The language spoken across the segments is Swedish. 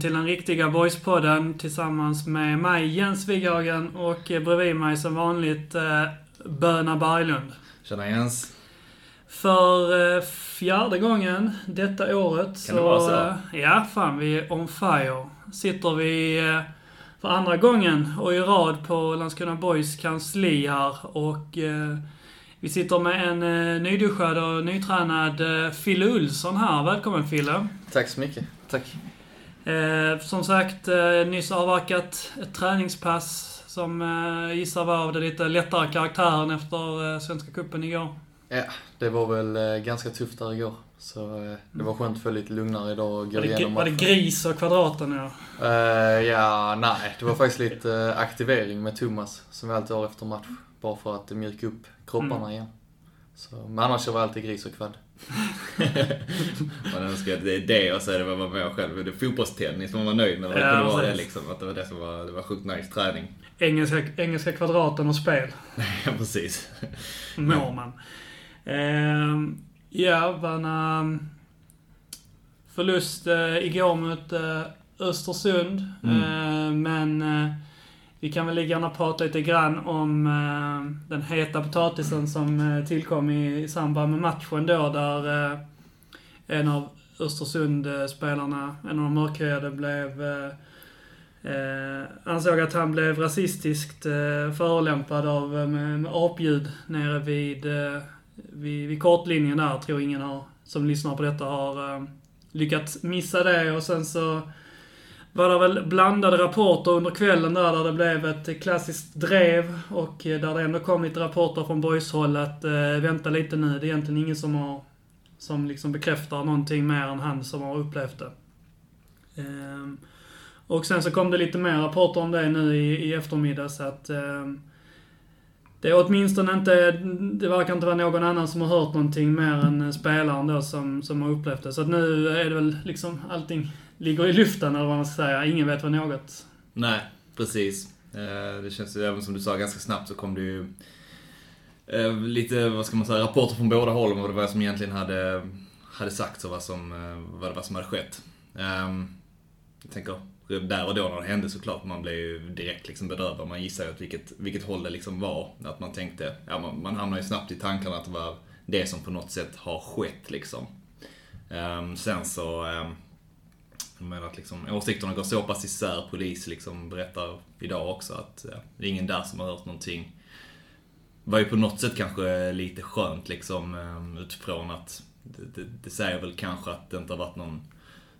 Till den riktiga Boyspodden tillsammans med mig Jens Wighagen och eh, bredvid mig som vanligt eh, Böna Berglund. Tjena Jens. För eh, fjärde gången detta året så... det vara så? eh, Ja, fan vi är on fire. Sitter vi eh, för andra gången och i rad på Landskrona Boys kansli här och vi sitter med en eh, nyduschad och nytränad eh, Fille Olsson här. Välkommen Fille. Tack så mycket. Tack. Eh, som sagt, eh, nyss avverkat ett träningspass som eh, gissar var av det lite lättare karaktären efter eh, Svenska Cupen igår. Ja, det var väl eh, ganska tufft där igår. Så eh, det var skönt att få lite lugnare idag och gå Var det, igenom var det gris och kvadraten ja? Eh, ja, nej. Det var faktiskt lite aktivering med Thomas, som vi alltid har efter match. Bara för att mjuka upp kropparna Mm. igen. Så, men annars var det alltid gris och kvadd. Man önskar att det är det och så är det vad man mår själv. Det är fotbollstennis, man var nöjd med. Ja, Det vara det liksom. Att det var det som var, det var sjukt nice träning. Engelska, engelska kvadraten och spel. Ja, precis. Mår man. Ehm, ja, Vanna... Förlust eh, igår mot eh, Östersund. Mm. Eh, men eh, vi kan väl lika gärna prata lite grann om eh, den heta potatisen som eh, tillkom i, i samband med matchen då, där eh, en av Östersund-spelarna, en av de mörkhyade, blev eh, Eh, ansåg att han blev rasistiskt eh, förolämpad av eh, med, med apljud nere vid, eh, vid, vid kortlinjen där. Jag tror ingen har, som lyssnar på detta har eh, lyckats missa det. Och sen så var det väl blandade rapporter under kvällen där, där det blev ett klassiskt drev och eh, där det ändå kom lite rapporter från boyshåll att eh, vänta lite nu, det är egentligen ingen som har som liksom bekräftar någonting mer än han som har upplevt det. Ehm, och sen så kom det lite mer rapporter om det nu i, i eftermiddag så att eh, det är åtminstone inte, det verkar inte vara någon annan som har hört någonting mer än eh, spelaren då som, som har upplevt det. Så att nu är det väl liksom allting ligger i luften eller vad man ska säga. Ingen vet vad något. Nej, precis. Eh, det känns ju, även som du sa, ganska snabbt så kom det ju eh, lite, vad ska man säga, rapporter från båda håll om vad det var som egentligen hade, hade sagts och vad som, eh, vad det var som hade skett. Ehm, jag tänker, där och då när det hände såklart, man blev ju direkt liksom bedrövad. Man gissar ju åt vilket, vilket håll det liksom var. Att man tänkte, ja man, man hamnar ju snabbt i tankarna att det var det som på något sätt har skett liksom. Ehm, sen så, ehm, ehm, jag menar att liksom, åsikterna går så pass isär. Polis liksom berättar idag också att ja, det är ingen där som har hört någonting. var ju på något sätt kanske lite skönt liksom ehm, utifrån att det, det, det säger väl kanske att det inte har varit någon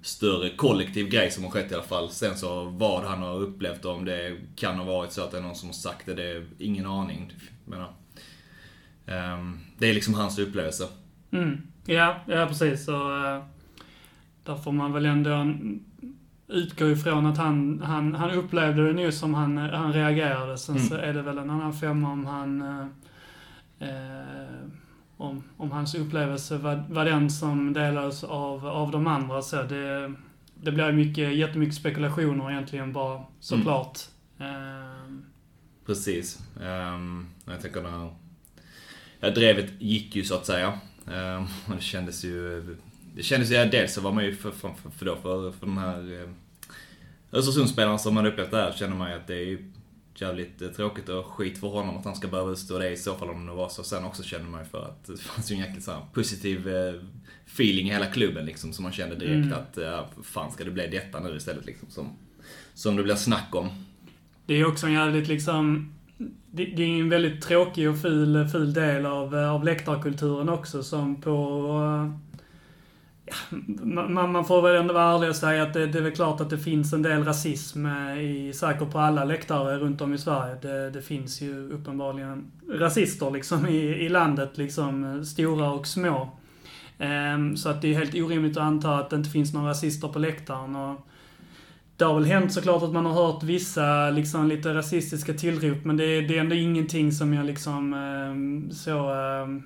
större kollektiv grej som har skett i alla fall. Sen så vad han har upplevt och om det kan ha varit så att det är någon som har sagt det, det är ingen aning. Jag menar, ehm, det är liksom hans upplevelse. Mm. Ja, ja precis. Så, eh, där får man väl ändå utgå ifrån att han, han, han upplevde det nu som han, han reagerade. Sen Mm. så är det väl en annan femma om han... Eh, eh, om, om hans upplevelse var, var den som delades av, av de andra. Så det, det blir mycket, jättemycket spekulationer egentligen bara, såklart. Eh, Precis. Um, jag tänker när... Ja, drevet gick ju så att säga. Um, det kändes ju... Det kändes ju, dels så var man ju för, för, för, då, för, för den här... Eh, Östersundsspelaren som man upplevt det här känner man ju att det är jävligt eh, tråkigt och skit för honom att han ska behöva utstå det i så fall om det var så. Sen också känner man ju för att det fanns ju en jäkligt så positiv eh, feeling i hela klubben liksom. Som man kände direkt Mm. att, ja, fan ska det bli detta nu istället liksom. Som, som det blir snack om. Det är också en jävligt liksom... Det, det är en väldigt tråkig och ful, ful del av, eh, av läktarkulturen också som på man, man får väl ändå vara ärlig och säga att det, det är väl klart att det finns en del rasism eh, i, säkert på alla läktare runt om i Sverige. Det, det finns ju uppenbarligen rasister liksom i, i landet, liksom stora och små. Um, Så att det är helt orimligt att anta att det inte finns några rasister på läktaren. Och det har väl hänt såklart att man har hört vissa liksom lite rasistiska tillrop, men det är, det är ändå ingenting som jag liksom um, så... um,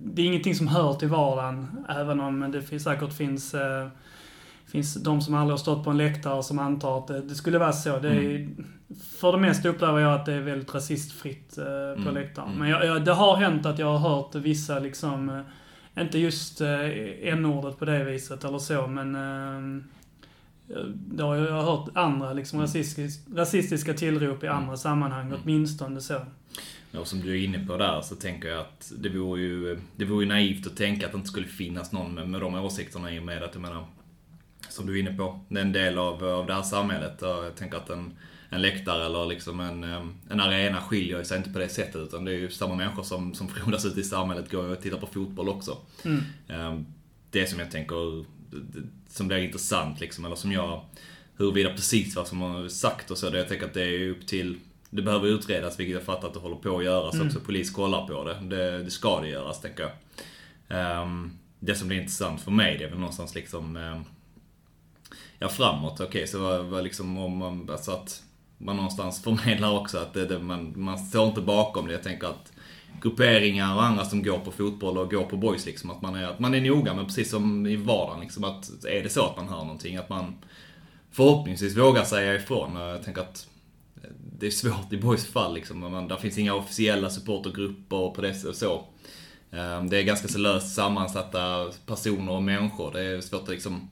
det är ingenting som hör till vardagen, även om det finns, säkert finns, eh, finns de som aldrig har stått på en läktare som antar att det, det skulle vara så. Det är, för det mesta upplever jag att det är väldigt rasistfritt eh, på Mm. läktaren. Mm. Men jag, jag, det har hänt att jag har hört vissa liksom, eh, inte just eh, n-ordet på det viset eller så, men eh, det har jag hört andra liksom Mm. rasistiska, rasistiska tillrop i Mm. andra sammanhang, Mm. åtminstone så. Ja, som du är inne på där så tänker jag att det vore ju, det vore ju naivt att tänka att det inte skulle finnas någon med, med de åsikterna i och med att jag menar, som du är inne på, det är en del av, av det här samhället. Och jag tänker att en, en läktare eller liksom en, en arena skiljer sig inte på det sättet utan det är ju samma människor som, som frodas ute i samhället går och tittar på fotboll också. Mm. Det som jag tänker, som blir intressant liksom, eller som jag, huruvida precis vad som har sagt och så, det jag tänker att det är upp till, det behöver utredas, vilket jag fattar att det håller på att göras Mm. också. Polis kollar på det. det. Det ska det göras, tänker jag. Em, det som blir intressant för mig, det är väl någonstans liksom, em, ja framåt, okej, så vad, vad liksom om man, alltså att man någonstans förmedlar också att det, det, man, man står inte bakom det. Jag tänker att grupperingar och andra som går på fotboll och går på boys liksom, att man är, att man är noga men precis som i vardagen liksom, att är det så att man hör någonting, att man förhoppningsvis vågar säga ifrån. Och Jag tänker att det är svårt i boys fall liksom, man, där finns inga officiella supportergrupper och på det och så. Ehm, det är ganska så löst sammansatta personer och människor. Det är svårt att liksom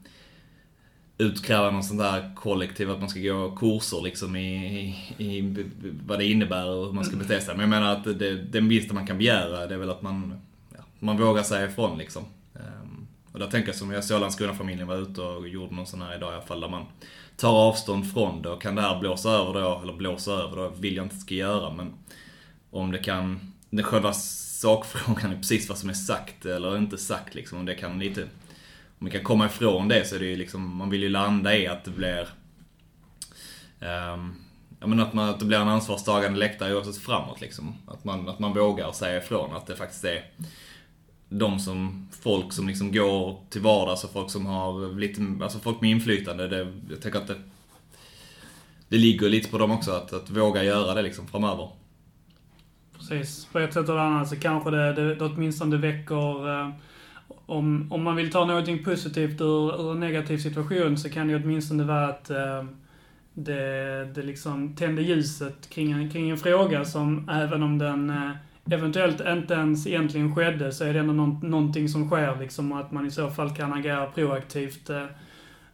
utkräva någon sån där kollektiv, att man ska gå kurser liksom i, i, i vad det innebär och hur man ska bete sig. Men jag menar att det, det minsta man kan begära, det är väl att man, ja, man vågar säga ifrån liksom. Ehm, och där tänker jag som jag såg Landskrona-familjen var ute och gjorde någon sån här idag i alla fall, där man tar avstånd från det och kan det här blåsa över då, eller blåsa över då, vill jag inte ska göra men om det kan, den själva sakfrågan är precis vad som är sagt eller inte sagt liksom, om det kan lite om vi kan komma ifrån det så är det ju liksom, man vill ju landa i att det blir um, Ja men att, man, att det blir en ansvarstagande läktare oavsett framåt liksom. Att man, att man vågar säga ifrån att det faktiskt är de som, folk som liksom går till vardags och folk som har lite, alltså folk med inflytande. Det, jag tänker att det, det ligger lite på dem också att, att våga göra det liksom framöver. Precis. På ett sätt eller annat så kanske det, det, det åtminstone väcker... Eh, om, om man vill ta någonting positivt ur, ur en negativ situation så kan det åtminstone vara att eh, det, det liksom tänder ljuset kring en, kring en fråga som, även om den eh, eventuellt inte ens egentligen skedde, så är det ändå någon, någonting som sker liksom och att man i så fall kan agera proaktivt eh,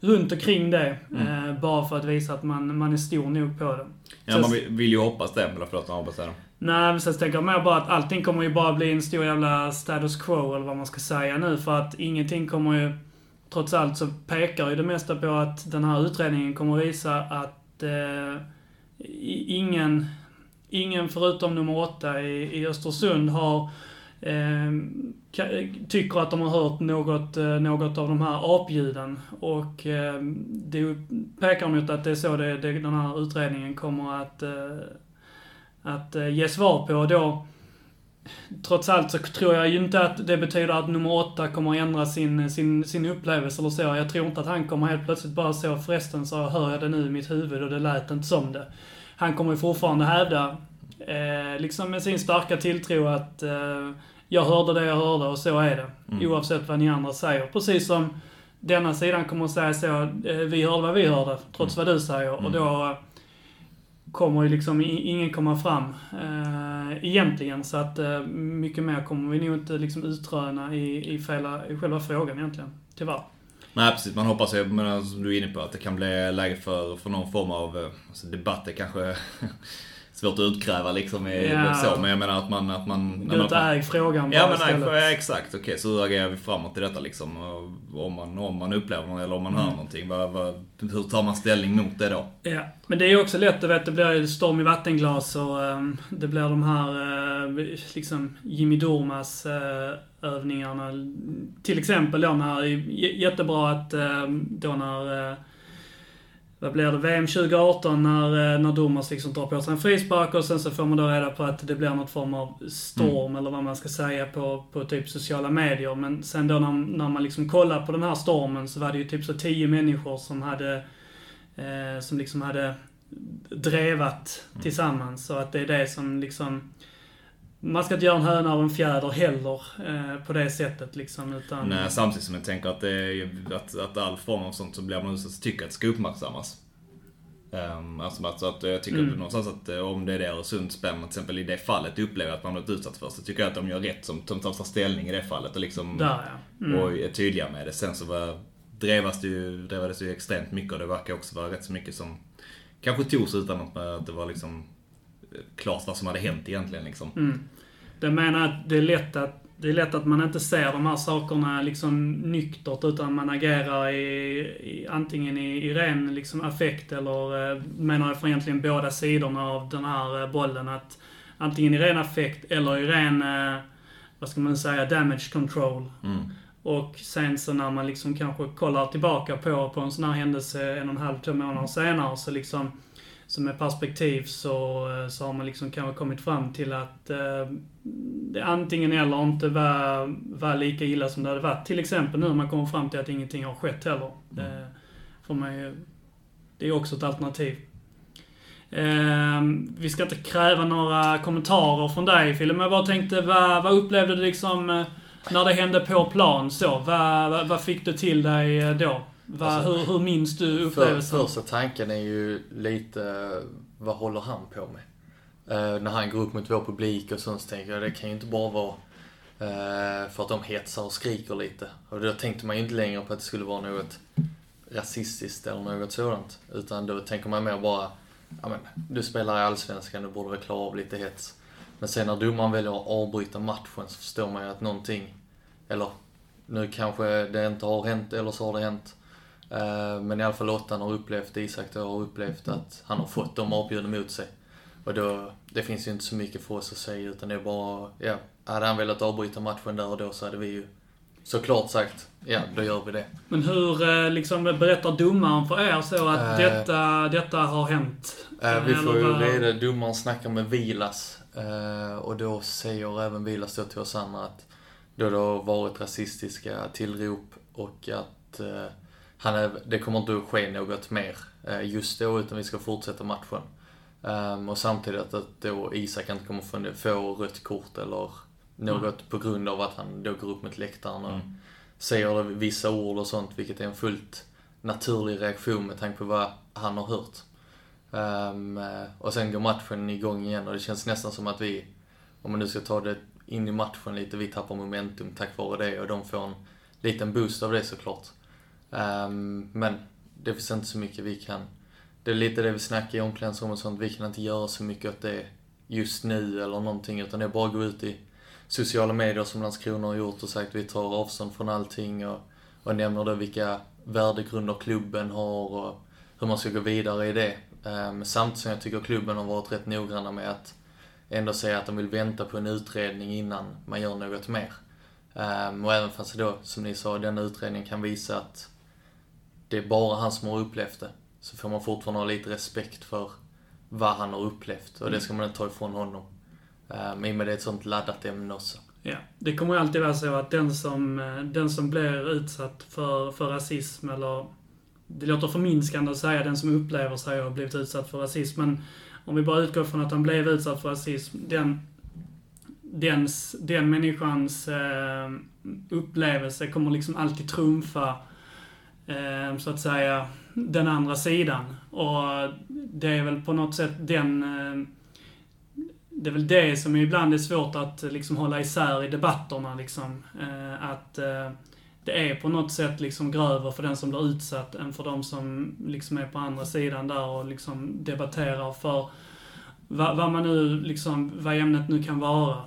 runt omkring det. Mm. Eh, bara för att visa att man, man är stor nog på det. Ja, Så- man vill, ju hoppas det, eller förlåt, jag hoppas det. Nej, men sen tänker jag mer bara att allting kommer ju bara bli en stor jävla status quo, eller vad man ska säga nu. För att ingenting kommer ju... Trots allt så pekar ju det mesta på att den här utredningen kommer visa att eh, ingen, ingen förutom nummer åtta i, i Östersund har eh, tycker att de har hört något, eh, något av de här apljuden. Och eh, det pekar mot att det är så det, det, den här utredningen kommer att eh, att eh, ge svar på. Och då, trots allt så tror jag ju inte att det betyder att nummer åtta kommer att ändra sin, sin, sin upplevelse eller så. Jag tror inte att han kommer helt plötsligt bara så, förresten så hör jag det nu i mitt huvud och det lät inte som det. Han kommer fortfarande hävda, eh, liksom med sin starka tilltro att eh, jag hörde det jag hörde och så är det. Mm. Oavsett vad ni andra säger. Precis som denna sidan kommer att säga så, eh, vi hörde vad vi hörde, trots vad du säger. Och Mm. då eh, kommer ju liksom ingen komma fram eh, egentligen. Så att eh, mycket mer kommer vi nog inte liksom utröna i, i, fela, i själva frågan egentligen. Tyvärr. Nej precis, man hoppas ju, men alltså, som du är inne på, att det kan bli läge för, för någon form av eh, alltså, debatt. kanske svårt att utkräva liksom i Ja. så, men jag menar att man... Att man ut och äg frågan bara Ja men istället. nej, exakt. Okej, så hur agerar vi framåt i detta liksom? Om man, om man upplever något eller om man hör Mm. någonting, vad, vad, hur tar man ställning mot det då? Ja, men det är ju också lätt, du vet, det blir ju storm i vattenglas och ehm, det blir de här, eh, liksom, Jimmy Durmas eh, övningarna. Till exempel då när, jättebra att ehm, då när, eh, vad blir det, VM 2018 när, eh, när Durmas liksom drar på sig en frispark och sen så får man då reda på att det blir något form av storm eller vad man ska säga på, på typ sociala medier. Men sen då när, när man liksom kollar på den här stormen så var det ju typ så tio människor som hade eh, som liksom hade drevat Mm. tillsammans. Så att det är det som liksom... Man ska inte göra en höna av en fjäder heller eh, på det sättet liksom, utan... Nej, samtidigt som jag tänker att, det är, att, att all form av sånt som blir man utsatt så tycker att det ska uppmärksammas. Um, alltså, alltså att jag tycker Mm. någonstans att eh, om det är det Öresundsspänn, till exempel i det fallet upplever att man blivit utsatt för, så tycker jag att de gör rätt som, som tar ställning i det fallet och liksom Där ja. Mm. och är tydliga med det. Sen så var, drevas det ju, drevades det ju extremt mycket och det verkar också vara rätt så mycket som kanske togs utan att, att det var liksom eh, klart vad som hade hänt egentligen liksom. Mm. Det menar att det är lätt att det är lätt att man inte ser de här sakerna liksom nyktert utan man agerar i, i antingen i, i ren liksom affekt eller eh, menar jag från egentligen båda sidorna av den här eh, bollen. Att antingen i ren affekt eller i ren, eh, vad ska man säga, damage control. Mm. Och sen så när man liksom kanske kollar tillbaka på, på en sån här händelse en och en halv, två månader senare så liksom så med perspektiv så, eh, så har man liksom kanske kommit fram till att eh, det antingen eller inte var, var lika illa som det hade varit. Till exempel nu när man kommer fram till att ingenting har skett heller. Det, för mig, det är också ett alternativ. Eh, vi ska inte kräva några kommentarer från dig Fille, men jag bara tänkte, vad, vad upplevde du liksom eh, när det hände på plan så? Vad, vad, vad fick du till dig eh, då? Vad, Alltså, hur, hur minns du För, upplevelsen? första tanken är ju lite, vad håller han på med? Eh, när han går upp mot vår publik och sånt så tänker jag, det kan ju inte bara vara eh, för att de hetsar och skriker lite. Och då tänkte man ju inte längre på att det skulle vara något rasistiskt eller något sådant. Utan då tänker man mer bara, ja men, du spelar i Allsvenskan, du borde väl klara av lite hets. Men sen när domaren väljer att avbryta matchen så förstår man ju att någonting, eller nu kanske det inte har hänt eller så har det hänt. Eh, men i alla fall Lottan har upplevt, Isak då har upplevt att han har fått dem avbjudna mot sig. Och då, det finns ju inte så mycket för oss att säga utan det är bara, ja, hade han velat avbryta matchen där och då så hade vi ju såklart sagt, ja då gör vi det. Men hur eh, liksom berättar domaren för er så att Eh. detta, detta har hänt? Eh, vi får ju reda, domaren snackar med Vilas eh, och då säger även Vilas då till oss andra att då det har varit rasistiska tillrop och att han är, det kommer inte att ske något mer just då utan vi ska fortsätta matchen. Ehm, och samtidigt att då Isak inte kommer få, få rött kort eller något på grund av att han då går upp mot läktaren och Mm. säger vissa ord och sånt, vilket är en fullt naturlig reaktion med tanke på vad han har hört. Eh, och sen går matchen igång igen och det känns nästan som att vi, om man nu ska ta det in i matchen lite, vi tappar momentum tack vare det och de får en liten boost av det såklart. Ehm, men det finns inte så mycket vi kan, det är lite det vi snackar i omklädningsrummet och sånt, vi kan inte göra så mycket åt det just nu eller någonting utan det är bara att gå ut i sociala medier som Landskrona har gjort och sagt att vi tar avstånd från allting och, och nämner då vilka värdegrunder klubben har och hur man ska gå vidare i det. Ehm, um, samtidigt som jag tycker klubben har varit rätt noggranna med att ändå säga att de vill vänta på en utredning innan man gör något mer. Ehm, och även fast då, som ni sa, den utredningen kan visa att det är bara han som har upplevt det, så får man fortfarande ha lite respekt för vad han har upplevt och det ska man inte ta ifrån honom. Um, I och med det är ett sånt laddat ämne också. Ja, det kommer ju alltid vara så att den som, eh, den som blir utsatt för, för rasism eller det låter förminskande att säga den som upplever sig ha blivit utsatt för rasism, men om vi bara utgår från att han blev utsatt för rasism, den, dens, den människans eh, upplevelse kommer liksom alltid trumfa, eh, så att säga, den andra sidan. Och det är väl på något sätt den eh, det är väl det som ibland är svårt att eh, liksom hålla isär i debatterna. Liksom. Eh, att det är på något sätt liksom grövre för den som blir utsatt än för de som liksom är på andra sidan där och liksom debatterar för vad, vad man nu, liksom, vad ämnet nu kan vara.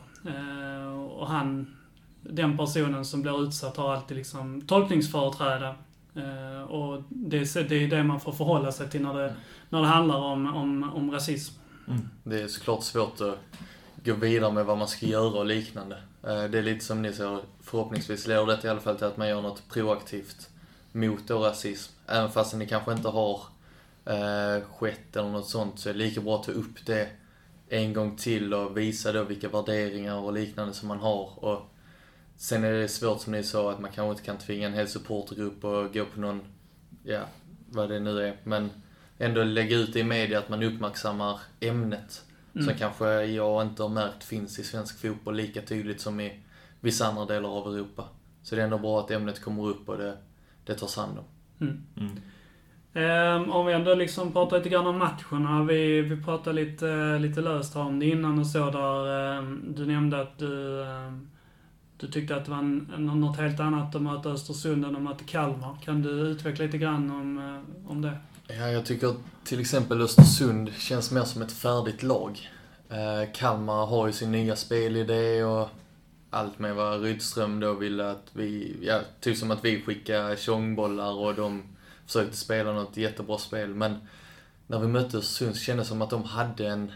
Och han, den personen som blir utsatt har alltid liksom tolkningsföreträde. Eh, och det, är- det är det man får förhålla sig till när det, när det handlar om, om, om rasism. Det är såklart svårt att gå vidare med vad man ska göra och liknande. Eh, Det är lite som ni säger, förhoppningsvis leder det i alla fall till att man gör något proaktivt mot då rasism. Även fast det kanske inte har eh, skett eller något sånt så är det lika bra att ta upp det en gång till och visa då vilka värderingar och liknande som man har. Och sen är det svårt som ni sa att man kanske inte kan tvinga en hel supportergrupp och gå på någon, ja, vad det nu är. Men ändå lägga ut det i media att man uppmärksammar ämnet. Som kanske jag inte har märkt finns i svensk fotboll lika tydligt som i vissa andra delar av Europa. Så det är ändå bra att ämnet kommer upp och det, det tas hand om. Mm. Mm. Um, om vi ändå liksom pratar lite grann om matcherna. Vi, vi pratade lite, lite löst här om det innan och så där. Um, du nämnde att du, um, du tyckte att det var något helt annat att möta Östersund än att möta Kalmar. Kan du utveckla lite grann om, eh, om det? Ja, jag tycker till exempel Östersund känns mer som ett färdigt lag. Eh, Kalmar har ju sin nya spelidé och allt med vad Rydström då ville att vi, ja, typ som att vi skickade tjongbollar och de försökte spela något jättebra spel. Men när vi mötte Östersund så kändes det som att de hade en,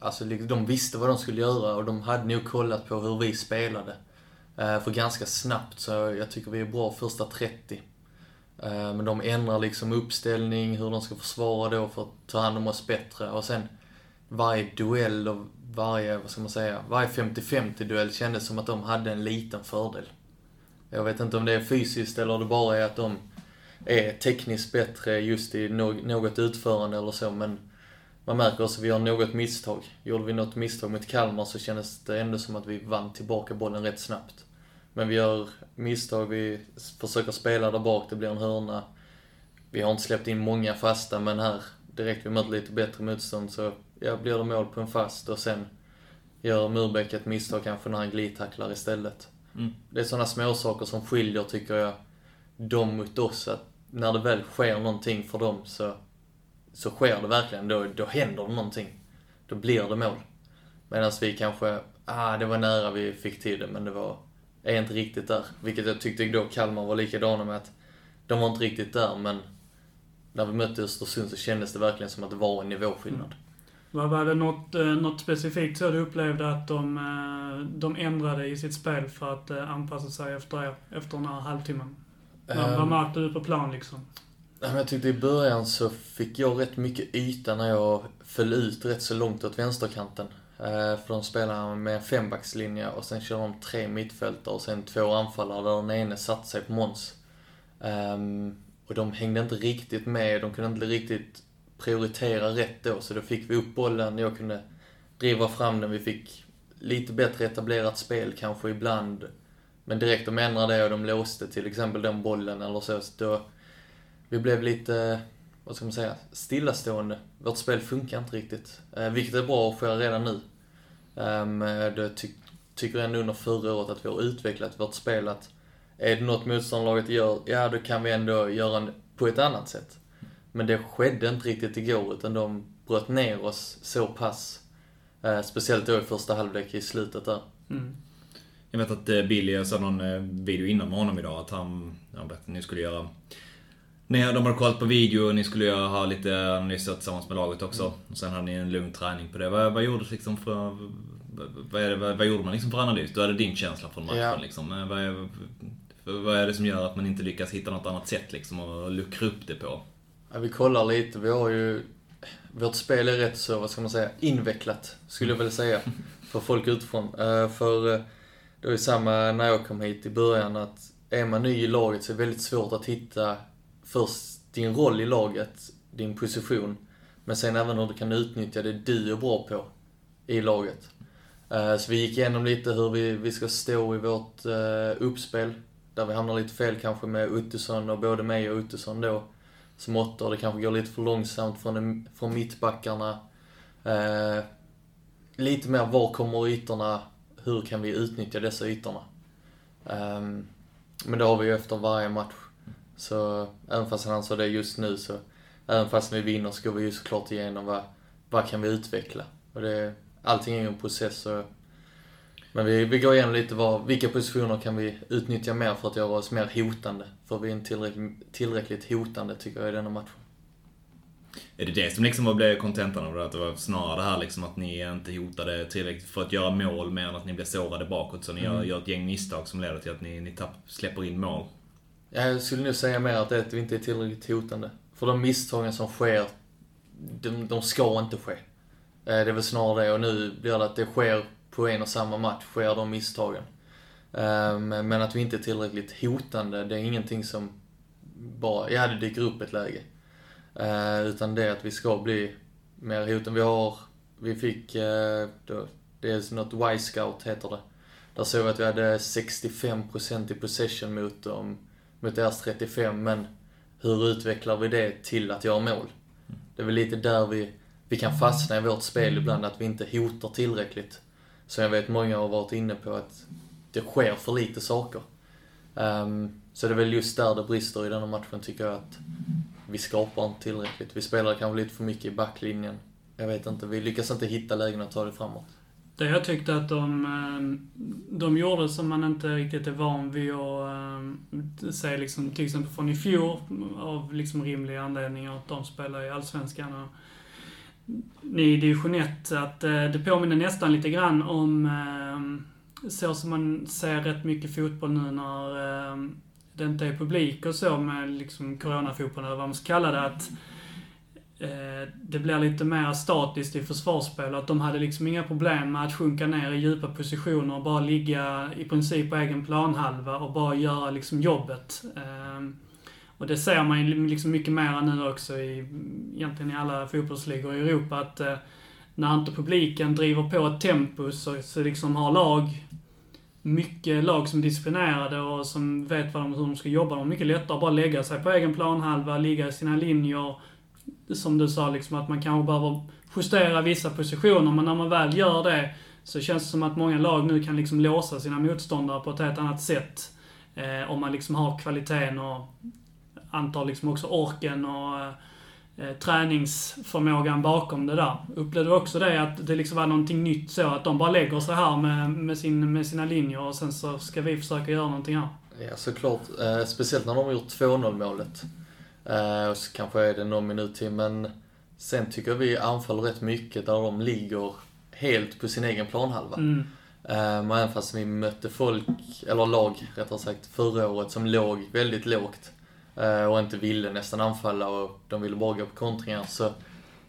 alltså de visste vad de skulle göra och de hade nog kollat på hur vi spelade. Eh, för ganska snabbt, så jag tycker vi är bra första 30. Eh, men de ändrar liksom uppställning, hur de ska försvara då för att ta hand om oss bättre. Och sen varje duell och varje, vad ska man säga, varje 50-50 duell kändes som att de hade en liten fördel. Jag vet inte om det är fysiskt eller det bara är att de är tekniskt bättre just i något utförande eller så, men man märker också att vi har något misstag. Gjorde vi något misstag mot Kalmar så kändes det ändå som att vi vann tillbaka bollen rätt snabbt. Men vi gör misstag, vi försöker spela där bak, det blir en hörna. Vi har inte släppt in många fasta, men här direkt vi möter lite bättre motstånd så ja, blir det mål på en fast och sen gör Murbeck ett misstag kanske när han glidtacklar istället. Mm. Det är sådana små saker som skiljer, tycker jag, dem mot oss. Att när det väl sker någonting för dem så, så sker det verkligen. Då, då händer det någonting. Då blir det mål. Medan vi kanske, ah, det var nära vi fick till det, men det var, är inte riktigt där. Vilket jag tyckte då Kalmar var likadana med att de var inte riktigt där, men när vi mötte Östersund så kändes det verkligen som att det var en nivåskillnad. Mm. Var det något, eh, något specifikt så du upplevde att de, eh, de ändrade i sitt spel för att eh, anpassa sig efter er, efter den här halvtimmen? Um, vad ehm. märkte du på plan liksom? Jag tyckte i början så fick jag rätt mycket yta när jag föll ut rätt så långt åt vänsterkanten. Eh, för de spelar med en fembackslinje och sen kör de tre mittfältare och sen två anfallare där den ene satte sig på Måns. Ehm, och de hängde inte riktigt med, de kunde inte riktigt prioritera rätt då, så då fick vi upp bollen, jag kunde driva fram den, vi fick lite bättre etablerat spel kanske ibland. Men direkt de ändrade det och de låste till exempel den bollen eller så, så då... Vi blev lite, vad ska man säga, stillastående. Vårt spel funkar inte riktigt. Eh, vilket är bra att ske redan nu. Um, det ty tycker ändå under förra året att vi har utvecklat vårt spel att är det något motståndarlaget gör, ja då kan vi ändå göra det på ett annat sätt. Men det skedde inte riktigt igår, utan de bröt ner oss så pass. Eh, speciellt då i första halvlek i slutet där. Mm. Jag vet att eh, Billy, jag såg någon video innan med honom idag, att han, ja, att ni skulle göra Nej, de hade kollat på video och ni skulle ha lite analyser tillsammans med laget också. Mm. Och sen hade ni en lugn träning på det. Vad, vad gjordes liksom för... Vad, det, vad, vad, gjorde man liksom för analys? Du hade din känsla från matchen ja. liksom. Vad är, vad är det som gör att man inte lyckas hitta något annat sätt liksom att luckra upp det på? Ja, vi kollar lite. Vi har ju... Vårt spel är rätt så, vad ska man säga, invecklat, skulle jag vilja säga. För folk utifrån. Uh, för uh, det var ju samma när jag kom hit i början, att är man ny i laget så är det väldigt svårt att hitta först din roll i laget, din position, men sen även hur du kan utnyttja det du är bra på i laget. Eh, så vi gick igenom lite hur vi, vi ska stå i vårt eh, uppspel, där vi hamnar lite fel kanske med Uttesson och både mig och Uttesson då som åtta. Det kanske går lite för långsamt från, från mittbackarna. Eh, lite mer, var kommer ytorna? Hur kan vi utnyttja dessa ytorna? Eh, men det har vi ju efter varje match. Så även fast han sa det just nu så, även fast vi vinner så går vi ju såklart igenom vad, vad kan vi utveckla? Och det, allting är ju en process och men vi, vi går igenom lite vad, vilka positioner kan vi utnyttja mer för att göra oss mer hotande? För vi är inte tillräckligt, tillräckligt hotande, tycker jag, i denna matchen. Är det det som liksom blev kontentan av det? Att det var snarare det här liksom att ni inte hotade tillräckligt för att göra mål mer än att ni blev sårade bakåt. Så ni mm. gör, gör ett gäng misstag som leder till att ni, ni tapp, släpper in mål. Jag skulle nog säga mer att det är att vi inte är tillräckligt hotande. För de misstagen som sker, de, de ska inte ske. Eh, det är väl snarare det, och nu blir det att det sker på en och samma match sker de misstagen. Ehm, men att vi inte är tillräckligt hotande, det är ingenting som bara, ja det dyker upp ett läge. Eh, utan det är att vi ska bli mer hotande. Vi har, vi fick, eh, det är något Y-scout heter det. Där såg vi att vi hade 65% i possession mot dem, mot deras 35, men hur utvecklar vi det till att göra mål? Det är väl lite där vi, vi kan fastna i vårt spel ibland, att vi inte hotar tillräckligt. Så jag vet många har varit inne på att det sker för lite saker. Um, så det är väl just där det brister i denna matchen tycker jag att vi skapar inte tillräckligt. Vi spelar kanske lite för mycket i backlinjen. Jag vet inte, vi lyckas inte hitta lägen att ta det framåt. Det jag tyckte att de, ehm, de gjorde som man inte riktigt är van vid att ehm, se liksom, till exempel från i fjol, av liksom rimliga anledningar, att de spelar i Allsvenskan och ni i division 1, att eh, det påminner nästan lite grann om ehm, så som man ser rätt mycket fotboll nu när det inte är publik och så med liksom coronafotbollen eller vad man ska kalla det. Att Eh, det blir lite mer statiskt i försvarsspel. Att de hade liksom inga problem med att sjunka ner i djupa positioner och bara ligga i princip på egen planhalva och bara göra liksom jobbet. Ehm, och det ser man ju liksom mycket mer nu också i, egentligen i alla fotbollsligor i Europa, att eh, när inte publiken driver på ett tempo så, så liksom har lag, mycket lag som är disciplinerade och som vet vad de, hur de ska jobba. De har mycket lättare att bara lägga sig på egen planhalva, ligga i sina linjer som du sa, liksom, att man kanske behöver justera vissa positioner, men när man väl gör det så känns det som att många lag nu kan liksom låsa sina motståndare på ett helt annat sätt. Eh, om man liksom har kvaliteten och antar liksom också orken och eh, träningsförmågan bakom det där. Upplevde du också det, att det liksom var någonting nytt så, att de bara lägger sig här med, med, sin, med sina linjer och sen så ska vi försöka göra någonting här? Ja, såklart. Eh, speciellt när de har gjort 2-0 målet. Eh, och så kanske är det någon minut till, men sen tycker jag vi anfaller rätt mycket där de ligger helt på sin egen planhalva. Mm. Um, även fast vi mötte folk, eller lag rättare sagt, förra året som låg väldigt lågt. Uh, och inte ville nästan anfalla och de ville bara gå på kontringar. Så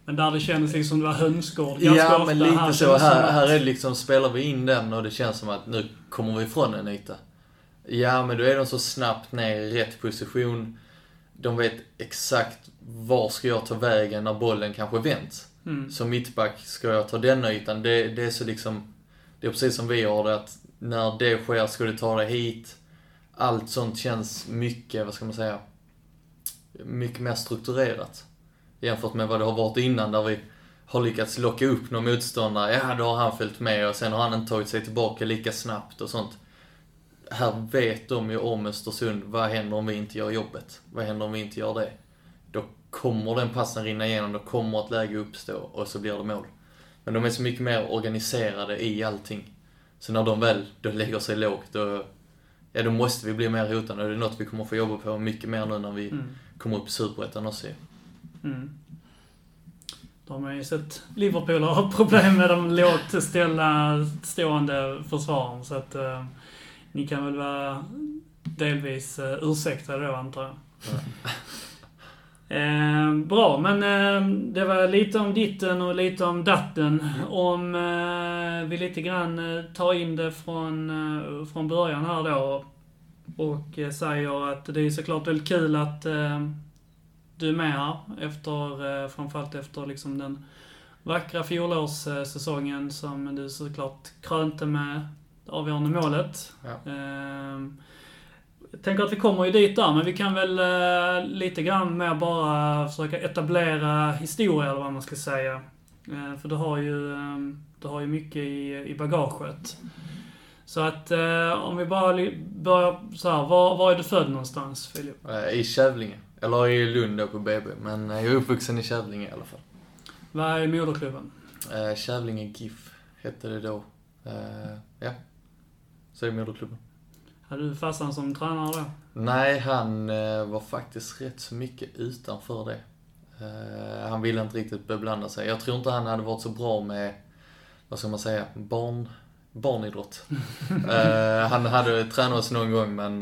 men där det kändes liksom det var hönsgård ganska Ja, ofta. men lite här så. Här, här är det liksom, spelar vi in den och det känns som att nu kommer vi ifrån en yta. Ja, men då är de så snabbt ner i rätt position de vet exakt var ska jag ta vägen när bollen kanske vänds. Mm. Som mittback, ska jag ta denna ytan? Det, det är så liksom, det är precis som vi har det att när det sker ska du ta det hit. Allt sånt känns mycket, vad ska man säga, mycket mer strukturerat. Jämfört med vad det har varit innan där vi har lyckats locka upp någon motståndare. Ja, då har han följt med och sen har han inte tagit sig tillbaka lika snabbt och sånt här vet de ju om Östersund, vad händer om vi inte gör jobbet? Vad händer om vi inte gör det? Då kommer den passen rinna igenom, då kommer ett läge uppstå och så blir det mål. Men de är så mycket mer organiserade i allting. Så när de väl då lägger sig lågt, då, ja, då måste vi bli mer hotande. Det är något vi kommer få jobba på mycket mer nu när vi mm. kommer upp i Superettan också. Mm. De har ju sett Liverpool ha problem med de lågt ställda stående försvaren, så att uh ni kan väl vara delvis uh, ursäktade då, antar jag. Eh, bra, men eh, det var lite om ditten och lite om datten. Om eh, vi lite grann eh, tar in det från, eh, från början här då och säger att det är såklart väldigt kul att du är med här. Efter, framförallt efter liksom den vackra fjolårssäsongen som du såklart krönte med det avgörande målet. Ja. Ehm, jag tänker att vi kommer ju dit där, men vi kan väl eh, lite grann mer bara försöka etablera historia, eller vad man ska säga. Ehm, för du har ju, ehm, du har ju mycket i, i bagaget. Så att eh, om vi bara börjar så här, var, var är du född någonstans, Filip? Eh, I Kävlinge. Eller i Lund då på BB, men jag är uppvuxen i Kävlinge i alla fall. Vad är moderklubben? Kävlinge GIF hette det då. Ja. Så är det moderklubben. Hade du farsan som tränare då? Nej, han eh, var faktiskt rätt så mycket utanför det. Eh, han ville inte riktigt beblanda sig. Jag tror inte han hade varit så bra med, vad ska man säga, barn, barnidrott. eh, han hade tränat oss någon gång men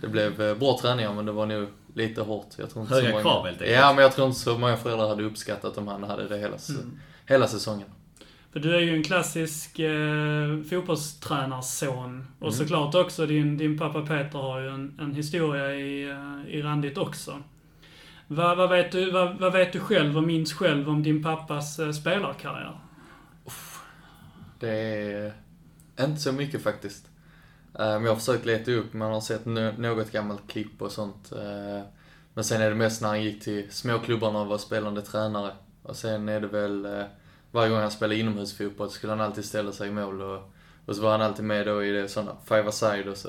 det blev bra träningar men det var nog lite hårt. Jag tror inte Höga så många, krav helt enkelt. Ja, men jag tror inte så många föräldrar hade uppskattat om han hade det hela, mm. hela säsongen. För du är ju en klassisk eh, fotbollstränarson. Och mm. såklart också din, din pappa Peter har ju en, en historia i, uh, i randigt också. Vad, vad, vet du, vad, vad, vet du själv och minns själv om din pappas uh, spelarkarriär? Det är inte så mycket faktiskt. Uh, jag har försökt leta upp, man har sett något gammalt klipp och sånt. Uh, Men sen är det mest när han gick till småklubbarna och var spelande tränare. Och sen är det väl, eh, varje gång han spelade inomhusfotboll skulle han alltid ställa sig i mål och, och så var han alltid med då i det sådana five-a-side och så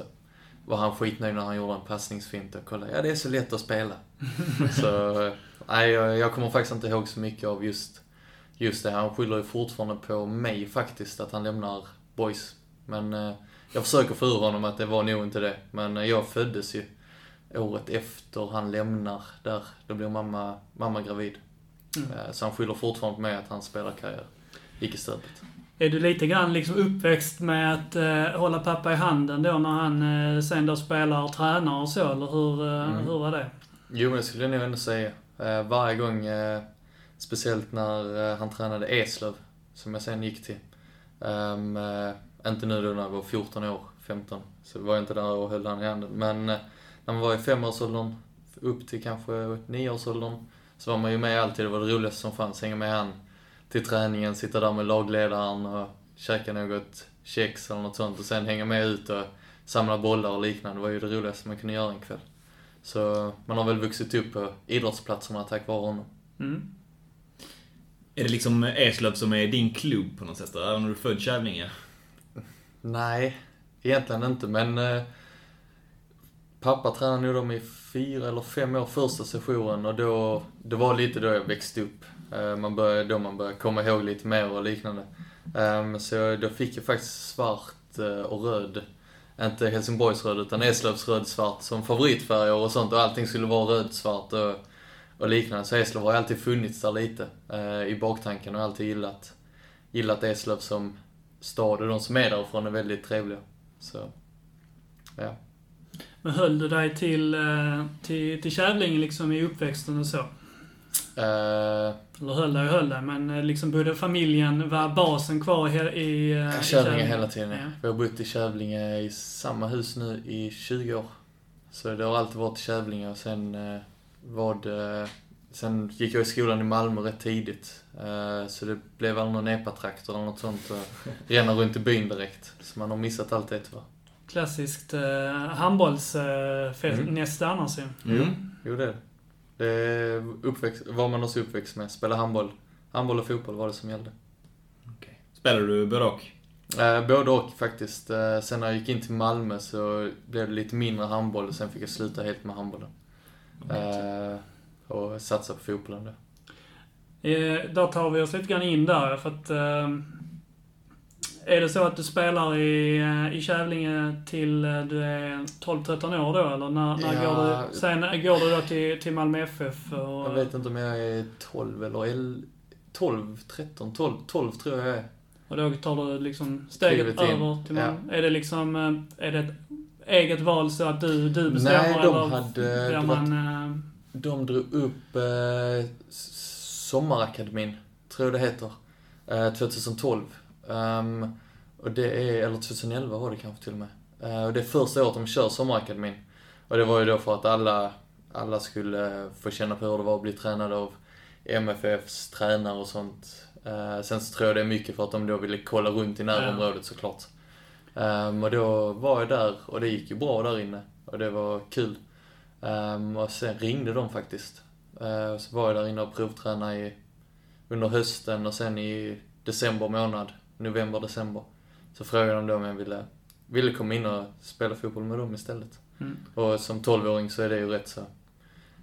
var han skitnöjd när han gjorde en passningsfint och kollade, ja det är så lätt att spela. så, nej jag, jag kommer faktiskt inte ihåg så mycket av just, just det. Han skyller ju fortfarande på mig faktiskt, att han lämnar boys. Men eh, jag försöker få ur honom att det var nog inte det. Men eh, jag föddes ju året efter han lämnar där. Då blir mamma, mamma gravid. Mm. Eh, Så han skyller fortfarande på mig att hans spelarkarriär gick i stöpet. Är du lite grann liksom uppväxt med att eh, hålla pappa i handen då när han eh, sen då spelar och tränar och så, eller hur, eh, Mm. hur var det? Jo, men det skulle jag nog ändå säga. Eh, varje gång, eh, speciellt när eh, han tränade Eslöv, som jag sen gick till. Eh, inte nu då när jag var 14 år, 15. Så var jag inte där och höll han i handen. Men eh, när man var i femårsåldern, upp till kanske nioårsåldern, så var man ju med alltid. Det var det roligaste som fanns. Hänga med han till träningen, sitta där med lagledaren och käka något kex eller något sånt. Och sen hänga med ut och samla bollar och liknande. Det var ju det roligaste man kunde göra en kväll. Så man har väl vuxit upp på idrottsplatserna tack vare honom. Mm. Är det liksom Eslöv som är din klubb på något sätt? Även om du är född Kävlinge? Nej, egentligen inte men eh, pappa tränade nog dem i fyra eller fem år första sessionen och då, det var lite då jag växte upp. Eh, man började, då man började komma ihåg lite mer och liknande. Ehm, så då fick jag faktiskt svart eh, och röd. Inte helsingborgsröd utan Eslövs röd svart som favoritfärger och sånt och allting skulle vara röd svart och, och liknande. Så Eslöv har ju alltid funnits där lite eh, i baktanken och alltid gillat, gillat Eslöv som stad och de som är därifrån är väldigt trevliga. Så, ja. Men höll du dig till, eh, till, till Kävlinge liksom i uppväxten och så? Eh, Eller höll dig och höll dig, men eh, liksom bodde familjen, var basen kvar i, i, i Kävlinge hela tiden. Ja. Vi har bott i Kävlinge i samma hus nu i 20 år. Så det har alltid varit Kävlinge och sen var det... Sen gick jag i skolan i Malmö rätt tidigt. Så det blev aldrig någon epatraktor eller något sånt. Och ränna runt i byn direkt. Så man har missat allt det tyvärr. Klassiskt eh, handbollsnäste eh, Mm. näste annars ju. Jo, jo det är det. Är uppväxt, var man också uppväxt med. Spela handboll. Handboll och fotboll var det som gällde. Okej. Spelar du både och? Eh, både och faktiskt. Eh, sen när jag gick in till Malmö så blev det lite mindre handboll och sen fick jag sluta helt med handbollen. Eh, och satsa på fotbollen då. Eh, där tar vi oss lite grann in där, för att... Eh, är det så att du spelar i, eh, i Kävlinge till eh, du är 12-13 år då, eller när, när Ja. går du... Sen går du då till, till Malmö FF och... Jag vet inte om jag är 12 eller 11, 12, 13, 12, 12 tror jag jag är. Och då tar du liksom steget över till Malmö. Är det liksom... eh, Är det ett eget val så att du, du bestämmer Nej, de eller hade- var- man... eh, De drog upp eh, Sommarakademin, tror jag det heter, eh, 2012. Ehm, och det är, eller 2011 var det kanske till och med. Eh, och det är första året de kör Sommarakademin. Och det var ju då för att alla, alla skulle få känna på hur det var att bli tränade av MFFs tränare och sånt. Eh, sen så tror jag det är mycket för att de då ville kolla runt i närområdet såklart. Ehm, och då var jag där och det gick ju bra där inne. Och det var kul. Ehm, och sen ringde de faktiskt. Uh, så var jag där inne och provtränade i, under hösten och sen i december månad, november, december. Så frågade de då om jag ville, ville komma in och spela fotboll med dem istället. Mm. Och som 12-åring så är det ju rätt så.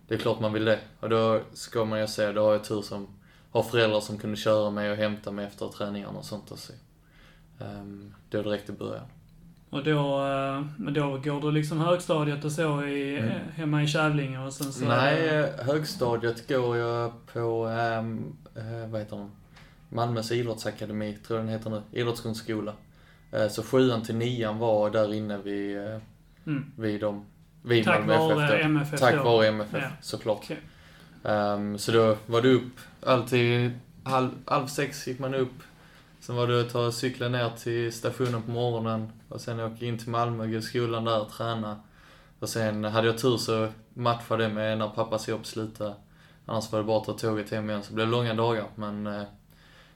Det är klart man vill det. Och då ska man ju säga, då har jag tur som har föräldrar som kunde köra mig och hämta mig efter träningarna och sånt och så. Um, då direkt i början. Och då, eh, då går du liksom högstadiet och så i, Mm. hemma i Kävlinge och sen så... Nej, eh, högstadiet går jag på, ehm, eh, vad heter den? Malmös idrottsakademi, tror jag den heter nu. Idrottsgrundskola. Eh, så sjuan till nian var där inne vid, eh, Mm. vid dem. Vid Tack Malmö vare FF då. MFF Tack då. vare MFF, Ja. såklart. Okej. Ehm, så då var det upp, alltid halv, halv sex gick man upp. Sen var det att ta cykeln ner till stationen på morgonen och sen åka in till Malmö, gå i skolan där och träna. Och sen hade jag tur så matchade det med när pappas jobb slutade. Annars var det bara att ta tåget hem igen. Så det blev långa dagar men eh,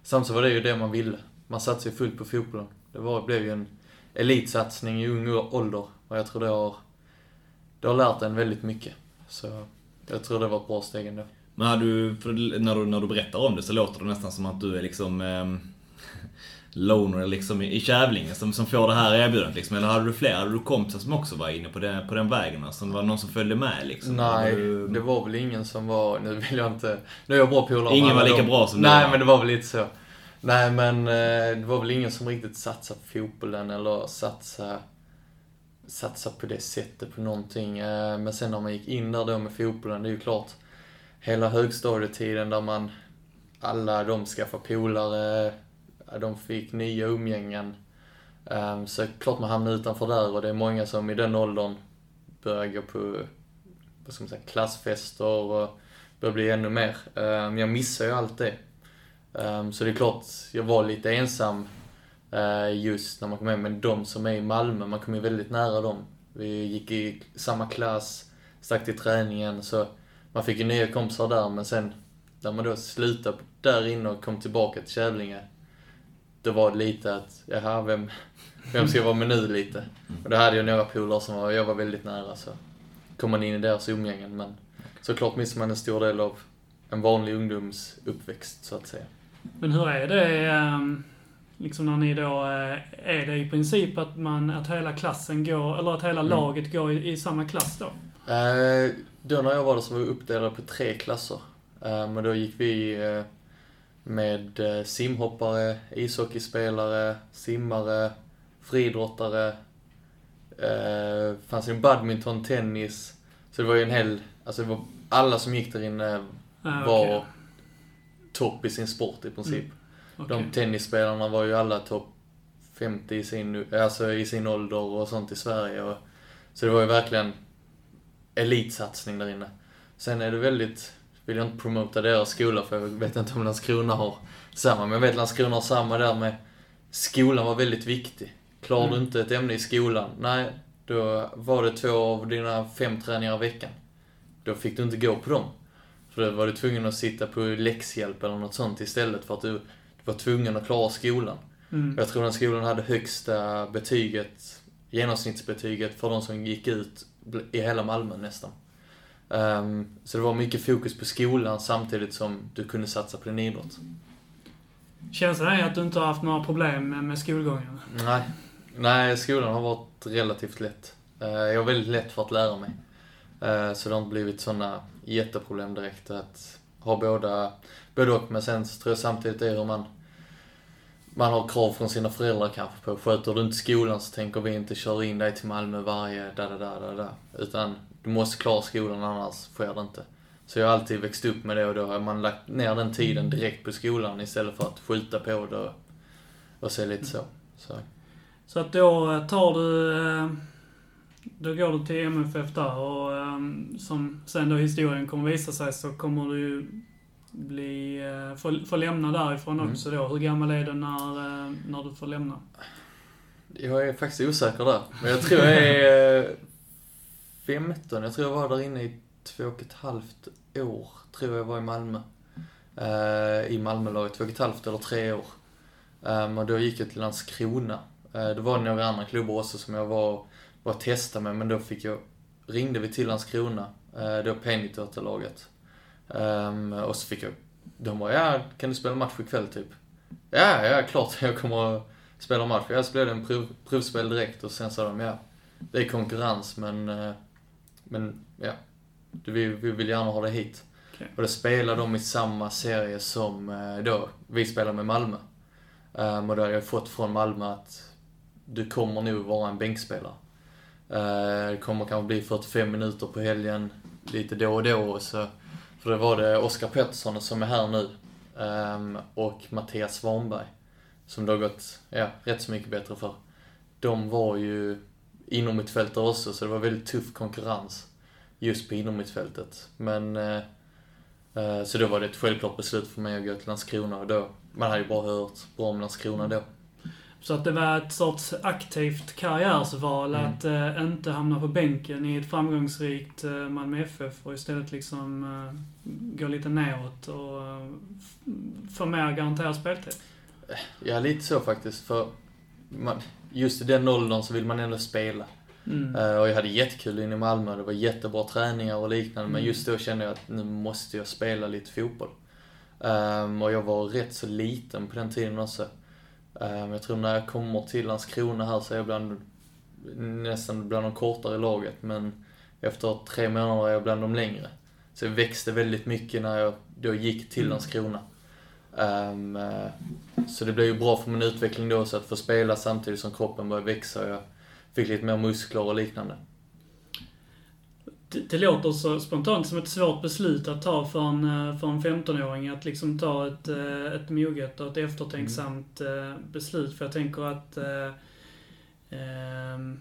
samtidigt var det ju det man ville. Man satsade ju fullt på fotbollen. Det var, blev ju en elitsatsning i ung ålder och jag tror det har, det har lärt en väldigt mycket. Så Jag tror det var ett bra steg ändå. Men du, när du, när du berättar om det så låter det nästan som att du är liksom eh, loner liksom i, i Kävlinge som, som får det här erbjudandet liksom. Eller hade du fler? Hade du kompisar som också var inne på, det, på den vägen? Som var någon som följde med liksom? Nej, du... det var väl ingen som var, nu vill jag inte, nu är jag bra polare Ingen var lika dem. bra som du Nej, var. men det var väl lite så. Nej, men eh, det var väl ingen som riktigt satsade på fotbollen eller satsade, satsade på det sättet på någonting. Eh, Men sen när man gick in där då med fotbollen, det är ju klart, hela högstadietiden där man, alla de skaffade polare, Eh, de fick nya umgängen. Ehm, så klart man hamnar utanför där och det är många som i den åldern börjar gå på, vad ska man säga, klassfester och börjar bli ännu mer. Ehm, jag missar ju allt det. Ehm, så det är klart, jag var lite ensam eh, just när man kom hem. Men de som är i Malmö, man kom ju väldigt nära dem. Vi gick i samma klass, stack till träningen, så man fick ju nya kompisar där. Men sen, när man då slutade där inne och kom tillbaka till Kävlinge, då var det lite att, jaha, vem, vem ska vara med nu lite? Och då hade jag några polare som var, jag var väldigt nära så kom man in i deras umgängen. Men såklart missar man en stor del av en vanlig ungdoms uppväxt så att säga. Men hur är det, ehm, liksom när ni då, eh, är det i princip att man, att hela klassen går, eller att hela Mm. laget går i, i samma klass då? Eh, då när jag var där så var vi uppdelade på tre klasser. Eh, men då gick vi eh, med eh, simhoppare, ishockeyspelare, simmare, friidrottare. Eh, fanns ju badminton, tennis. Så det var ju en hel, alltså det var alla som gick där inne Ah, var okej. topp i sin sport i princip. Okej. De tennisspelarna var ju alla topp 50 i sin, alltså i sin ålder och sånt i Sverige. Och, så det var ju verkligen elitsatsning där inne. Sen är det väldigt, vill jag inte promota deras skola för jag vet inte om Landskrona har samma, men jag vet Landskrona har samma där med skolan var väldigt viktig. Klarar du Mm. inte ett ämne i skolan, nej, då var det två av dina fem träningar i veckan. Då fick du inte gå på dem. För då var du tvungen att sitta på läxhjälp eller något sånt istället för att du, du var tvungen att klara skolan. Mm. Jag tror den skolan hade högsta betyget, genomsnittsbetyget för de som gick ut i hela Malmö nästan. Ehm, så det var mycket fokus på skolan samtidigt som du kunde satsa på din idrott. Känslan är att du inte har haft några problem med, med skolgången? Nej. Nej, skolan har varit relativt lätt. Eh, Jag har väldigt lätt för att lära mig. Eh, Så det har inte blivit sådana jätteproblem direkt att ha båda, både och. Men sen så tror jag samtidigt det är hur man, man har krav från sina föräldrar kanske på. Sköter du inte skolan så tänker vi inte köra in dig till Malmö varje da da da da da. Utan du måste klara skolan annars sker det inte. Så jag har alltid växt upp med det och då har man lagt ner den tiden direkt på skolan istället för att skjuta på det och, se lite så. så. Så att då eh, tar du... eh, Då går du till MFF där och eh, som sen då historien kommer visa sig så kommer du ju bli... eh, Få, få lämna därifrån Mm. också då. Hur gammal är du när, när du får lämna? Jag är faktiskt osäker där. Men jag tror jag är 15. Jag tror jag var där inne i två och ett halvt år. Tror jag var i Malmö. Eh, I Malmölaget. Två och ett halvt eller tre år. Um, och då gick jag till Landskrona. Uh, det var några andra klubbar också som jag var, var och testade med. Men då fick jag, ringde vi till Landskrona. Eh, uh, då Pennyturtle-laget. Um, ehm, och så fick jag, de bara, ja kan du spela match ikväll typ? Ja, ja klart jag kommer att spela match. Jag spelade en prov, provspel direkt och sen sa de, ja, det är konkurrens men, men ja, vi, vi vill gärna ha det hit. Okej. Och då spelade de i samma serie som eh, då vi spelar med Malmö. Um, och då har jag fått från Malmö att du kommer nog vara en bänkspelare. Uh, det kommer kanske bli 45 minuter på helgen, lite då och då. Och så, för då var det Oskar Pettersson som är här nu. ehm, och Mattias Svanberg. Som det har gått ja, rätt så mycket bättre för. De var ju inom mittfältare också, så det var väldigt tuff konkurrens just på innermittfältet. Men eh, eh, så då var det ett självklart beslut för mig att gå till Landskrona och då, man hade ju bara hört bra om Landskrona då. Så att det var ett sorts aktivt karriärsval Mm. att eh, inte hamna på bänken i ett framgångsrikt eh, Malmö FF och istället liksom eh, gå lite neråt och eh, få mer garanterad speltid. Ja, lite så faktiskt. För man, just i den åldern så vill man ändå spela. Mm. Eh, och jag hade jättekul inne i Malmö, det var jättebra träningar och liknande. Men Mm. just då kände jag att nu måste jag spela lite fotboll. Ehm, och jag var rätt så liten på den tiden också. Ehm, jag tror när jag kommer till Landskrona här så är jag bland, nästan bland de kortare i laget. Men efter tre månader är jag bland de längre. Så jag växte väldigt mycket när jag då gick till Mm. Landskrona. Eh, så det blev ju bra för min utveckling då, så att få spela samtidigt som kroppen började växa och jag fick lite mer muskler och liknande. Det, det låter så spontant som ett svårt beslut att ta för en, eh, för en 15-åring. Att liksom ta ett, eh, ett moget och ett eftertänksamt eh, beslut. För jag tänker att eh, ehm,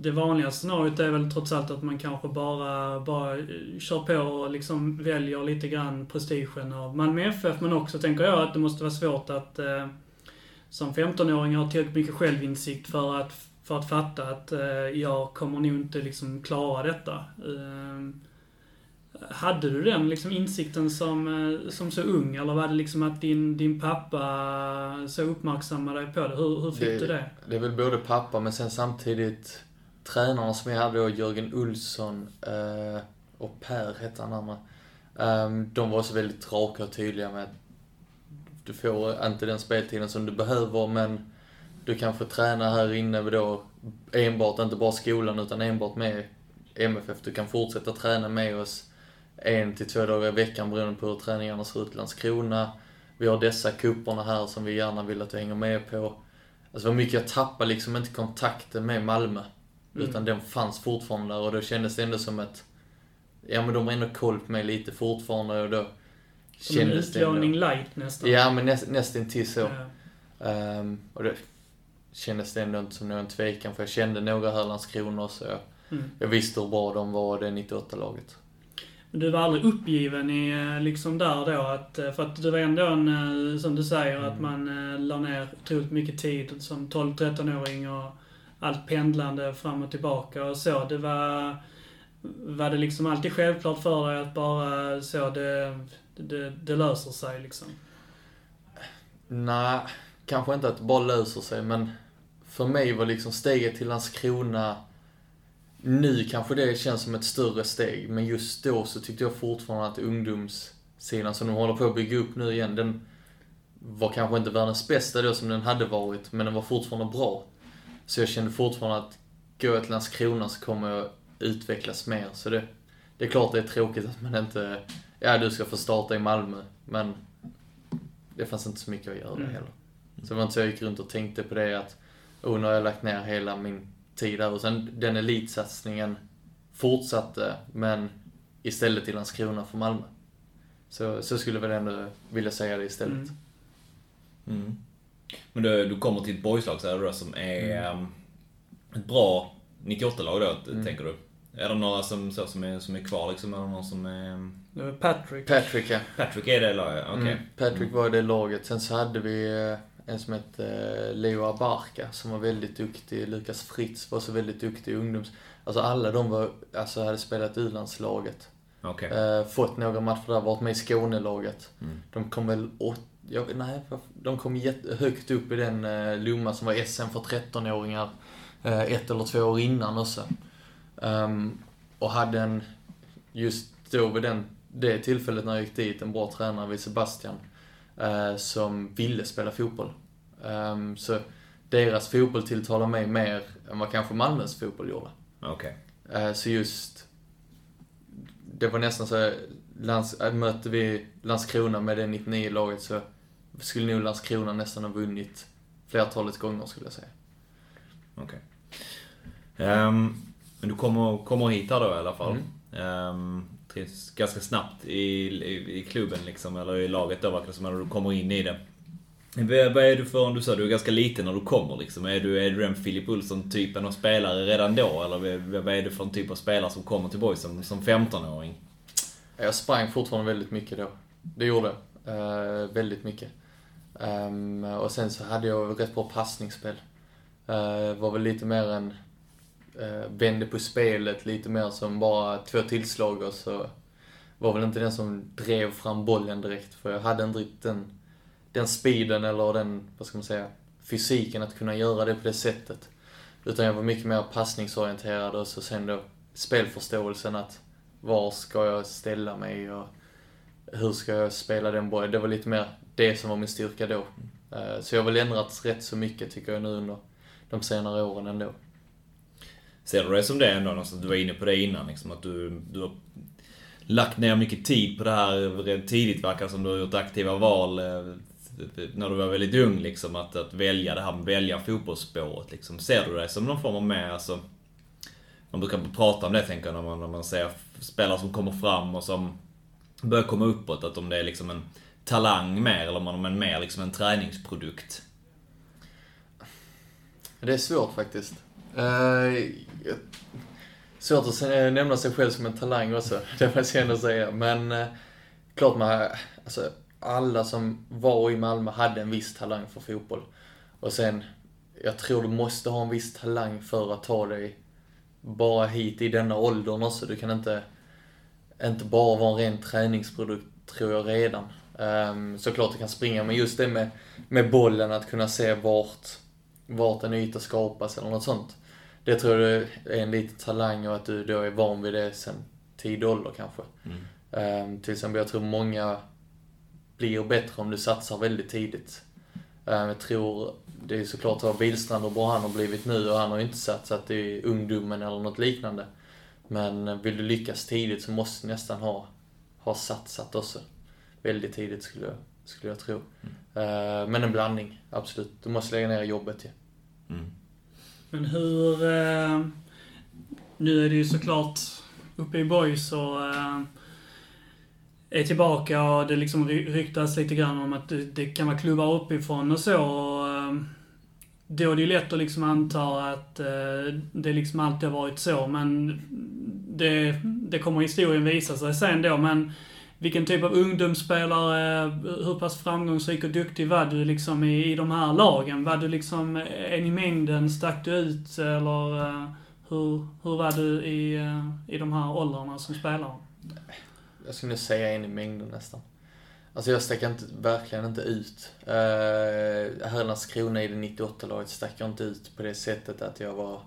det vanliga scenariot är väl trots allt att man kanske bara, bara eh, kör på och liksom väljer lite grann prestigen av Malmö FF. Men också tänker jag att det måste vara svårt att eh, som 15-åring ha tillräckligt mycket självinsikt för att, för att fatta att eh, jag kommer nog inte liksom klara detta. Eh, hade du den liksom insikten som, eh, som så ung? Eller var det liksom att din, din pappa så uppmärksammade dig på det? Hur, hur fick Det- du det? Det är väl både pappa, men sen samtidigt tränarna som jag hade då, Jörgen Olsson eh, och Per hette han andra. Ehm, de var också väldigt raka och tydliga med att du får inte den speltiden som du behöver, men du kan få träna här inne då enbart, inte bara skolan, utan enbart med MFF. Du kan fortsätta träna med oss en till två dagar i veckan beroende på hur träningarna ser ut i Landskrona. Vi har dessa kupperna här som vi gärna vill att du hänger med på. Alltså det var mycket, jag tappade liksom inte kontakten med Malmö. Mm. Utan den fanns fortfarande där och då kändes det ändå som att, ja men de har ändå koll på mig lite fortfarande och då Som en kändes det ändå... utlåning light nästan. Ja men näst, nästintill så. Ja. Ehm, och det kändes det ändå inte som någon tvekan för jag kände några här i Landskrona så jag, Mm. jag visste hur bra de var, det 98-laget. Men du var aldrig uppgiven i, eh, liksom där då att, eh, för att du var ändå en, eh, som du säger, Mm. att man la ner otroligt mycket tid som 12-13-åring och allt pendlande fram och tillbaka och så. Det var, var det liksom alltid självklart för dig att bara så det, det, det löser sig liksom? Nej, kanske inte att det bara löser sig, men för mig var liksom steget till Landskrona, nu kanske det känns som ett större steg, men just då så tyckte jag fortfarande att ungdomssidan som de håller på att bygga upp nu igen, den var kanske inte världens bästa då som den hade varit, men den var fortfarande bra. Så jag kände fortfarande att går jag till Landskrona så kommer jag utvecklas mer. Så det, det är klart det är tråkigt att man inte, ja du ska få starta i Malmö, men det fanns inte så mycket att göra Mm. heller. Så det var inte så jag gick runt och tänkte på det att, oh nu har jag lagt ner hela min tid där. Och sen den elitsatsningen fortsatte, men istället i Landskrona för Malmö. Så, så skulle jag väl ändå vilja säga det istället. Mm. Mm. Men du, du kommer till ett boyslag så här då, som är um, ett bra 98-lag då, Mm. tänker du? Är det några som, så, som, är, som är kvar liksom? Är det någon som är... Det var Patrick. Patrick ja. Patrick är det laget? Okej. Mm, Patrick var i det laget. Sen så hade vi eh, en som hette eh, Leo Abarca som var väldigt duktig. Lukas Fritz var så väldigt duktig i ungdoms... Alltså alla de var, alltså hade spelat i U-landslaget. Okej. Eh, fått några matcher där, varit med i Skånelaget. Mm. De kom väl åt, jag, nej, de kom jätte, högt upp i den eh, Lomma som var SM för 13-åringar. Eh, ett eller två år innan också. Ehm, och hade en, just då vid den, det tillfället när jag gick dit, en bra tränare vid Sebastian. Eh, som ville spela fotboll. Ehm, så deras fotboll tilltalar mig mer än vad kanske Malmös fotboll gjorde. Okej. Eh, Så just... Det var nästan så Lands, äh, mötte vi Landskrona med det 99-laget så skulle nog Landskrona nästan ha vunnit flertalet gånger skulle jag säga. Okej. Ehm, men du kommer, kommer hit här då i alla fall. Mm. Um, ganska snabbt i, i, i klubben liksom, eller i laget då verkar det som, när du kommer in i det. Vad är du för, du sa du är ganska liten när du kommer liksom. Är du, är du den Filip Olsson-typen av spelare redan då? Eller vad- är du för en typ av spelare som kommer till BoIS som, som 15-åring? Jag sprang fortfarande väldigt mycket då. Det gjorde jag. Eh, väldigt mycket. Um, och sen så hade jag rätt bra passningsspel. Uh, var väl lite mer en... Eh, vände på spelet lite mer som bara två tillslag och så var väl inte den som drev fram bollen direkt. För jag hade inte riktigt den, den speeden eller den, vad ska man säga, fysiken att kunna göra det på det sättet. Utan jag var mycket mer passningsorienterad och så sen då spelförståelsen att var ska jag ställa mig och hur ska jag spela den bollen. Det var lite mer det som var min styrka då. Eh, så jag har väl ändrat rätt så mycket tycker jag nu under de senare åren ändå. Ser du det som det ändå? Någonstans, du var inne på det innan, liksom, att du, du har lagt ner mycket tid på det här tidigt, verkar som du har gjort aktiva val eh, när du var väldigt ung, liksom, att, att välja det här med välja fotbollsspåret. Liksom. Ser du det som någon form av mer, alltså, man brukar prata om det, tänker jag, när man, när man ser spelare som kommer fram och som börjar komma uppåt, att om det är liksom en talang mer, eller om man är mer liksom en träningsprodukt. Det är svårt faktiskt. Eh, svårt att nämna sig själv som en talang också, det får jag ändå säga. Men eh, klart man, alltså alla som var i Malmö hade en viss talang för fotboll. Och sen, jag tror du måste ha en viss talang för att ta dig bara hit i denna åldern också. Du kan inte, inte bara vara en ren träningsprodukt, tror jag redan. Um, såklart du kan springa, men just det med, med bollen, att kunna se vart, vart en yta skapas eller något sånt. Det tror jag är en liten talang och att du då är van vid det sen tidig ålder kanske. Ehm, till exempel, jag tror många blir bättre om du satsar väldigt tidigt. Ehm, jag tror, det är såklart vad Bilstrand och bra han har blivit nu och han har inte satsat i ungdomen eller något liknande. Men vill du lyckas tidigt så måste du nästan ha, ha satsat också. Väldigt tidigt skulle jag, skulle jag tro. Ehm, men en blandning, absolut. Du måste lägga ner jobbet ju. Men hur... Eh, nu är det ju såklart uppe i Boys och eh, är tillbaka och det liksom ryktas lite grann om att det, det kan vara klubbar uppifrån och så. Och, eh, då är det ju lätt att liksom anta att eh, det liksom alltid har varit så, men det, det kommer historien visa sig sen då. Men vilken typ av ungdomsspelare, hur pass framgångsrik och duktig var du liksom i, i de här lagen? Var du liksom eh, en i mängden, stack du ut eller eh, hur, hur var du i, eh, i de här åldrarna som spelare? Jag skulle nog säga en i mängden nästan. Alltså jag stack inte, verkligen inte ut. Uh, här i Landskrona i det 98-laget stack jag inte ut på det sättet att jag var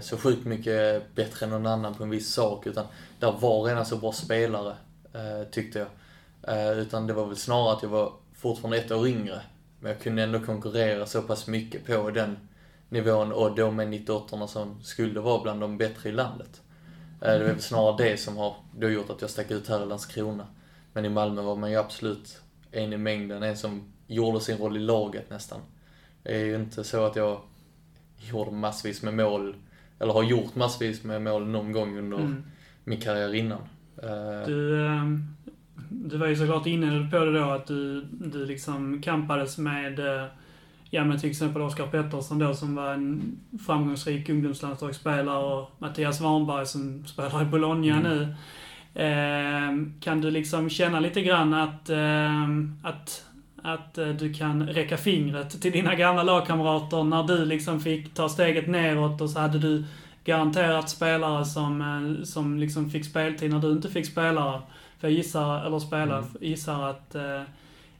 så sjukt mycket bättre än någon annan på en viss sak. Utan där var redan så bra spelare, tyckte jag. Eh, utan det var väl snarare att jag var fortfarande ett år yngre. Men jag kunde ändå konkurrera så pass mycket på den nivån och då med 98 som skulle vara bland de bättre i landet. Eh, Det är väl snarare det som har då gjort att jag stack ut här i Landskrona. Men i Malmö var man ju absolut en i mängden, en som gjorde sin roll i laget nästan. Det är ju inte så att jag gjorde massvis med mål, eller har gjort massvis med mål någon gång under Mm. min karriär innan. Eh, Du, eh, du var ju såklart inne på det då att du, du liksom kampades med, eh, ja men till exempel Oskar Pettersson då som var en framgångsrik ungdomslandslagsspelare och Mattias Warnberg som spelar i Bologna nu. Eh, kan du liksom känna lite grann att, eh, att, att eh, du kan räcka fingret till dina gamla lagkamrater när du liksom fick ta steget neråt och så hade du garanterat spelare som, eh, som liksom fick speltid när du inte fick spelare. För jag gissar, eller spela, Mm. gissar att eh,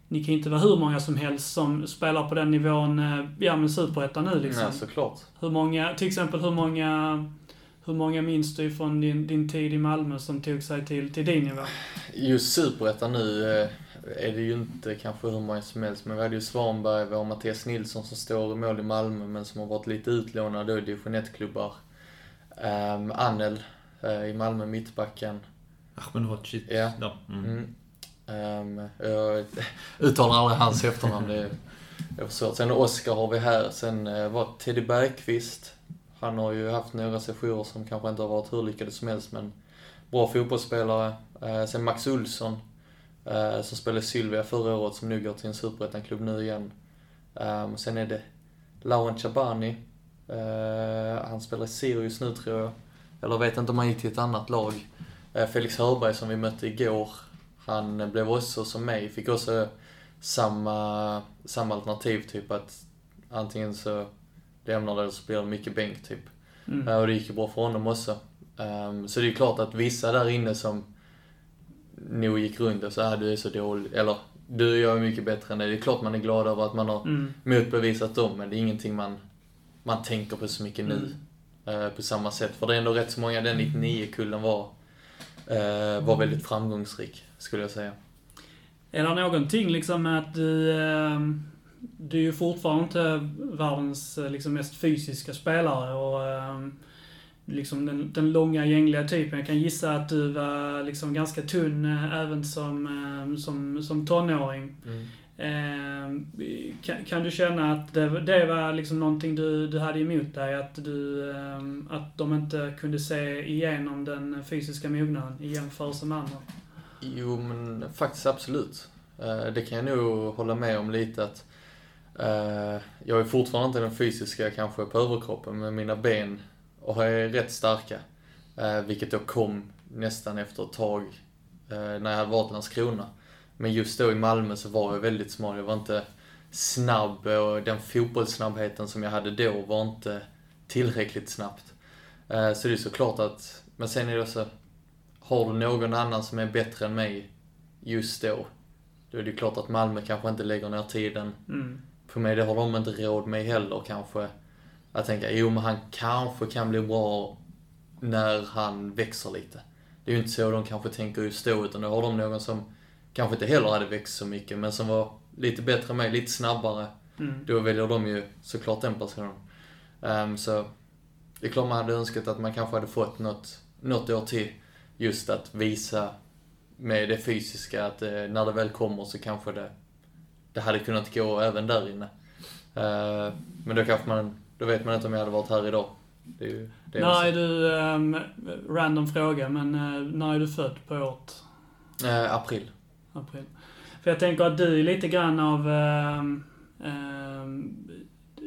ni kan inte vara hur många som helst som spelar på den nivån, eh, ja men superettan nu liksom. Nej, såklart. Hur många, till exempel hur många, hur många minns du från din, din tid i Malmö som tog sig till, till din nivå? Just superettan nu eh, är det ju inte kanske hur många som helst, men vi hade ju Svanberg, vi har Mattias Nilsson som står i mål i Malmö, men som har varit lite utlånad då i division 1-klubbar. Um, Annel eh, i Malmö, mittbacken. Ahmedhodzic. Ja. Ja. Mm. Ehm, jag uttalar aldrig hans efternamn, det är, det är svårt. Sen Oskar har vi här, sen uh, var Teddy Bergqvist. Han har ju haft några sessioner som kanske inte har varit hur lyckade som helst, men bra fotbollsspelare. Eh, sen Max Olsson, eh, som spelade Sylvia förra året, som nu går till en superettan-klubb nu igen. Um, sen är det Laurent Chabani. Eh, han spelar i Sirius nu tror jag. Eller vet inte om han gick till ett annat lag. Eh, Felix Hörberg som vi mötte igår. Han blev också som mig, fick också samma, samma alternativ, typ att antingen så lämnar det eller så blir det mycket bänk, typ. Mm. Eh, Och det gick ju bra för honom också. Ehm, Så det är klart att vissa där inne som nog gick runt och sa att du är så dålig, eller du och jag är mycket bättre än dig. Det är klart man är glad över att man har Mm. motbevisat dem, men det är ingenting man man tänker på så mycket nu. Mm. eh, på samma sätt. För det är ändå rätt så många, den 99-kullen var, eh, var väldigt framgångsrik, skulle jag säga. Är det någonting liksom med att du... Eh, du är ju fortfarande inte världens eh, liksom, mest fysiska spelare och eh, liksom den, den långa gängliga typen. Jag kan gissa att du var liksom ganska tunn även som, eh, som, som tonåring. Eh, Ehm, kan, kan du känna att det, det var liksom någonting du, du hade emot dig? Att, du, ehm, att de inte kunde se igenom den fysiska mognaden i jämförelse med andra? Jo, men faktiskt absolut. Eh, det kan jag nog hålla med om lite att eh, jag är fortfarande inte den fysiska kanske på överkroppen, men mina ben och är rätt starka. Eh, vilket då kom nästan efter ett tag när jag hade varit i Landskrona. Men just då i Malmö så var jag väldigt smal. Jag var inte snabb och den fotbollssnabbheten som jag hade då var inte tillräckligt snabbt. Eh, Så det är såklart att, men sen är det också, har du någon annan som är bättre än mig just då, då är det klart att Malmö kanske inte lägger ner tiden Mm. på mig. Det har de inte råd med heller kanske. Att tänka, jo men han kanske kan bli bra när han växer lite. Det är ju inte så de kanske tänker just då, utan då har de någon som kanske inte heller hade växt så mycket, men som var lite bättre än mig, lite snabbare. Mm. Då väljer de ju såklart den personen. Ehm, så det är klart man hade önskat att man kanske hade fått något, något år till. Just att visa med det fysiska att eh, när det väl kommer så kanske det, det hade kunnat gå även där inne. Ehm, men då kanske man, då vet man inte om jag hade varit här idag. Det är ju, det är När är du, ehm, random fråga, men eh, när är du född på året? Eh, april. April. För jag tänker att du är lite grann av... ehm, ehm,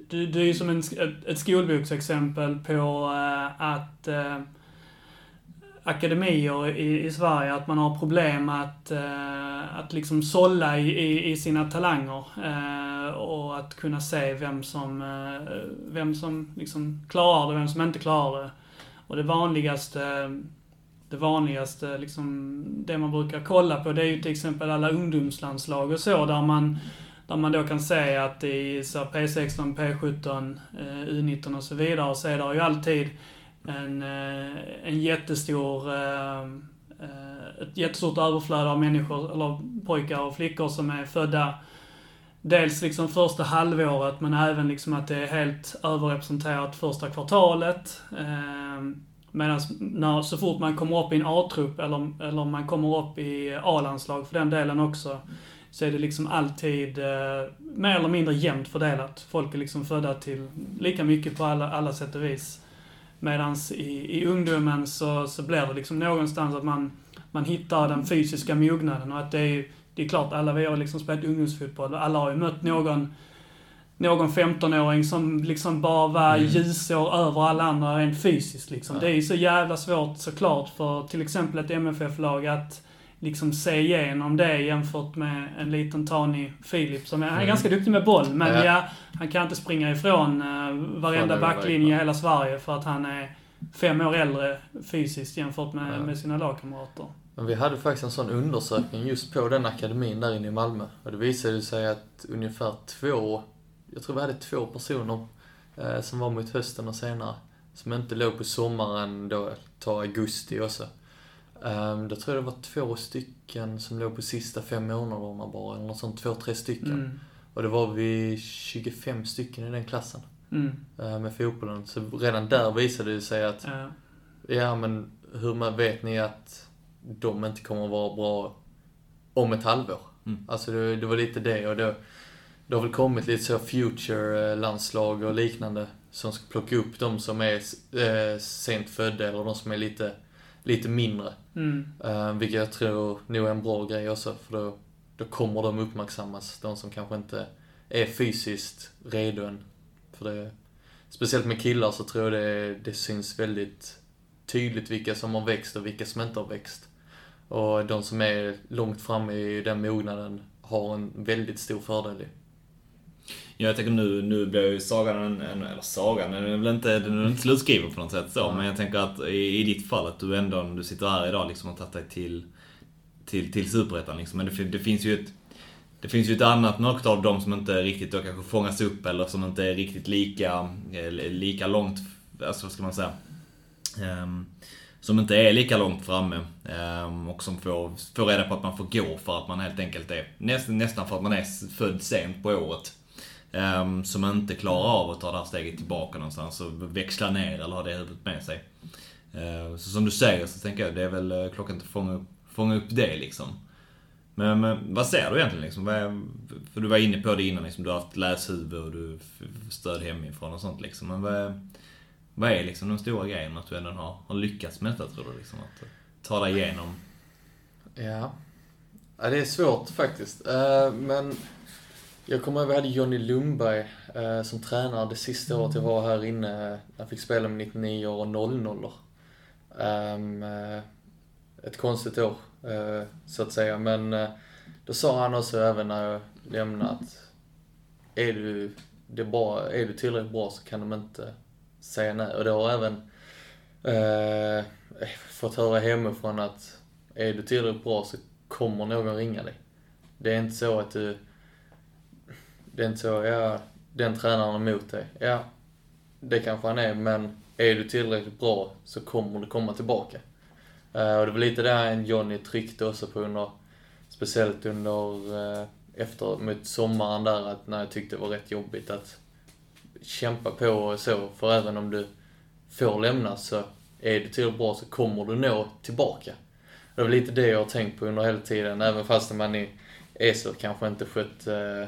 du, du är ju som en, ett, ett skolboksexempel på eh, att eh, akademier i, i Sverige, att man har problem att, eh, att liksom sålla i, i, i sina talanger. Eh, och att kunna se vem som, vem som liksom klarar det och vem som inte klarar det. Och det vanligaste det vanligaste, liksom, det man brukar kolla på, det är ju till exempel alla ungdomslandslag och så, där man, där man då kan se att i så P16, P17, U19 och så vidare, så är det ju alltid en, eh, en jättestor, eh, eh, ett jättestort överflöd av människor, eller pojkar och flickor som är födda Dels liksom första halvåret, men även liksom att det är helt överrepresenterat första kvartalet. Medan när, så fort man kommer upp i en A-trupp, eller, eller man kommer upp i A-landslag för den delen också, så är det liksom alltid eh, mer eller mindre jämnt fördelat. Folk är liksom födda till lika mycket på alla, alla sätt och vis. Medan i, i ungdomen så, så blir det liksom någonstans att man, man hittar den fysiska mognaden och att det är, det är klart, alla vi har liksom spelat ungdomsfotboll och alla har ju mött någon någon 15-åring som liksom bara var Mm. ljusår över alla andra rent fysiskt liksom. Ja. Det är ju så jävla svårt såklart för till exempel ett MFF-lag att liksom se igenom det jämfört med en liten tanig Filip som är, han är Mm. ganska duktig med boll, men ja, Ja. han kan inte springa ifrån uh, varenda backlinje i hela Sverige för att han är fem år äldre fysiskt jämfört med, Ja. med sina lagkamrater. Men vi hade faktiskt en sån undersökning just på den akademin där inne i Malmö. Och det visade sig att ungefär två, jag tror vi hade två personer eh, som var mot hösten och senare. Som inte låg på sommaren då, ta augusti också. Um, då tror jag det var två stycken som låg på sista fem månaderna bara, eller något sånt, två, tre stycken. Mm. Och det var vi 25 stycken i den klassen Mm. eh, med fotbollen. Så redan där visade det sig att Ja. Ja, men hur man vet ni att de inte kommer att vara bra om ett halvår? Mm. Alltså det, det var lite det och det, det har väl kommit lite så future-landslag och liknande som ska plocka upp de som är eh, sent födda eller de som är lite, lite mindre. Mm. Eh, vilket jag tror nog är en bra grej också för då, då kommer de uppmärksammas, de som kanske inte är fysiskt redo än. För det, speciellt med killar så tror jag det, det syns väldigt tydligt vilka som har växt och vilka som inte har växt. Och de som är långt framme i den mognaden har en väldigt stor fördel i. Ja, jag tänker nu, nu blir ju sagan en, en eller sagan, den är väl inte, den är inte slutskriven på något sätt så, men jag tänker att i, i ditt fall att du ändå, du sitter här idag liksom och tagit dig till, till, till Superettan liksom. Men det, det finns ju ett, det finns ju ett annat något av dem som inte riktigt då kanske fångas upp eller som inte är riktigt lika, eh, lika långt, alltså vad ska man säga? Um, som inte är lika långt framme um, och som får, får reda på att man får gå för att man helt enkelt är, näst, nästan för att man är född sent på året. Ehm, som inte klarar av att ta det här steget tillbaka någonstans och växla ner eller ha det huvudet med sig. Ehm, så som du säger så tänker jag, det är väl eh, klockan att fånga upp, fånga upp det liksom. Men, men vad ser du egentligen liksom? Är, för du var inne på det innan, liksom, du har haft läshuvud och du stöd hemifrån och sånt liksom. Men vad är, vad är liksom den stora grejen att du ändå har, har lyckats med detta tror du? Liksom, att ta dig igenom? Ja. ja det är svårt faktiskt. Uh, men jag kommer ihåg vi hade Johnny Lundberg uh, som tränare det sista året jag var här inne. Jag fick spela med 99 och 00 um, uh, Ett konstigt år, så att säga. Men då sa han också även när jag lämnade att är du, det bra, är du tillräckligt bra så kan de inte säga nej. Och det har även eh, fått höra hemifrån att är du tillräckligt bra så kommer någon ringa dig. Det är inte så att du... Det är inte så, ja, den tränaren är emot dig. Ja, det kanske han är, men är du tillräckligt bra så kommer du komma tillbaka. Uh, och det var lite där Johnny tryckte också på under, speciellt under, uh, efter, mot sommaren där, att när jag tyckte det var rätt jobbigt att kämpa på och så, för även om du får lämna så är du tillräckligt bra så kommer du nå tillbaka. Det var lite det jag har tänkt på under hela tiden, även fast man i ESO kanske inte skött... uh,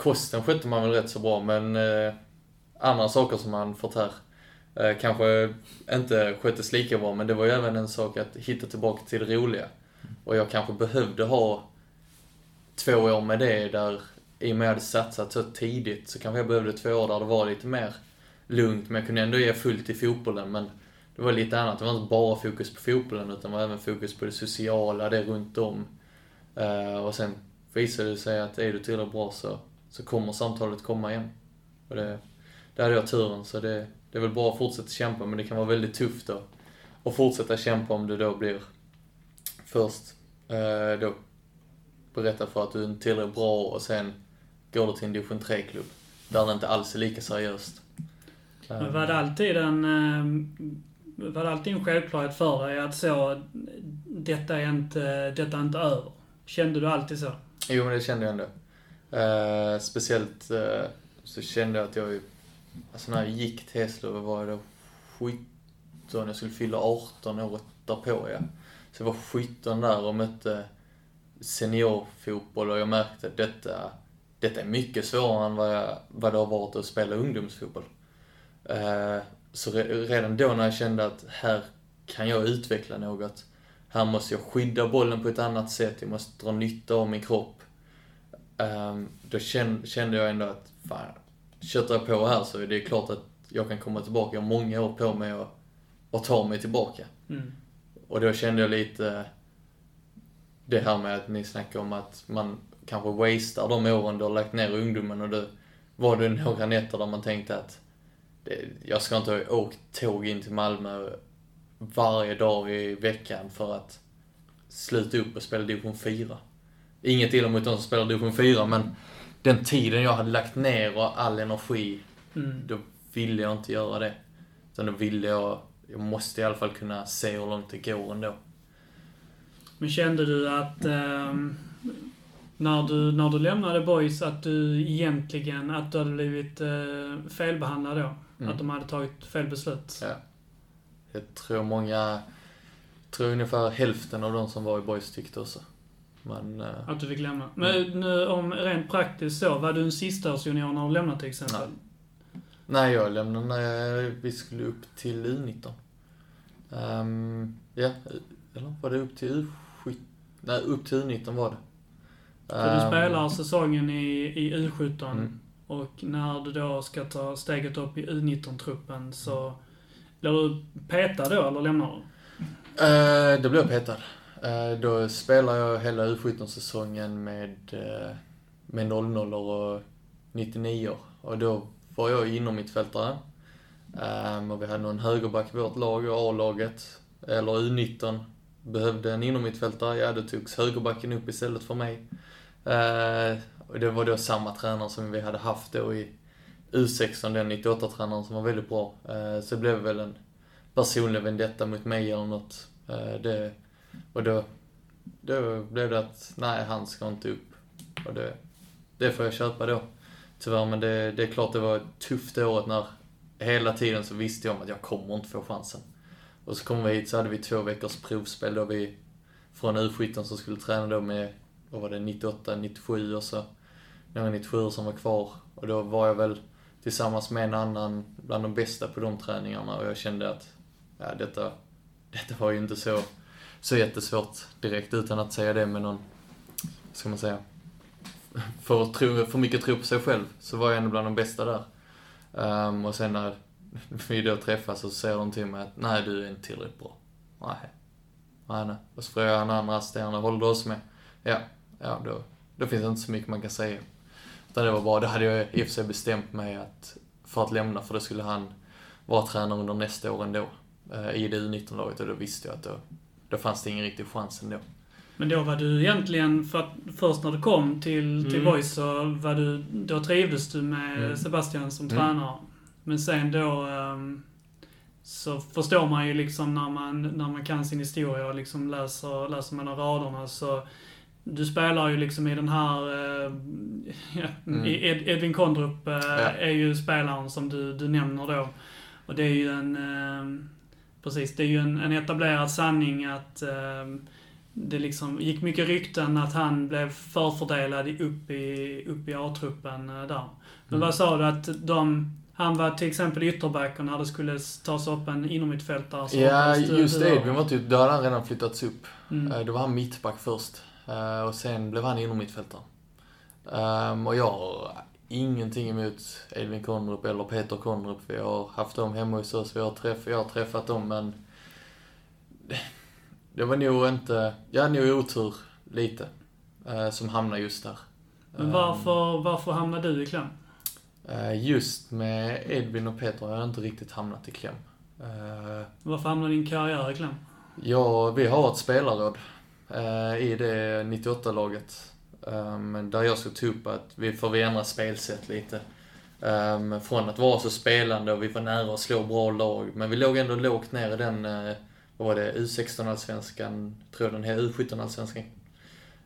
kosten skötte man väl rätt så bra, men eh, andra saker som man fått här eh, kanske inte sköttes lika bra, men det var ju även en sak att hitta tillbaka till det roliga. Och jag kanske behövde ha två år med det där i och med att jag hade satsat så tidigt så kanske jag behövde två år där det var lite mer lugnt. Men jag kunde ändå ge fullt i fotbollen. Men det var lite annat. Det var inte bara fokus på fotbollen utan det var även fokus på det sociala, det runt om. Eh, och sen visade det sig att är du tillräckligt bra så, så kommer samtalet komma igen. Och det, det hade jag turen, så det, det är väl bra att fortsätta kämpa, men det kan vara väldigt tufft då. Att fortsätta kämpa om du då blir först uh, då berätta för att du är tillräckligt bra och sen går du till en division 3-klubb. Där det inte alls är lika seriöst. Men var det alltid en, eh, var det alltid en självklarhet för dig att så, detta är inte, detta är inte över? Kände du alltid så? Jo, men det kände jag ändå. Eh, speciellt eh, så kände jag att jag, alltså när jag gick till Eslöv var jag då 17, jag skulle fylla 18 året därpå ja. Så jag var 17 där och mötte seniorfotboll och jag märkte att detta, detta är mycket svårare än vad, jag, vad det har varit att spela ungdomsfotboll. Eh, så re, redan då när jag kände att här kan jag utveckla något. Här måste jag skydda bollen på ett annat sätt, jag måste dra nytta av min kropp. Um, då kände, jag ändå att, fan, köttar jag på här så är det klart att jag kan komma tillbaka. Jag har många år på mig att, att ta mig tillbaka. Mm. Och då kände jag lite det här med att ni snackar om att man kanske wastear de åren du har lagt ner ungdomen och då var det några nätter där man tänkte att det, jag ska inte ha åkt tåg in till Malmö varje dag i veckan för att sluta upp och spela division 4. Inget illa mot de som spelar division 4, men den tiden jag hade lagt ner och all energi, mm. då ville jag inte göra det. Utan då ville jag, jag måste i alla fall kunna se hur långt det går ändå. Men kände du att eh, när, du, när du lämnade Boys att du egentligen, att du hade blivit eh, felbehandlad då? Mm. Att de hade tagit fel beslut? Ja. Jag tror många, jag tror ungefär hälften av de som var i Boys tyckte också. Men, eh, att du fick lämna. Men mm. nu om rent praktiskt så, var du en sistaårsjunior när du lämnade till exempel? Nej. Nej, jag lämnade när vi skulle upp till U19. Um, ehm, ja, eller var det upp till U Nej, upp till U19 var det. För du ehm. spelar säsongen i, i U17 mm. och när du då ska ta steget upp i U19-truppen så blir du petad då eller lämnar du? Uh, då blir jag petad. Eh, då spelar jag hela U17-säsongen med, eh, med 00 och 99 och då var jag inom mitt fältare. Ehm, och vi hade någon högerback i vårt lag, A-laget, eller U19 behövde en innermittfältare, ja då togs högerbacken upp istället för mig. Ehm, och det var då samma tränare som vi hade haft då i U16, den 98-tränaren som var väldigt bra. Ehm, så det blev väl en personlig vendetta mot mig eller något. Det, och då, då blev det att, nej han ska inte upp. Och det, det får jag köpa då. Tyvärr, men det, det är klart det var ett tufft året när hela tiden så visste jag om att jag kommer inte få chansen. Och så kom vi hit så hade vi två veckors provspel då vi från U17 som skulle träna då med, vad var det, 98, 97 och så några 97 som var kvar. Och då var jag väl tillsammans med en annan bland de bästa på de träningarna och jag kände att, ja detta, detta var ju inte så, så jättesvårt direkt utan att säga det med någon, vad ska man säga, för, tro, för mycket tro på sig själv så var jag ändå bland de bästa där. Um, och sen när vi då träffas så säger de till mig att nej, du är inte tillräckligt bra. Nej. Nej, nej. Och så frågar jag den andra assisterande, håller du oss med? Ja. Ja, då, då finns det inte så mycket man kan säga. Utan det var bara, det hade jag i och för sig bestämt mig att, för att lämna, för då skulle han vara tränare under nästa år ändå. Uh, I det U19-laget och då visste jag att då, då fanns det ingen riktig chans ändå. Men då var du egentligen, för att först när du kom till, till mm. Boys så var du, då trivdes du med mm. Sebastian som mm. tränare. Men sen då um, så förstår man ju liksom när man, när man kan sin historia och liksom läser, läser mellan raderna så du spelar ju liksom i den här, uh, ja, mm. Ed, Edvin Kondrup uh, ja. är ju spelaren som du, du nämner då. Och det är ju en, uh, precis, det är ju en, en etablerad sanning att det liksom gick mycket rykten att han blev förfördelad upp i, upp i A-truppen där. Men mm. vad sa du att de han var till exempel ytterback och när det skulle tas upp en innermittfältare så Ja, just Edvin var typ, då hade han redan flyttats upp. Mm. Eh, då var han mittback först. Eh, och sen blev han innermittfältare. Um, och jag ingenting emot Edvin Konrup eller Peter Konrup. Vi har haft dem hemma hos oss, vi har träff, jag har träffat dem men... Det var nog inte, jag hade nog otur lite. Uh, som hamnade just där. Men varför, varför hamnade du i kläm? Eh, just med Edvin och Peter har jag inte riktigt hamnat i kläm. Eh, Varför hamnade din karriär i kläm? Ja, vi har ett spelarråd eh, i det 98-laget. Ehm, där jag ska ta upp att vi får vi ändra spelsätt lite. Ehm, från att vara så spelande och vi var nära att slå bra lag, men vi låg ändå lågt ner i den, eh, vad var det, U16-allsvenskan, tror jag den heter, U17-allsvenskan.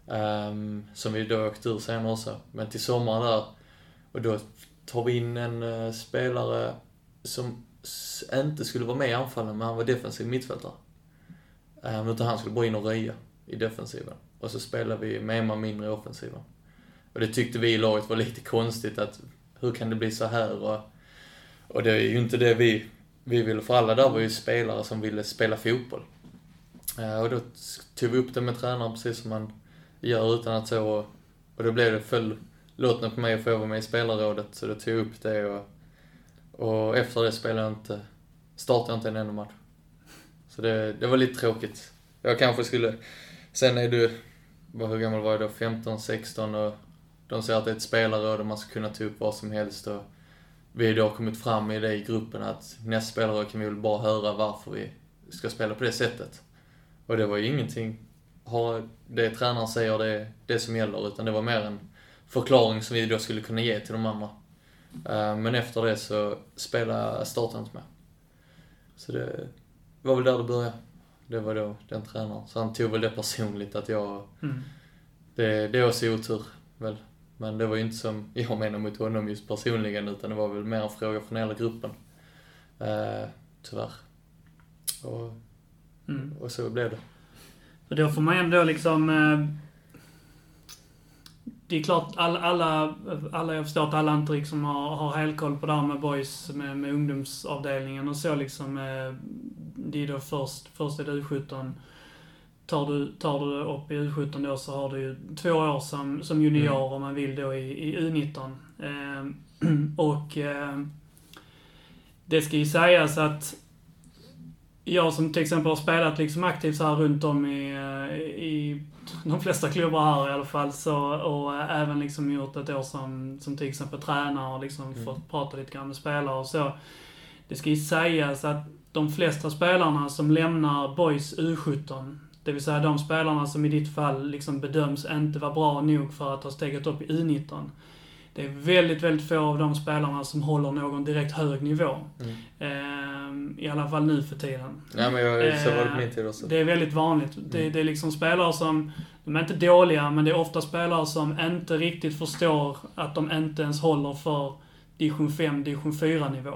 Ehm, som vi då åkte ur senare också. Men till sommaren där, och då tar vi in en uh, spelare som inte skulle vara med i anfallen, men han var defensiv mittfältare. Um, utan han skulle bara in och röja i defensiven. Och så spelar vi med en mindre offensiva. Och det tyckte vi i laget var lite konstigt att, hur kan det bli så här? Och, och det är ju inte det vi, vi ville, för alla där var ju spelare som ville spela fotboll. Eh, och då tog vi upp det med tränaren precis som man gör utan att så, och, och då blev det, föll lotten på mig att få vara med i spelarrådet, så då tog jag upp det och, och efter det spelade jag inte, startade jag inte en enda match. Så det, det var lite tråkigt. Jag kanske skulle, sen är du, hur gammal var jag då? 15, 16 och de säger att det är ett spelarråd och man ska kunna ta upp vad som helst och vi har då kommit fram i det i gruppen att nästa spelare kan vi väl bara höra varför vi ska spela på det sättet. Och det var ju ingenting, har det tränaren säger det är det som gäller, utan det var mer en förklaring som vi då skulle kunna ge till de andra. Eh, men efter det så spelade starten inte med. Så det var väl där det började. Det var då den tränaren. Så han tog väl det personligt att jag... Mm. Det, det är också otur, väl. Men det var ju inte som jag menar mot honom just personligen, utan det var väl mer en fråga från hela gruppen. Uh, tyvärr. Och, mm. och så blev det. Så då får man ändå liksom eh, det är klart, alla, alla, alla, jag förstår att alla inte liksom har, har helkoll på det här med boys, med, med ungdomsavdelningen och så liksom. Det är då först, först är det U17. Tar du, tar du upp i U17 då så har du ju två år som, som junior mm. om man vill då i, i U19. Eh, och eh, det ska ju sägas att jag som till exempel har spelat liksom aktivt så här runt om i, eh, i de flesta klubbar här i alla fall. Så, och även liksom gjort ett år som, som till exempel tränare och liksom mm. fått prata lite grann med spelare och så. Det ska ju sägas att de flesta spelarna som lämnar Boys U17 Det vill säga de spelarna som i ditt fall liksom bedöms inte vara bra nog för att ha stegat upp i U19. Det är väldigt, väldigt få av de spelarna som håller någon direkt hög nivå. Mm. Eh, I alla fall nu för tiden. Nej men jag, så var det på min tid också. Det är väldigt vanligt. Det, Mm. det är liksom spelare som, de är inte dåliga, men det är ofta spelare som inte riktigt förstår att de inte ens håller för division 5, division 4 nivå.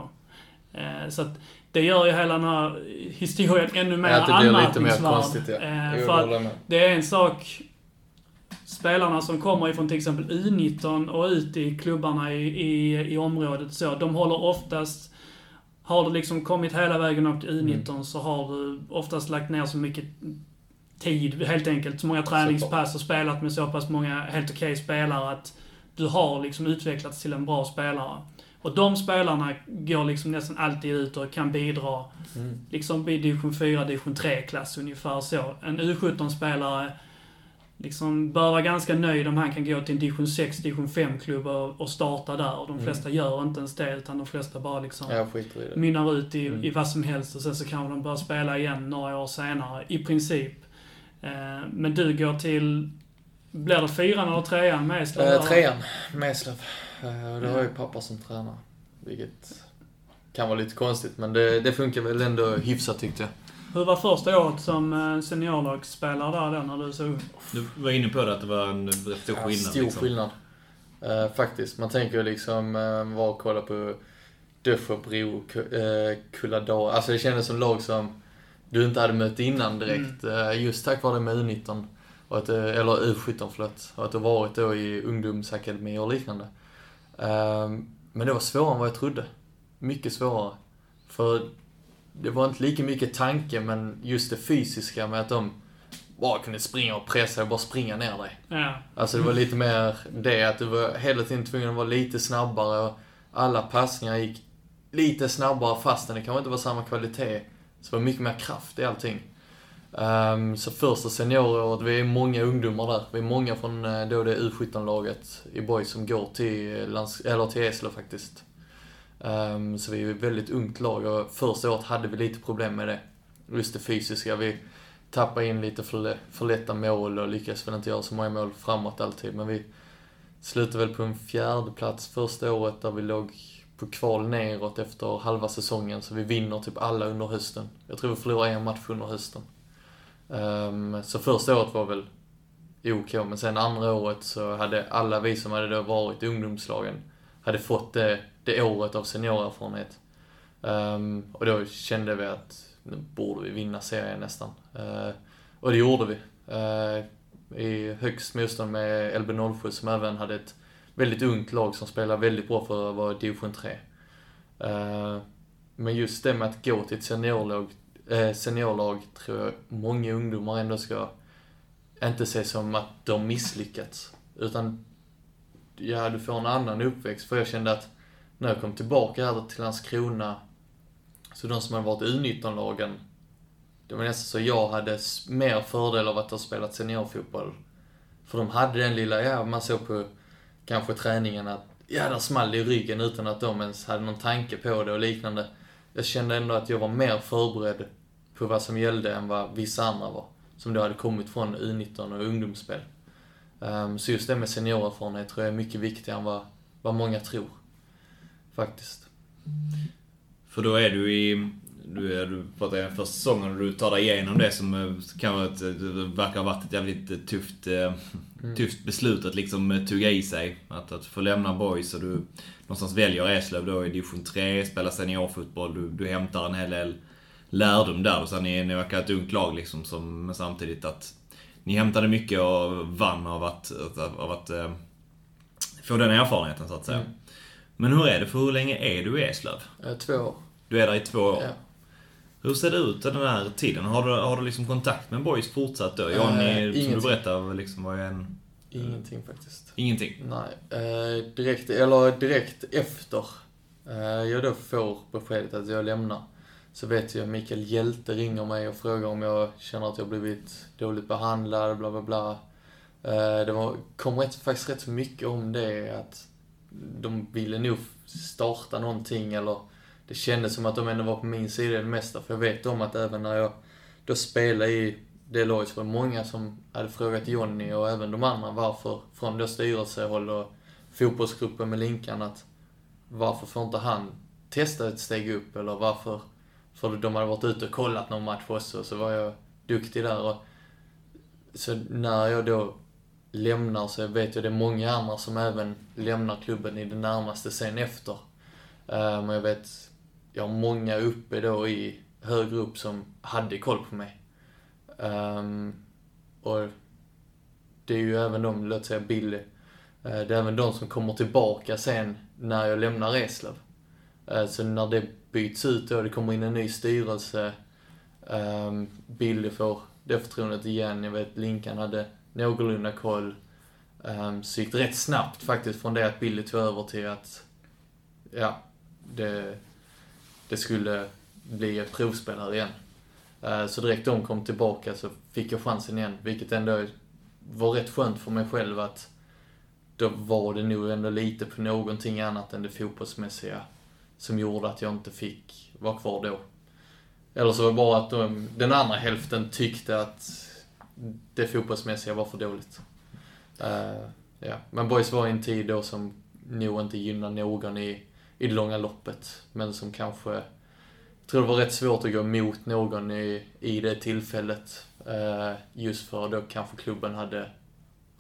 Eh, så att det gör ju hela den här historien ännu mer Ja, att det blir lite mer anmärkningsvärd. konstigt ja. Eh, Jo, för att det är en sak, spelarna som kommer ifrån till exempel U19 och ut i klubbarna i, i, i området så, de håller oftast, har du liksom kommit hela vägen upp till U19 Mm. så har du oftast lagt ner så mycket tid, helt enkelt, så många träningspass och spelat med så pass många helt okej spelare att du har liksom utvecklats till en bra spelare. Och de spelarna går liksom nästan alltid ut och kan bidra Mm. liksom i division 4, division 3-klass ungefär så. En U17-spelare liksom bör vara ganska nöjd om han kan gå till en division 6, division 5-klubb och, och starta där. Och de Mm. flesta gör inte ens det, utan de flesta bara liksom det. mynnar ut i, Mm. i vad som helst och sen så kanske de börjar spela igen några år senare, i princip. Eh, men du går till, blir det fyran eller trean med Eslöv? Eh, trean, med Eslöv. Eh, det har ju pappa som tränare. Vilket kan vara lite konstigt, men det, det funkar väl ändå hyfsat tyckte jag. Hur var första året som eh, seniorlagsspelare där då, när du så ung? Du var inne på det att det var en stor Ja, skillnad. stor liksom. skillnad. Eh, faktiskt. Man tänker ju liksom, uh, var och kolla på Dösjöbro, uh, Kulladal. Alltså det kändes som lag som du inte hade mött innan direkt. Eh, just tack vare det med U19. Och att, eh, eller U17 förlåt. Och att du varit då i ungdomsakademi och liknande. Eh, men det var svårare än vad jag trodde. Mycket svårare. För det var inte lika mycket tanke, men just det fysiska med att de bara kunde springa och pressa och bara springa ner dig. Ja. Alltså det var lite mer det att du var hela tiden tvungen att vara lite snabbare och alla passningar gick lite snabbare fastän det kanske inte var samma kvalitet. Så det var mycket mer kraft i allting. Um, så första senioråret, vi är många ungdomar där. Vi är många från eh, då det U17-laget i Boys som går till, lands- eller till Eslöv faktiskt. Um, så vi är ett väldigt ungt lag och första året hade vi lite problem med det. Just det fysiska. Vi tappade in lite för, för lätta mål och lyckades väl inte göra så många mål framåt alltid. Men vi slutade väl på en fjärde plats första året där vi låg på kval neråt efter halva säsongen. Så vi vinner typ alla under hösten. Jag tror vi förlorade en match under hösten. Um, så första året var väl OK, men sen andra året så hade alla vi som hade då varit i ungdomslagen hade fått det, det året av seniorerfarenhet. Um, ehm, och då kände vi att nu borde vi vinna serien nästan. Uh, och det gjorde vi. Uh, I högst motstånd med LB07 som även hade ett väldigt ungt lag som spelade väldigt bra för att vara division 3. Uh, eh, men just det med att gå till ett seniorlag, äh, seniorlag tror jag många ungdomar ändå ska inte se som att de misslyckats. Utan, ja, du får en annan uppväxt. För jag kände att när jag kom tillbaka här till Landskrona, så de som hade varit U19-lagen, det var nästan så jag hade mer fördel av att ha spelat seniorfotboll. För de hade den lilla, ja, man såg på kanske träningen att, ja, där small det i ryggen utan att de ens hade någon tanke på det och liknande. Jag kände ändå att jag var mer förberedd på vad som gällde än vad vissa andra var. Som då hade kommit från U19 och ungdomsspel. Ehm, så just det med seniorerfarenhet tror jag är mycket viktigare än vad, vad många tror. Faktiskt. För då är du i... Du, är, du pratar om första säsongen och du tar dig igenom det som eh, kan vara ett, verkar ha varit ett jävligt eh, tufft, eh, tufft beslut att liksom tugga i sig. Att, att få lämna boys och du någonstans väljer Eslöv då i division 3, spelar seniorfotboll. Du, du hämtar en hel del lärdom där. Och sen ni, ni verkar ett ungt lag liksom, som, men samtidigt att ni hämtade mycket och vann av att, av, av att få den erfarenheten så att säga. Mm. Men hur är det? För hur länge är du i Eslöv? Eh, två år. Du är där i två år. Ja. Hur ser det ut den här tiden? Har du, har du liksom kontakt med boys fortsatt då? Eh, Johnny, som du berättade, liksom var ju en... Ingenting faktiskt. Ingenting. Nej, eh, direkt, eller direkt efter eh, jag då får beskedet att jag lämnar, så vet jag att Mikael Hjälte ringer mig och frågar om jag känner att jag blivit dåligt behandlad, bla bla bla. Eh, det var, kom rätt, faktiskt rätt mycket om det, att de ville nog starta någonting, eller det kändes som att de ändå var på min sida det mesta, för jag vet om att även när jag då spelade i det laget var det många som hade frågat Jonny och även de andra varför, från då styrelsehåll och fotbollsgruppen med Linkan, att varför får inte han testa ett steg upp eller varför, för de hade varit ute och kollat någon match också, så var jag duktig där och så när jag då lämnar så vet jag det är många andra som även lämnar klubben i det närmaste sen efter. Eh, men jag vet, jag har många uppe då i högre upp som hade koll på mig. Ehm, och det är ju även de, låt säga Billy, eh, det är även de som kommer tillbaka sen när jag lämnar Eslöv. Eh, så när det byts ut då, det kommer in en ny styrelse, ehm, Billy får det förtroendet igen. Jag vet Linkan hade någorlunda koll. Um, så gick det rätt snabbt faktiskt från det att Billy tog över till att, ja, det, det skulle bli ett provspel här igen. Uh, så direkt de kom tillbaka så fick jag chansen igen, vilket ändå var rätt skönt för mig själv att då var det nog ändå lite på någonting annat än det fotbollsmässiga som gjorde att jag inte fick vara kvar då. Eller så var det bara att de, den andra hälften tyckte att det fotbollsmässiga var för dåligt. Uh, ja. Men Boys var i en tid då som nog inte gynnar någon i, i det långa loppet, men som kanske jag tror det var rätt svårt att gå emot någon i, i det tillfället. Uh, just för då kanske klubben hade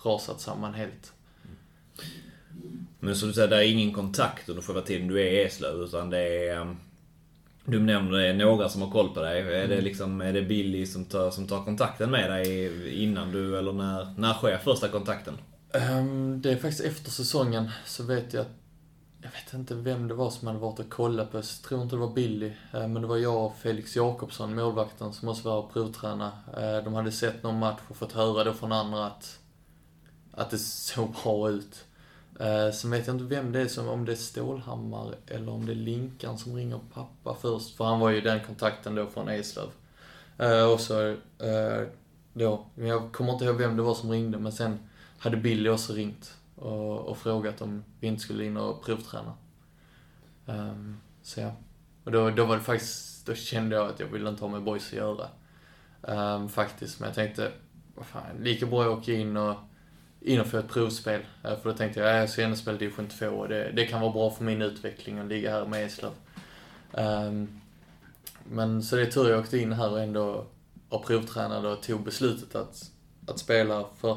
rasat samman helt. Mm. Men som du säger, det är ingen kontakt under själva tiden du är i Eslöv, utan det är... Ehm, um, Du nämner några som har koll på dig. Är det liksom, är det Billy som tar, som tar kontakten med dig innan du, eller när, när sker första kontakten? Ehm, det är faktiskt efter säsongen så vet jag att jag vet inte vem det var som hade varit och kollat på Jag tror inte det var Billy, eh, men det var jag och Felix Jakobsson, målvakten, som också var provtränare. Eh, De hade sett någon match och fått höra då från andra att, att det såg bra ut. Eh, Sen vet jag inte vem det är som, om det är Stålhammar eller om det är Linkan som ringer pappa först, för han var ju den kontakten då från Eslöv. Eh, Och så eh, då, men jag kommer inte ihåg vem det var som ringde, men sen hade Billy också ringt och, och frågat om vi inte skulle in och provträna. Um, så ja. Och då, då var det faktiskt, då kände jag att jag ville inte ha med boys att göra. Um, faktiskt, men jag tänkte, vad fan, lika bra jag åker in och, in och få ett provspel. Eh, för då tänkte jag, eh, jag ska ändå spela division 2 och det, det kan vara bra för min utveckling att ligga här med Eslöv. Um, men så det är tur jag åkte in här och ändå och provtränade och tog beslutet att, att spela. För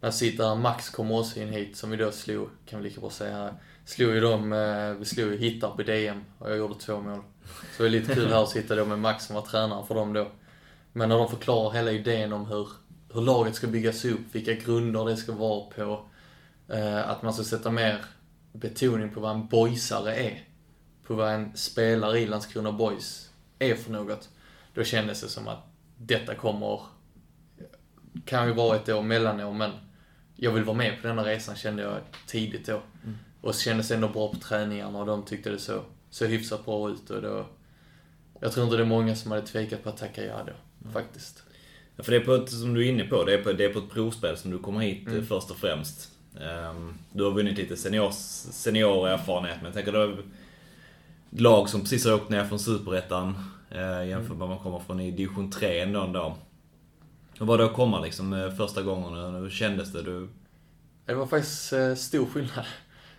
när jag sitter här, Max kommer också in hit, som vi då slog, kan vi lika bra säga här. Slog ju dem, eh, vi slog ju Hittarp i DM och jag gjorde två mål. Så det är lite kul här att sitta då med Max som var tränare för dem då. Men när de förklarar hela idén om hur, hur laget ska byggas upp, vilka grunder det ska vara på, eh, att man ska sätta mer betoning på vad en boysare är. På vad en spelare i Landskrona Boys är för något. Då kändes det som att detta kommer, kan ju vara ett år, mellanår, men jag vill vara med på denna resan kände jag tidigt då. Och så kändes det ändå bra på träningarna och de tyckte det så, så hyfsat bra ut och då... Jag tror inte det är många som hade tvekat på att tacka ja då, faktiskt. Ja, för det är på ett, som du är inne på, det är på, det är på ett provspel som du kommer hit Mm. eh, först och främst. Ehm, du har vunnit lite senior, seniorerfarenhet, men jag tänker ett lag som precis har åkt ner från Superettan uh, jämfört med vad man kommer från i division 3 ändå en dag. Hur var det att komma liksom eh, första gången? Hur kändes det? Du... Det var faktiskt eh, stor skillnad.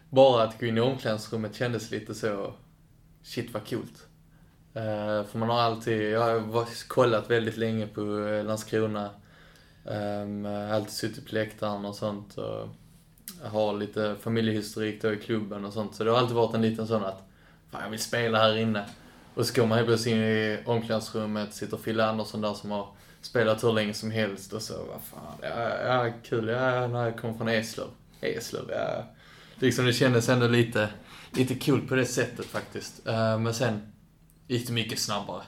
Bara att gå in i omklädningsrummet kändes lite så, shit vad coolt. Eh, för man har alltid, jag har kollat väldigt länge på eh, Landskrona. Um, alltid suttit på läktaren och sånt. Och har lite familjehistorik då i klubben och sånt. Så det har alltid varit en liten sån att, fan jag vill spela här inne. Och så kommer man helt plötsligt in i omklädningsrummet, sitter Fille Andersson där som har spelat hur länge som helst och så, vad fan, ja, ja kul, ja, när jag kom från Eslöv. Eslöv, ja. Liksom det kändes ändå lite, lite kul på det sättet faktiskt. Ehm, men sen gick det mycket snabbare.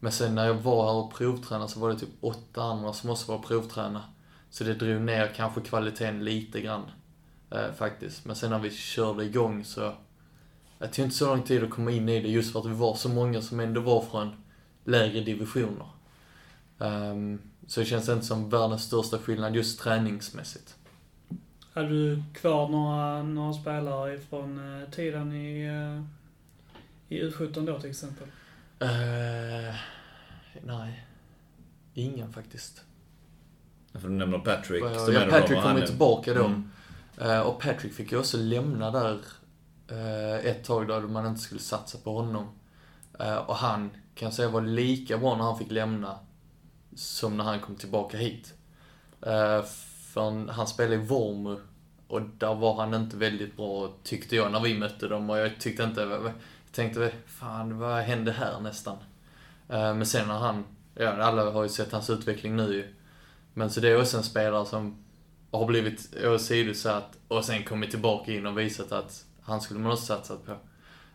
Men sen när jag var här och provtränade så var det typ åtta andra som också var provtränade. Så det drog ner kanske kvaliteten lite grann. Eh, faktiskt. Men sen när vi körde igång så... Det tog inte så lång tid att komma in i det just för att vi var så många som ändå var från lägre divisioner. Um, så det känns inte som världens största skillnad just träningsmässigt. Hade du kvar några, några spelare från eh, tiden i, eh, i U17 då till exempel? Eh, nej. Ingen faktiskt. För du nämner Patrick. Ja, du Patrick då, kom ju tillbaka då. Mm. Eh, och Patrick fick ju också lämna där eh, ett tag där man inte skulle satsa på honom. Eh, och han kan jag säga var lika bra när han fick lämna som när han kom tillbaka hit. För han, han spelade i Vormu och där var han inte väldigt bra tyckte jag när vi mötte dem och jag tyckte inte, tänkte fan vad hände här nästan? Eh, men sen när han, ja alla har ju sett hans utveckling nu ju. Men så det är också en spelare som har blivit åsidosatt och sen kommit tillbaka in och visat att han skulle man också satsat på.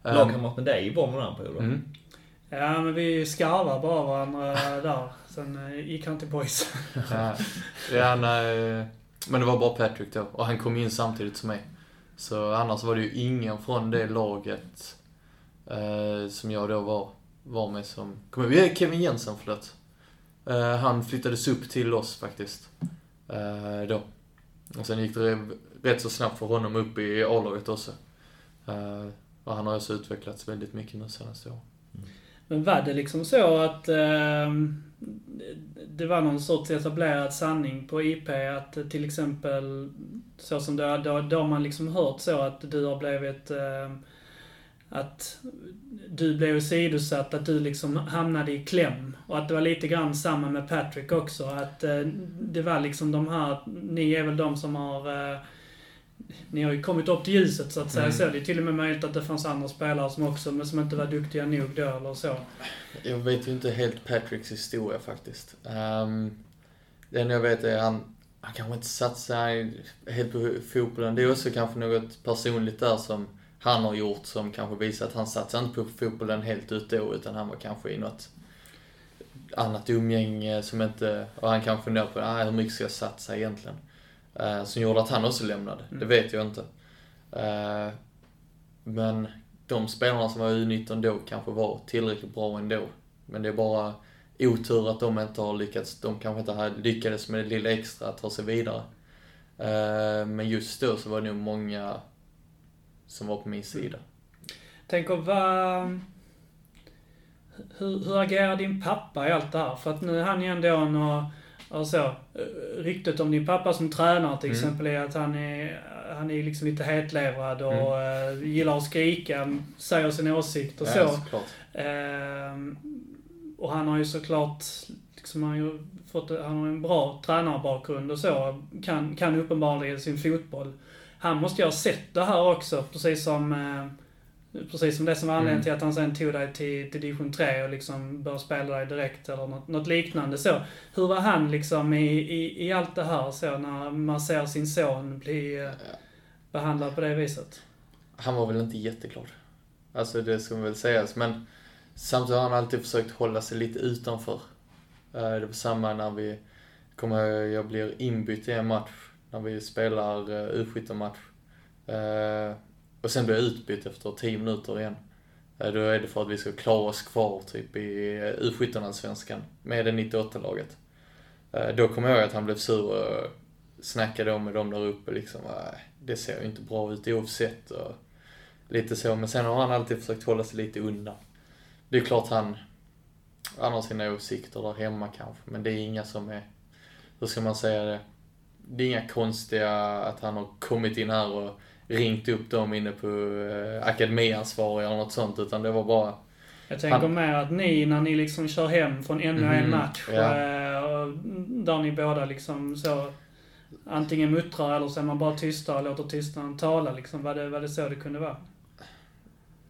Eh, Lagkamrat med dig den här perioden. mm. Ja, men vi skarvar bara varandra där. Sen eh, gick han till boys. Ja, ja nej, men det var bara Patrick då. Och han kom in samtidigt som mig. Så annars var det ju ingen från det laget eh, som jag då var, var med som... Kommer vi Kevin Jensen, förlåt. Eh, han flyttades upp till oss faktiskt. Eh, då. Och sen gick det rätt så snabbt för honom upp i A-laget också. Eh, och han har också utvecklats väldigt mycket nu senaste året. Men var det liksom så att eh, det var någon sorts etablerad sanning på IP att till exempel så som det, då, då har man liksom hört så att du har blivit eh, att du blev åsidosatt, att du liksom hamnade i kläm. Och att det var lite grann samma med Patrick också. Att eh, det var liksom de här, ni är väl de som har eh, ni har ju kommit upp till ljuset så att säga. Mm. Så det är till och med möjligt att det fanns andra spelare som också, men som inte var duktiga nog då eller så. Jag vet ju inte helt Patricks historia faktiskt. Um, det enda jag vet är att han, han kanske inte satsar helt på fotbollen. Det är också kanske något personligt där som han har gjort som kanske visar att han satsar inte på fotbollen helt ut då, utan han var kanske i något annat umgänge som inte, och han kanske funderar på ah, hur mycket ska jag satsa egentligen? Uh, som gjorde att han också lämnade. Det Mm. vet jag inte. Uh, men de spelarna som var U19 då kanske var tillräckligt bra ändå. Men det är bara otur att de inte har lyckats. De kanske inte hade lyckades med det lilla extra att ta sig vidare. Eh, Men just då så var det nog många som var på min sida. Tänker vad... Hur, hur agerar din pappa i allt det här? För att nu är han ju ändå en och, och så. eh, Ryktet om din pappa som tränare till Mm. exempel är att han är, han är liksom lite hetlevrad och eh, gillar att skrika, säger sin åsikt och så. Ja, såklart. Ehm, och han har ju såklart, liksom, han har ju fått, han har en bra tränarbakgrund och så. Kan, kan uppenbarligen sin fotboll. Han måste ju ha sett det här också, precis som, eh, precis som det som var anledningen Mm. till att han sen tog dig till, till division 3 och liksom började spela dig direkt eller något, något liknande så. Hur var han liksom i, i, i allt det här så, när man ser sin son bli eh, behandlad på det viset? Han var väl inte jätteglad. Alltså det ska väl sägas. Men samtidigt har han alltid försökt hålla sig lite utanför. Eh, Det var samma när vi, kommer jag, jag blir inbytt i en match. När vi spelar eh, U17-match. Eh, och sen blir jag utbytt efter 10 minuter igen. Eh, då är det för att vi ska klara oss kvar typ i uh, U17-allsvenskan med det 98-laget. Då kommer jag ihåg att han blev sur och snackade om med dem där uppe liksom. Ah, det ser ju inte bra ut oavsett. Och lite så. Men sen har han alltid försökt hålla sig lite undan. Det är klart han, han har sina åsikter där hemma kanske. Men det är inga som är, hur ska man säga det? Det är inga konstiga att han har kommit in här och ringt upp dem inne på eh, akademiansvariga eller något sånt. Utan det var bara, Jag tänker Han- mer att ni, när ni liksom kör hem från ännu en Mhm, match, ja. eh, där ni båda liksom så antingen muttrar eller så är man bara tysta och låter tystnaden tala liksom. Var det, var det så det kunde vara?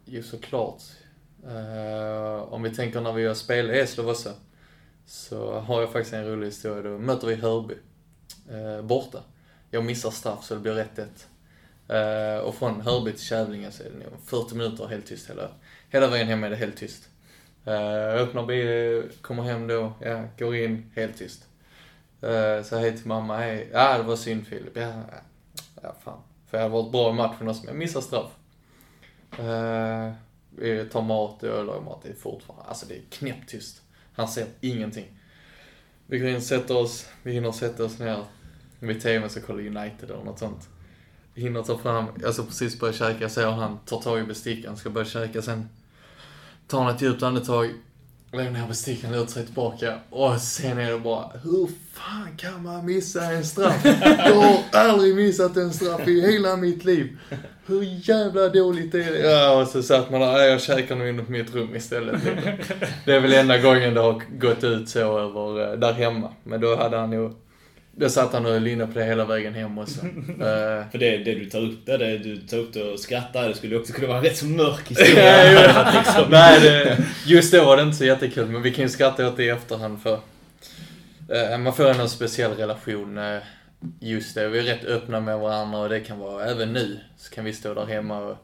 ju såklart. Uh, om vi tänker när vi har spelat i Eslöv också. Så har jag faktiskt en rolig historia. Då möter vi Hörby eh, borta. Jag missar straff så det blir 1-1. Eh, och från Hörby till Kävlinge så är det nog 40 minuter helt tyst hela, hela vägen hem är det helt tyst. Eh, jag öppnar bilen, kommer hem då, ja, går in, helt tyst. Uh, så hej till mamma, hej. Ja, det var synd Filip. Ja, ja, fan. För jag har varit bra i matchen också, men jag missar straff. Eh, vi tar mat och jag lagar mat. Det är fortfarande, alltså det är knäpptyst. Han ser ingenting. Vi går in och sätter oss, vi hinner sätta oss ner vid tvn så kollar United eller något sånt. Vi hinner ta fram, alltså precis börja käka, Jag ser han tar tag i bestickan, ska börja käka sen. Tar han ett djupt andetag, lägger ner besticken, lutar sig tillbaka och sen är det bara, hur fan kan man missa en straff? Jag har aldrig missat en straff i hela mitt liv. Hur jävla dåligt är det? Ja, och så satt man där, jag käkar nog inne på mitt rum istället. Det är väl enda gången det har gått ut så över, eh, där hemma. Men då hade han nog, då satt han och höll inne på det hela vägen hem också. Eh, För det, det du tar upp där, det du tar upp det och skrattar, det skulle också kunna vara en rätt så mörk Ja, historia. liksom. Nej, det, just då var det inte så jättekul, men vi kan ju skratta åt det i efterhand för eh, man får en speciell relation. Eh, just det, vi är rätt öppna med varandra och det kan vara, även nu, så kan vi stå där hemma och,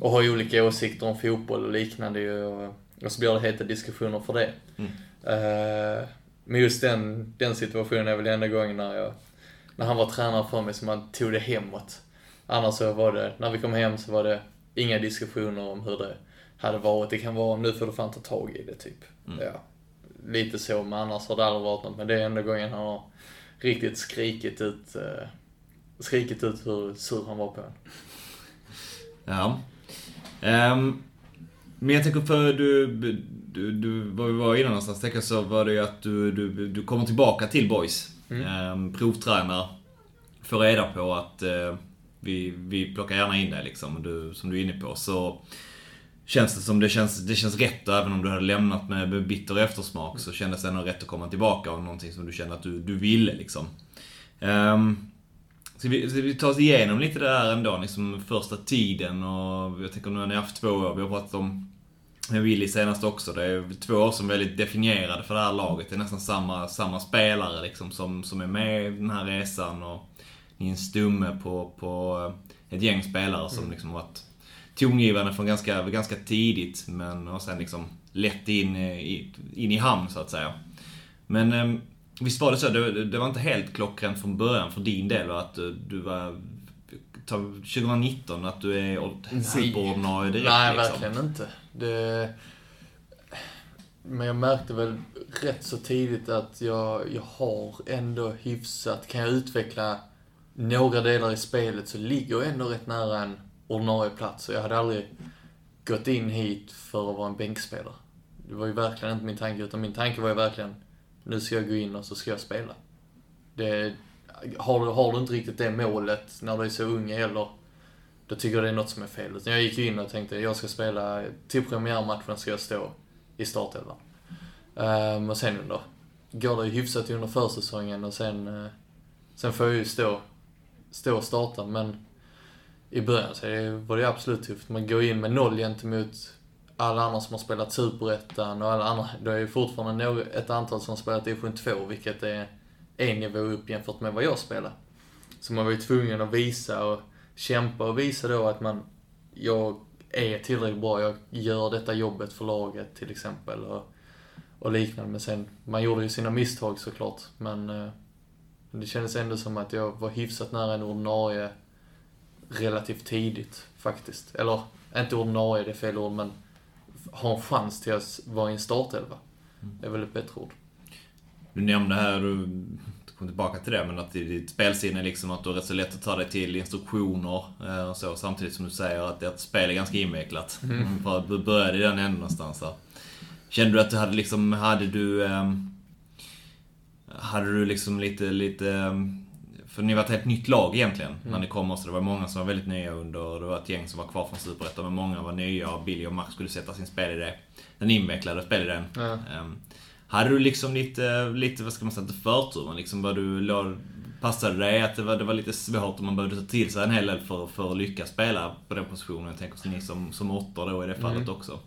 och ha olika åsikter om fotboll och liknande och, och så blir det heta diskussioner för det. Mm. Eh, men just den, den situationen är väl enda gången när jag, när han var tränare för mig som man tog det hemåt. Annars så var det, när vi kom hem så var det inga diskussioner om hur det hade varit. Det kan vara, nu får du fan ta tag i det typ. Mm. Ja. Lite så, men annars har det aldrig varit något. Men det är enda gången han har riktigt skrikit ut, eh, skrikit ut hur sur han var på en. Ja. Ehm, men jag tänker för du, du, du, vad vi var innan någonstans, tänker så var det ju att du, du, du kommer tillbaka till Boys. Mm. Ehm, provtränar. Får reda på att eh, vi, vi plockar gärna in dig liksom, du, som du är inne på. Så känns det som det känns, det känns rätt och även om du hade lämnat med bitter eftersmak så kändes det ändå rätt att komma tillbaka och någonting som du kände att du, du ville liksom. Um, Ska vi, ska vi ta oss igenom lite där ändå, liksom första tiden och jag tänker nu har ni haft två år, vi har pratat om med Willy senast också. Det är två år som är väldigt definierade för det här laget. Det är nästan samma, samma spelare liksom som, som är med i den här resan och ni är en stumme på, på ett gäng spelare som liksom varit tongivande från ganska, ganska tidigt men och sen liksom lätt in i, in i hamn så att säga. Men ehm, Visst var det så? Det, det var inte helt klockrent från början för din del va? att du, du var... ta 2019, att du är superordinarie direkt Nej, liksom. verkligen inte. Det... Men jag märkte väl rätt så tidigt att jag, jag har ändå hyfsat, kan jag utveckla några delar i spelet så ligger jag ändå rätt nära en ordinarie plats. Och jag hade aldrig gått in hit för att vara en bänkspelare. Det var ju verkligen inte min tanke, utan min tanke var ju verkligen, nu ska jag gå in och så ska jag spela. Det, har, du, har du inte riktigt det målet när du är så ung eller då tycker jag det är något som är fel. Utan jag gick ju in och tänkte, jag ska spela, till premiärmatchen ska jag stå i startelvan. Um, och sen under, går det ju hyfsat under försäsongen och sen, uh, sen får jag ju stå, stå och starta. Men i början så det, var det absolut tufft. Man går in med noll gentemot alla andra som har spelat Superettan och alla andra. Det är ju fortfarande ett antal som har spelat division 2, vilket är en nivå upp jämfört med vad jag spelar. Så man var ju tvungen att visa och kämpa och visa då att man, jag är tillräckligt bra, jag gör detta jobbet för laget till exempel och, och liknande. Men sen, man gjorde ju sina misstag såklart, men eh, det kändes ändå som att jag var hyfsat nära en ordinarie relativt tidigt faktiskt. Eller, inte ordinarie, det är fel ord, men ha en chans till att vara i en startelva. Det är väl ett bättre ord. Du nämnde här, du kom tillbaka till det, men att i ditt spelsinne liksom att du är rätt så lätt att ta dig till instruktioner eh, och så. Samtidigt som du säger att ert spel är ganska invecklat. Mm. För att du började i den änden någonstans där. Kände du att du hade liksom, hade du... Um, hade du liksom lite, lite... Um, för ni var ett helt nytt lag egentligen mm. när ni kom så det var många som var väldigt nya under, det var ett gäng som var kvar från Superettan men många var nya och Billy och Max skulle sätta sin spelidé. Den invecklade spelidén. Ja. Um, hade du liksom lite, lite vad ska man säga, inte förtur, men liksom vad du låg, passade dig att det var, det var lite svårt och man behövde ta till sig en hel del för, för att lyckas spela på den positionen? Jag tänker ni som, som åttor då i det fallet Mm. också.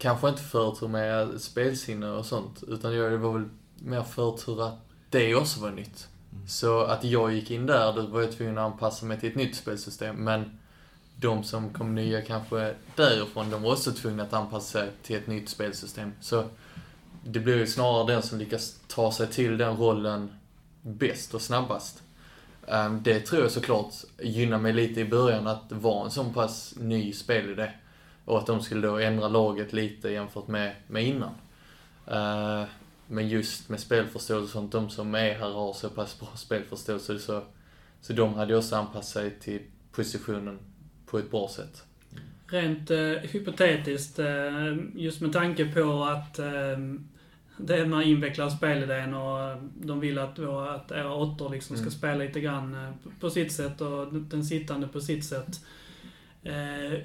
Kanske inte förtur med spelsinne och sånt, utan jag, det var väl mer förtur att det också var nytt. Så att jag gick in där, då var jag tvungen att anpassa mig till ett nytt spelsystem. Men de som kom nya kanske därifrån, de var också tvungna att anpassa sig till ett nytt spelsystem. Så det blir ju snarare den som lyckas ta sig till den rollen bäst och snabbast. Ehm, det tror jag såklart gynnar mig lite i början att vara en sån pass ny spelidé. Och att de skulle då ändra laget lite jämfört med, med innan. Ehm, men just med spelförståelse och sånt, de som är här har så pass bra spelförståelse så, så de hade ju också anpassat sig till positionen på ett bra sätt. rent eh, hypotetiskt, eh, just med tanke på att eh, det är den här invecklade spelidén och de vill att, att era åttor liksom ska Mm. spela lite grann eh, på- sitt sätt och den sittande på sitt sätt. Eh,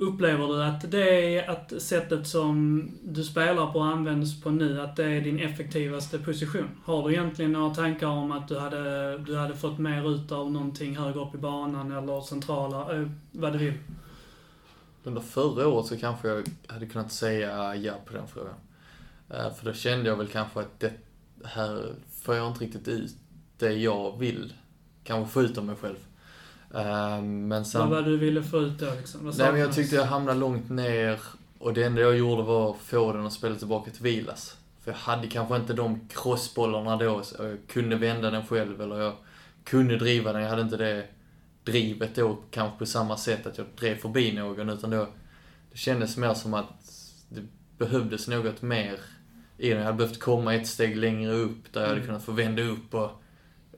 upplever du att det är att sättet som du spelar på och används på nu, att det är din effektivaste position? Har du egentligen några tankar om att du hade, du hade fått mer ut av någonting högre upp i banan eller centrala, eh, vad du vill? Under förra året så kanske jag hade kunnat säga ja på den frågan. Eh, För då kände jag väl kanske att det här får jag inte riktigt ut det jag vill kanske få ut av mig själv. Eh, Men sen... Vad var det du ville få ut då liksom? Vad Nej men jag tyckte jag hamnade långt ner och det enda jag gjorde var att få den att spela tillbaka till Vilas. För jag hade kanske inte de crossbollarna då, så jag kunde vända den själv eller jag kunde driva den. Jag hade inte det drivet då kanske på samma sätt att jag drev förbi någon utan då det kändes mer som att det behövdes något mer i den. Jag hade behövt komma ett steg längre upp där jag hade kunnat få vända upp och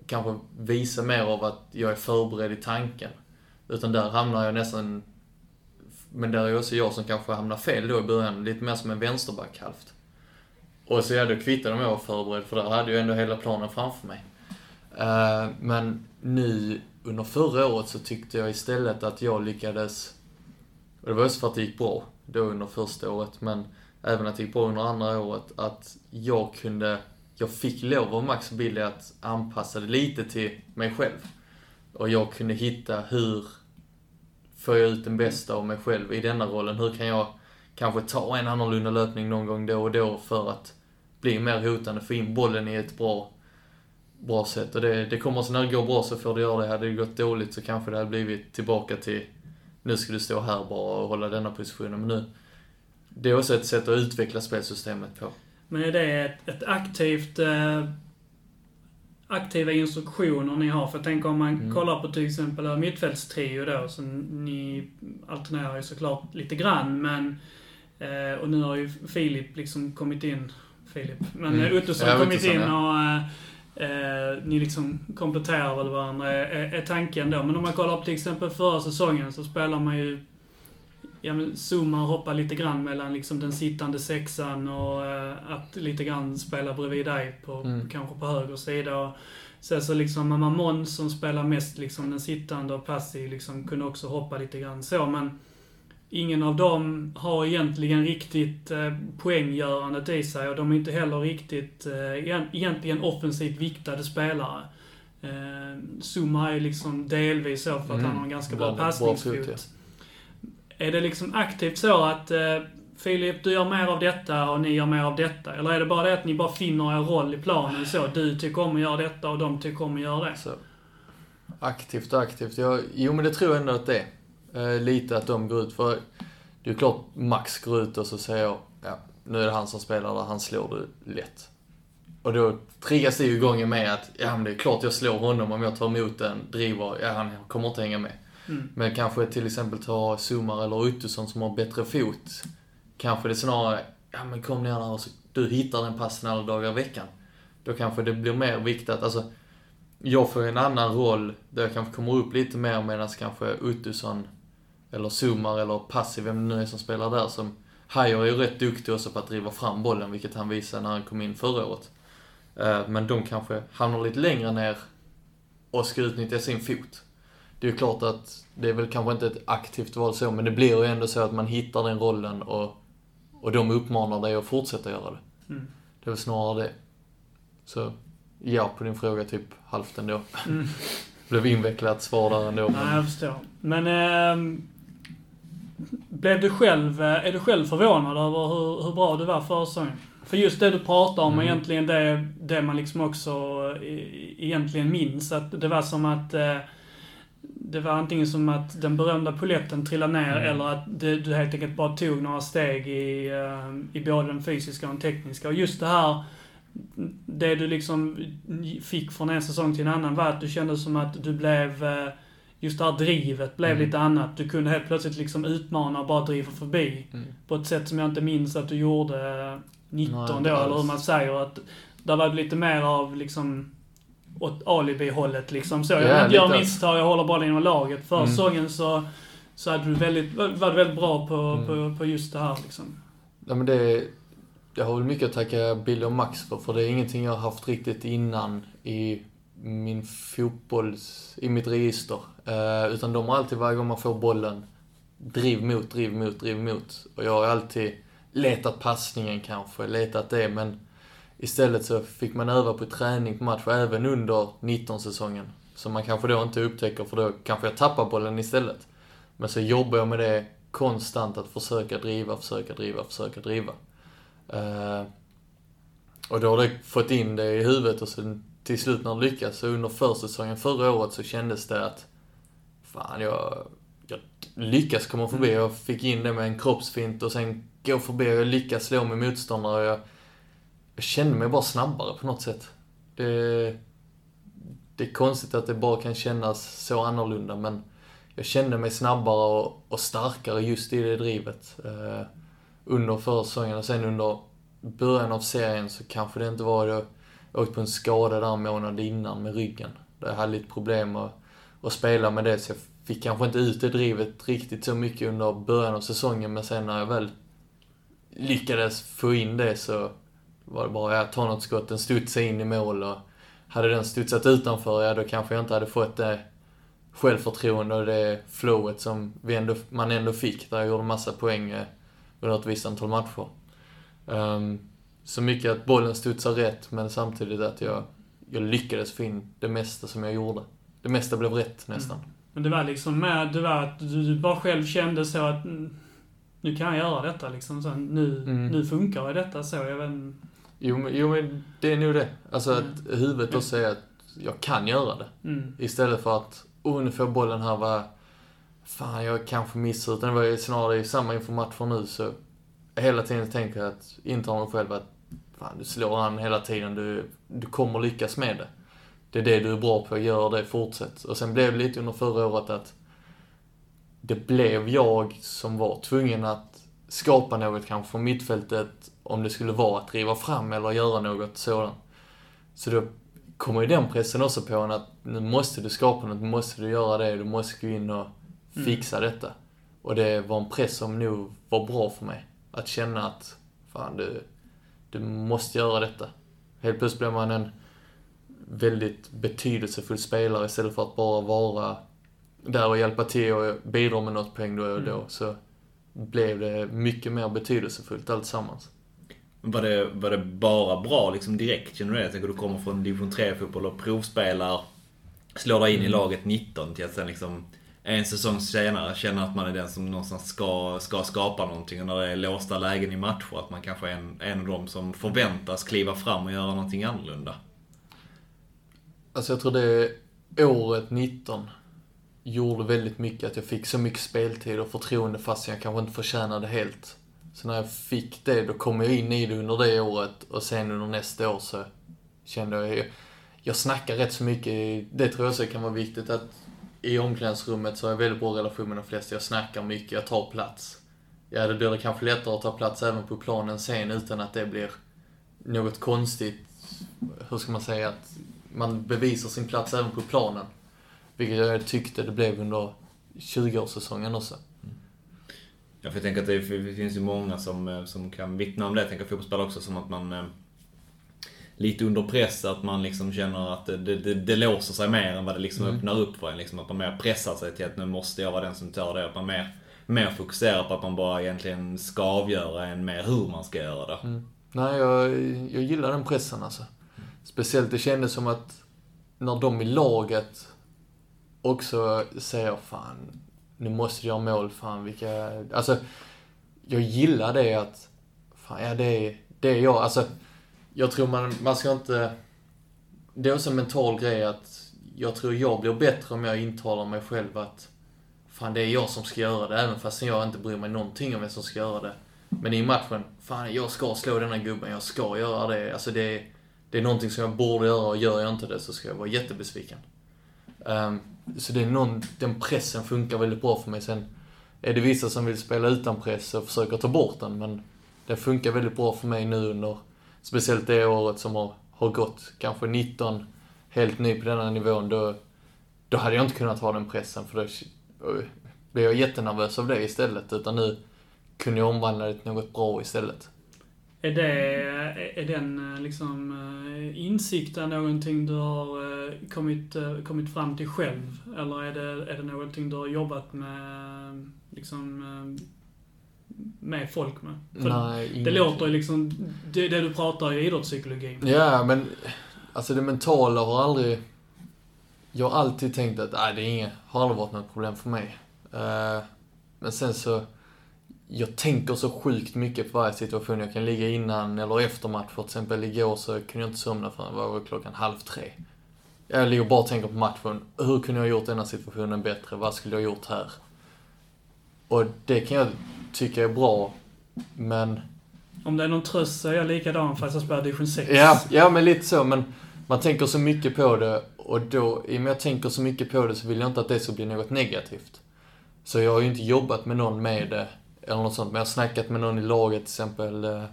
kanske visa mer av att jag är förberedd i tanken. Utan där hamnar jag nästan men där är också jag som kanske hamnar fel då i början, lite mer som en vänsterback halvt. Och så ja, då kvittade om jag var förberedd, för där hade jag ändå hela planen framför mig. Eh, men nu under förra året så tyckte jag istället att jag lyckades, och det var just för att det gick bra då under första året, men även att det gick bra under andra året, att jag kunde, jag fick lov av Max och Billy att anpassa det lite till mig själv. Och jag kunde hitta hur får jag ut den bästa av mig själv i denna rollen? Hur kan jag kanske ta en annorlunda löpning någon gång då och då för att bli mer hotande, få in bollen i ett bra, bra sätt. Och det, det kommer så när det går bra så får det göra det. Hade det gått dåligt så kanske det hade blivit tillbaka till nu ska du stå här bara och hålla denna positionen. Men nu, det är också ett sätt att utveckla spelsystemet på. Men är det ett, ett aktivt... Eh, aktiva instruktioner ni har? För jag tänker om man Mm. kollar på till exempel er mittfältstrio då, så ni alternerar ju såklart lite grann, men... Eh, och nu har ju Filip liksom kommit in. Filip. Men Mm. Ottosson Ja, kommit in och... Eh, eh, ni liksom kompletterar väl varandra, är, är tanken då. Men om man kollar på till exempel förra säsongen så spelar man ju ja, men zoomar och hoppar lite grann mellan liksom den sittande sexan och eh, att lite grann spela bredvid dig på, Mm. kanske på höger sida. Och sen så liksom Mamma som spelar mest liksom den sittande och Passi liksom kunde också hoppa lite grann så. Men ingen av dem har egentligen riktigt eh, poänggörandet i sig och de är inte heller riktigt eh, egent- egentligen offensivt viktade spelare. Eh, Zuma är liksom delvis så för att Mm. han har en ganska bra Bra passningsfot. Är det liksom aktivt så att eh, Filip, du gör mer av detta och ni gör mer av detta? Eller är det bara det att ni bara finner er roll i planen så? Du tycker om att göra detta och de tycker om att göra det. Så. Aktivt och aktivt. Jag, jo men det tror jag ändå att det är. Eh, lite att de går ut. För det är ju klart Max går ut och så säger jag, ja, nu är det han som spelar där. han slår du lätt. Och då triggas det ju igång med att, ja men det är klart jag slår honom om jag tar emot den, driver, ja han kommer inte hänga med. Mm. Men kanske till exempel ta Sumar eller Ottosson som har bättre fot. Kanske det är snarare, ja men kom ner där och så, du hittar den passen alla dagar i veckan. Då kanske det blir mer viktat, alltså jag får en annan roll där jag kanske kommer upp lite mer medan kanske Ottosson eller Sumar eller Passi, vem det nu är som spelar där som Hajer är ju rätt duktig också på att driva fram bollen, vilket han visade när han kom in förra året. Eh, men de kanske hamnar lite längre ner och ska utnyttja sin fot. Det är ju klart att det är väl kanske inte ett aktivt val så, men det blir ju ändå så att man hittar den rollen och, och de uppmanar dig att fortsätta göra det. Mm. Det är väl snarare det. Så, ja på din fråga typ halvt ändå. Mm. Blev invecklat svar där ändå. Nej, Men, jag förstår. Men... ehm, blev du själv, eh, är du själv förvånad över hur, hur bra du var förra säsongen? För just det du pratar om, Mm. är egentligen det, det man liksom också eh, egentligen minns. Att det var som att... eh, Det var antingen som att den berömda poletten trillade ner Mm. eller att det, du helt enkelt bara tog några steg i, eh, i både den fysiska och den tekniska. Och just det här, det du liksom fick från en säsong till en annan var att du kände som att du blev, eh, just det här drivet blev Mm. lite annat. Du kunde helt plötsligt liksom utmana och bara driva förbi. mm. På ett sätt som jag inte minns att du gjorde eh, 19 Nej, då, eller hur man säger. Att där var det lite mer av liksom åt alibi-hållet liksom så. Ja, Jag inte lite. misstag, jag håller bollen inom laget. Förra Mm. säsongen så, så hade du väldigt, var var du väldigt bra på, Mm. på, på just det här liksom. Ja, men det, jag har väl mycket att tacka Billy och Max för, för det är ingenting jag har haft riktigt innan i min fotbolls, i mitt register. Eh, utan de har alltid, varje gång man får bollen, driv mot, driv mot, driv mot. Och jag har alltid letat passningen kanske, letat det, men istället så fick man öva på träning på match, även under 19-säsongen. Som man kanske då inte upptäcker, för då kanske jag tappar bollen istället. Men så jobbar jag med det konstant, att försöka driva, försöka driva, försöka driva. Eh, och då har det fått in det i huvudet och sen till slut när det lyckas, så under försäsongen förra året så kändes det att fan, jag, jag lyckas komma förbi. Jag fick in det med en kroppsfint och sen gå förbi och jag lyckas slå min motståndare. Och jag, jag kände mig bara snabbare på något sätt. Det, det är konstigt att det bara kan kännas så annorlunda, men jag kände mig snabbare och, och starkare just i det drivet. Eh, under försäsongen och sen under början av serien så kanske det inte var det. Jag åkte på en skada där en månad innan med ryggen. Där jag hade lite problem att, att spela med det, så jag fick kanske inte ut det drivet riktigt så mycket under början av säsongen, men sen när jag väl lyckades få in det så var det bara att ta något skott, den studsade in i mål och hade den studsat utanför, ja då kanske jag inte hade fått det självförtroende och det flowet som vi ändå, man ändå fick, där jag gjorde massa poäng eh, under ett visst antal matcher. Um, så mycket att bollen studsar rätt, men samtidigt att jag, jag lyckades få in det mesta som jag gjorde. Det mesta blev rätt nästan. Men det var liksom med, det var att du, bara själv kände så att mm, nu kan jag göra detta liksom. Så nu, Mm. nu funkar detta så. Jag vet. Jo, men, jo, men det är nog det. Alltså att huvudet också säger att jag kan göra det. Mm. Istället för att, oh nu får jag bollen här, vad... Fan, jag kanske missar. Utan det var ju snarare i samma inför matchen nu så hela tiden tänker jag att, intala mig själv att fan, du slår an hela tiden, du, du kommer lyckas med det. Det är det du är bra på, gör det, fortsätt. Och sen blev det lite under förra året att det blev jag som var tvungen att skapa något kanske från mittfältet om det skulle vara att driva fram eller göra något sådant. Så då kommer ju den pressen också på en att nu måste du skapa något, nu måste du göra det, du måste gå in och fixa detta. Och det var en press som nog var bra för mig. Att känna att, fan du, du måste göra detta. Helt plötsligt blir man en väldigt betydelsefull spelare istället för att bara vara där och hjälpa till och bidra med något poäng då och då. Så blev det mycket mer betydelsefullt alltsammans. Var det, var det bara bra liksom direkt? Känner du det? Tänker du kommer från division 3-fotboll och provspelar, slår dig in i laget 19 till att sen liksom en säsong senare känna att man är den som någonstans ska, ska skapa någonting och när det är låsta lägen i matcher att man kanske är en, en av dem som förväntas kliva fram och göra någonting annorlunda. Alltså jag tror det året 19 gjorde väldigt mycket att jag fick så mycket speltid och förtroende fast jag kanske inte förtjänade helt. Så när jag fick det, då kom jag in i det under det året och sen under nästa år så kände jag, jag, snackar rätt så mycket, det tror jag också kan vara viktigt att i omklädningsrummet så har jag väldigt bra relation med de flesta. Jag snackar mycket, jag tar plats. Ja, det blir det kanske lättare att ta plats även på planen sen utan att det blir något konstigt, hur ska man säga, att man bevisar sin plats även på planen. Vilket jag tyckte det blev under 20-årssäsongen också. Ja, för jag tänker att det, finns ju många som, eh, som kan vittna om det. Jag tänker fotbollsspelare också som att man eh, lite under press, att man liksom känner att det, det, det låser sig mer än vad det liksom Mm. öppnar upp för en. Liksom att man mer pressar sig till att nu måste jag vara den som tar det. Att man mer, mer fokuserar på att man bara egentligen ska avgöra än mer hur man ska göra det. Mm. Nej, jag, jag gillar den pressen alltså. Speciellt, det kändes som att när de i laget också säger fan, nu måste jag göra mål, fan vilka... Alltså, jag gillar det att, fan ja det är, det är jag. Alltså, jag tror man, man ska inte... Det är också en mental grej att jag tror jag blir bättre om jag intalar mig själv att fan det är jag som ska göra det, även fast jag inte bryr mig någonting om vem som ska göra det. Men i matchen, fan jag ska slå denna gubben, jag ska göra det. Alltså det är, det är någonting som jag borde göra och gör jag inte det så ska jag vara jättebesviken. Um, så det är någon, den pressen funkar väldigt bra för mig. Sen är det vissa som vill spela utan press och försöker ta bort den, men den funkar väldigt bra för mig nu under, speciellt det året som har, har gått, kanske 19, helt ny på denna nivån, då, då hade jag inte kunnat ha den pressen för då, blev jag jättenervös av det istället. Utan nu kunde jag omvandla det till något bra istället. Är det, är den eh, liksom eh, insikten någonting du har eh, kommit, kommit fram till själv? Eller är det, är det någonting du har jobbat med, liksom, med folk med? För Nej, det ingenting. låter ju liksom, det, det du pratar är idrottspsykologi. Ja, men alltså det mentala har aldrig... Jag har alltid tänkt att nej, det är inget, har aldrig varit något problem för mig. Men sen så, jag tänker så sjukt mycket på varje situation. Jag kan ligga innan eller efter match. För exempel igår så kunde jag inte somna förrän var det klockan halv tre. Jag ligger bara och tänker på matchen. Hur kunde jag ha gjort denna situationen bättre? Vad skulle jag ha gjort här? Och det kan jag tycka är bra, men Om det är någon tröst så är jag likadan fast jag spelar division 6. Ja, ja men lite så. Men man tänker så mycket på det och då, i och med att jag tänker så mycket på det så vill jag inte att det ska bli något negativt. Så jag har ju inte jobbat med någon med det, eller något sånt. Men jag har snackat med någon i laget, till exempel eh,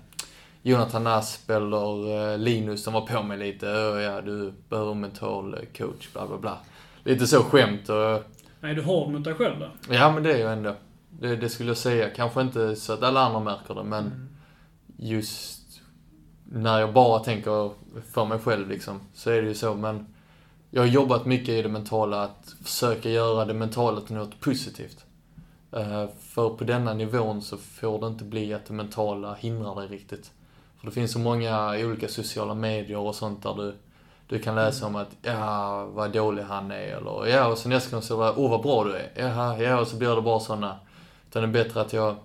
Jonathan Asp eller eh, Linus som var på mig lite. "Ö, Ja, du behöver en mental eh, coach, bla bla bla. Lite så skämt och Är du hård mot dig själv då? Ja, men det är jag ändå. Det, det skulle jag säga. Kanske inte så att alla andra märker det, men Mm. just när jag bara tänker för mig själv liksom, så är det ju så. Men jag har jobbat mycket i det mentala, att försöka göra det mentala till något positivt. Eh, För på denna nivån så får det inte bli att det mentala hindrar dig riktigt. För det finns så många olika sociala medier och sånt där du, du kan läsa om att, ja, vad dålig han är, eller ja, och sen nästa gång så bara, åh vad bra du är. Jaha, ja, och så blir det bara såna. Utan det är bättre att jag,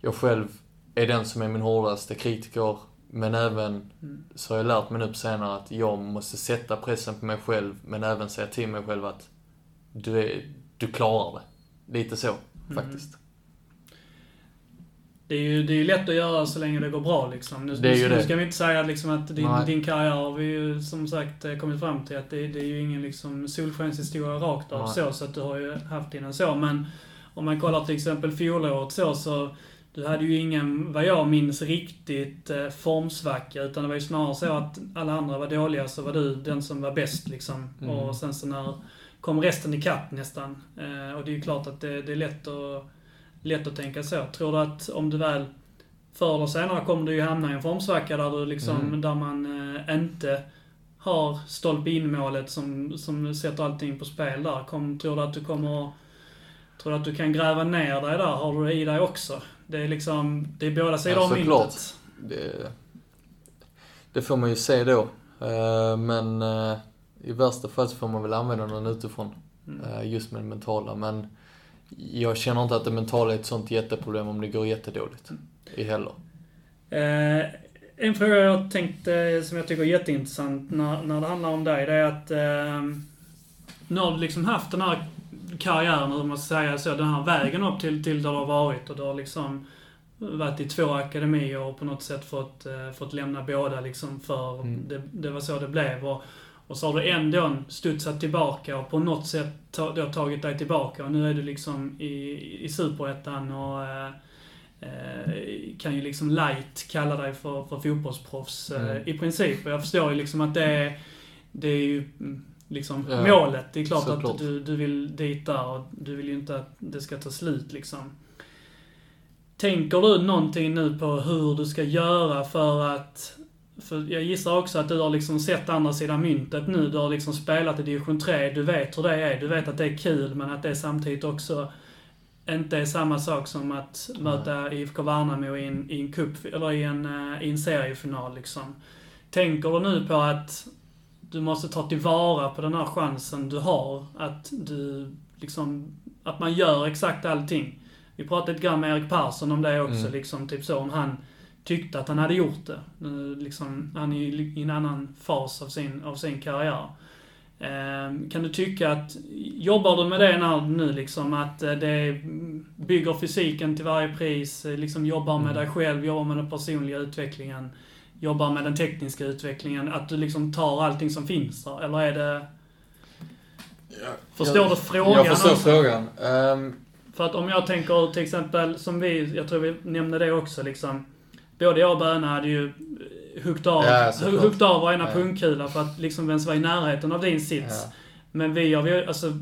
jag själv är den som är min hårdaste kritiker. Men även Mm. så har jag lärt mig nu på senare att jag måste sätta pressen på mig själv, men även säga till mig själv att du, är, du klarar det. Lite så, faktiskt. Det är ju det är ju lätt att göra så länge det går bra liksom. Nu, Det är ju nu det. ska vi inte säga liksom att din, Nej. din karriär har vi ju som sagt eh, kommit fram till att det, det är ju ingen liksom solskenshistoria rakt av Nej. så, så att du har ju haft dina så. Men om man kollar till exempel fjolåret så, så du hade ju ingen, vad jag minns, riktigt eh, formsvacka. Utan det var ju snarare så att alla andra var dåliga, så var du den som var bäst liksom. Mm. Och sen så när kom resten ikapp nästan. Eh, och det är ju klart att det, det är lätt att, lätt att tänka så. Tror du att om du väl förr eller senare kommer du ju hamna i en formsvacka där du liksom, Mm. där man eh, inte har stolpe in målet som, som sätter allting på spel där. Kom, tror du att du kommer Tror du att du kan gräva ner dig där? Har du det i dig också? Det är liksom, det är båda sidor Ja, såklart. myntet. Det, det får man ju se då. Eh, Men eh, i värsta fall så får man väl använda någon utifrån. Mm. eh, Just med det mentala. Men jag känner inte att det mentala är ett sånt jätteproblem om det går jättedåligt. I heller. Eh, en fråga jag tänkte, som jag tycker är jätteintressant när, när det handlar om dig, det är att eh, nu har du liksom haft den här karriären, hur man ska säga så, den här vägen upp till, till där du har varit och du har liksom varit i två akademier och på något sätt fått, eh, fått lämna båda liksom för Mm. det, det var så det blev. Och, och så har du ändå studsat tillbaka och på något sätt ta, då tagit dig tillbaka och nu är du liksom i, i superettan och eh, eh, kan ju liksom light kalla dig för, för fotbollsproffs eh, Mm. i princip. Och jag förstår ju liksom att det är, det är ju mm, liksom Ja, målet. Det är klart såklart. att du, du vill dit där och du vill ju inte att det ska ta slut liksom. Tänker du någonting nu på hur du ska göra för att för jag gissar också att du har liksom sett andra sidan myntet nu. Du har liksom spelat i division 3. Du vet hur det är. Du vet att det är kul, men att det samtidigt också inte är samma sak som att möta IFK Värnamo i en, i en cup, eller i en, eh, i en seriefinal liksom. Tänker du nu på att du måste ta tillvara på den här chansen du har? Att du liksom, att man gör exakt allting. Vi pratade lite grann med Erik Persson om det också, Mm. liksom typ så om han tyckte att han hade gjort det. Nu, Liksom, han är i en annan fas av sin, av sin karriär. Eh, kan du tycka att, jobbar du med det när, nu liksom, att eh, det bygger fysiken till varje pris, eh, liksom jobbar med Mm. dig själv, jobbar med den personliga utvecklingen, jobbar med den tekniska utvecklingen, att du liksom tar allting som finns där? Eller är det... Förstår jag, du frågan? Jag förstår alltså? frågan. Ehm, För att om jag tänker till exempel, som vi, jag tror vi nämnde det också liksom. Både jag och Böna hade ju eh, huggt av, Ja, huggt av varenda Ja. pungkula för att liksom ens vara i närheten av din sits. ja. Men vi vi, alltså,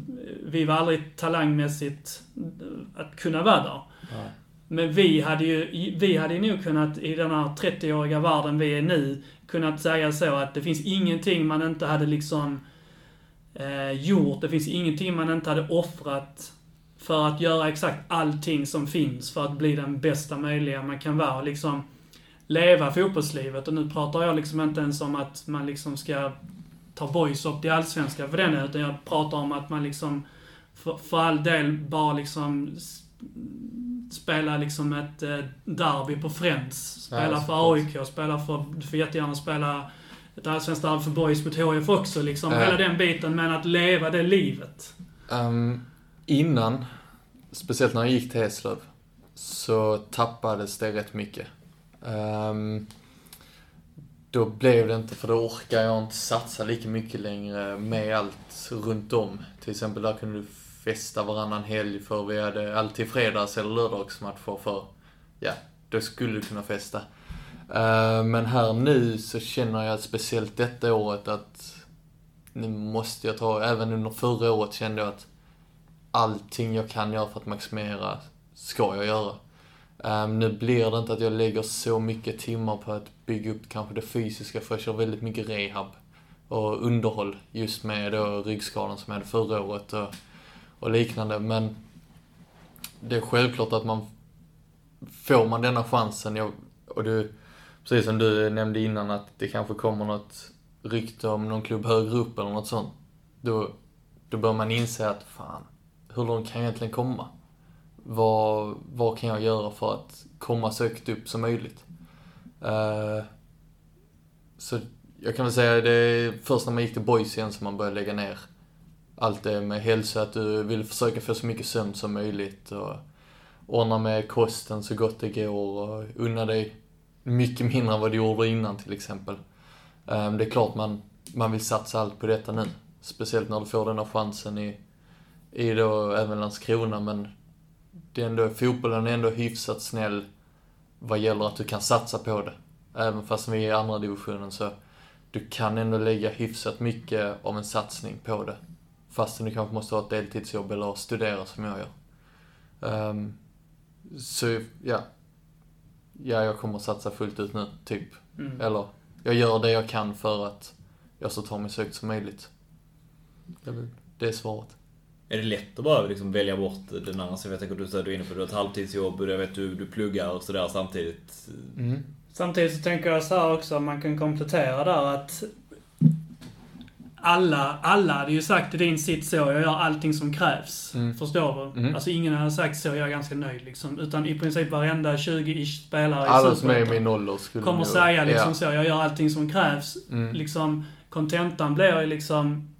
vi var aldrig talangmässigt att kunna vara där. Nej. Men vi hade ju, vi hade nog kunnat, i den här 30-åriga världen vi är nu, kunnat säga så att det finns ingenting man inte hade liksom eh, gjort. Det finns ingenting man inte hade offrat för att göra exakt allting som finns för att bli den bästa möjliga man kan vara. Liksom leva fotbollslivet. Och nu pratar jag liksom inte ens om att man liksom ska ta boys upp till Allsvenskan för den, utan jag pratar om att man liksom för, för all del bara liksom spela liksom ett eh, derby på Friends. Spela Ja, för. AIK, spela för... Du får jättegärna spela ett allsvenskt derby för boys mot HIF också. Liksom Ja. hela den biten, men att leva det livet. Ehm, innan, speciellt när jag gick till Eslöv, så tappades det rätt mycket. Um, då blev det inte, för då orkar jag inte satsa lika mycket längre med allt runt om. Till exempel där kunde du festa varannan helg för vi hade alltid fredags eller lördagsmatcher för, ja, då skulle du kunna festa. Ehm, men här nu så känner jag speciellt detta året att nu måste jag ta, även under förra året kände jag att allting jag kan göra för att maximera ska jag göra. Um, nu blir det inte att jag lägger så mycket timmar på att bygga upp kanske det fysiska, för jag kör väldigt mycket rehab och underhåll just med då ryggskadan som jag hade förra året och, och liknande. Men det är självklart att man får man denna chansen, jag, och du, precis som du nämnde innan att det kanske kommer något rykte om någon klubb högre upp eller något sånt. Då, då bör man inse att fan, hur långt kan jag egentligen komma? Vad, vad kan jag göra för att komma så högt upp som möjligt? Uh, så jag kan väl säga det är först när man gick till boys igen som man började lägga ner allt det med hälsa, att du vill försöka få så mycket sömn som möjligt och ordna med kosten så gott det går och unna dig mycket mindre än vad du gjorde innan till exempel. Um, Det är klart man, man vill satsa allt på detta nu. Speciellt när du får den här chansen i, i då även Landskrona, men det är ändå, fotbollen är ändå hyfsat snäll vad gäller att du kan satsa på det. Även fast vi är i andra divisionen så du kan ändå lägga hyfsat mycket av en satsning på det. Fastän du kanske måste ha ett deltidsjobb eller studera som jag gör. Ehm, så ja. Ja, jag kommer att satsa fullt ut nu, typ. Mm. Eller, jag gör det jag kan för att jag ska ta mig så högt som möjligt. Det är väl- Det är svaret. Är det lätt att bara liksom välja bort den andra? Så jag tänker att du är inne på du har ett halvtidsjobb och jag vet du, du pluggar och sådär samtidigt. Mm. Samtidigt så tänker jag så här också, man kan komplettera där att alla, alla hade ju sagt i din sitt så, jag gör allting som krävs. Mm. Förstår du? Mm. Alltså ingen hade sagt så, jag är ganska nöjd liksom. Utan i princip varenda 20-ish spelare i Alla som är i min ålder skulle kommer säga liksom ja. så, jag gör allting som krävs. Mm. Liksom, kontentan blir ju liksom,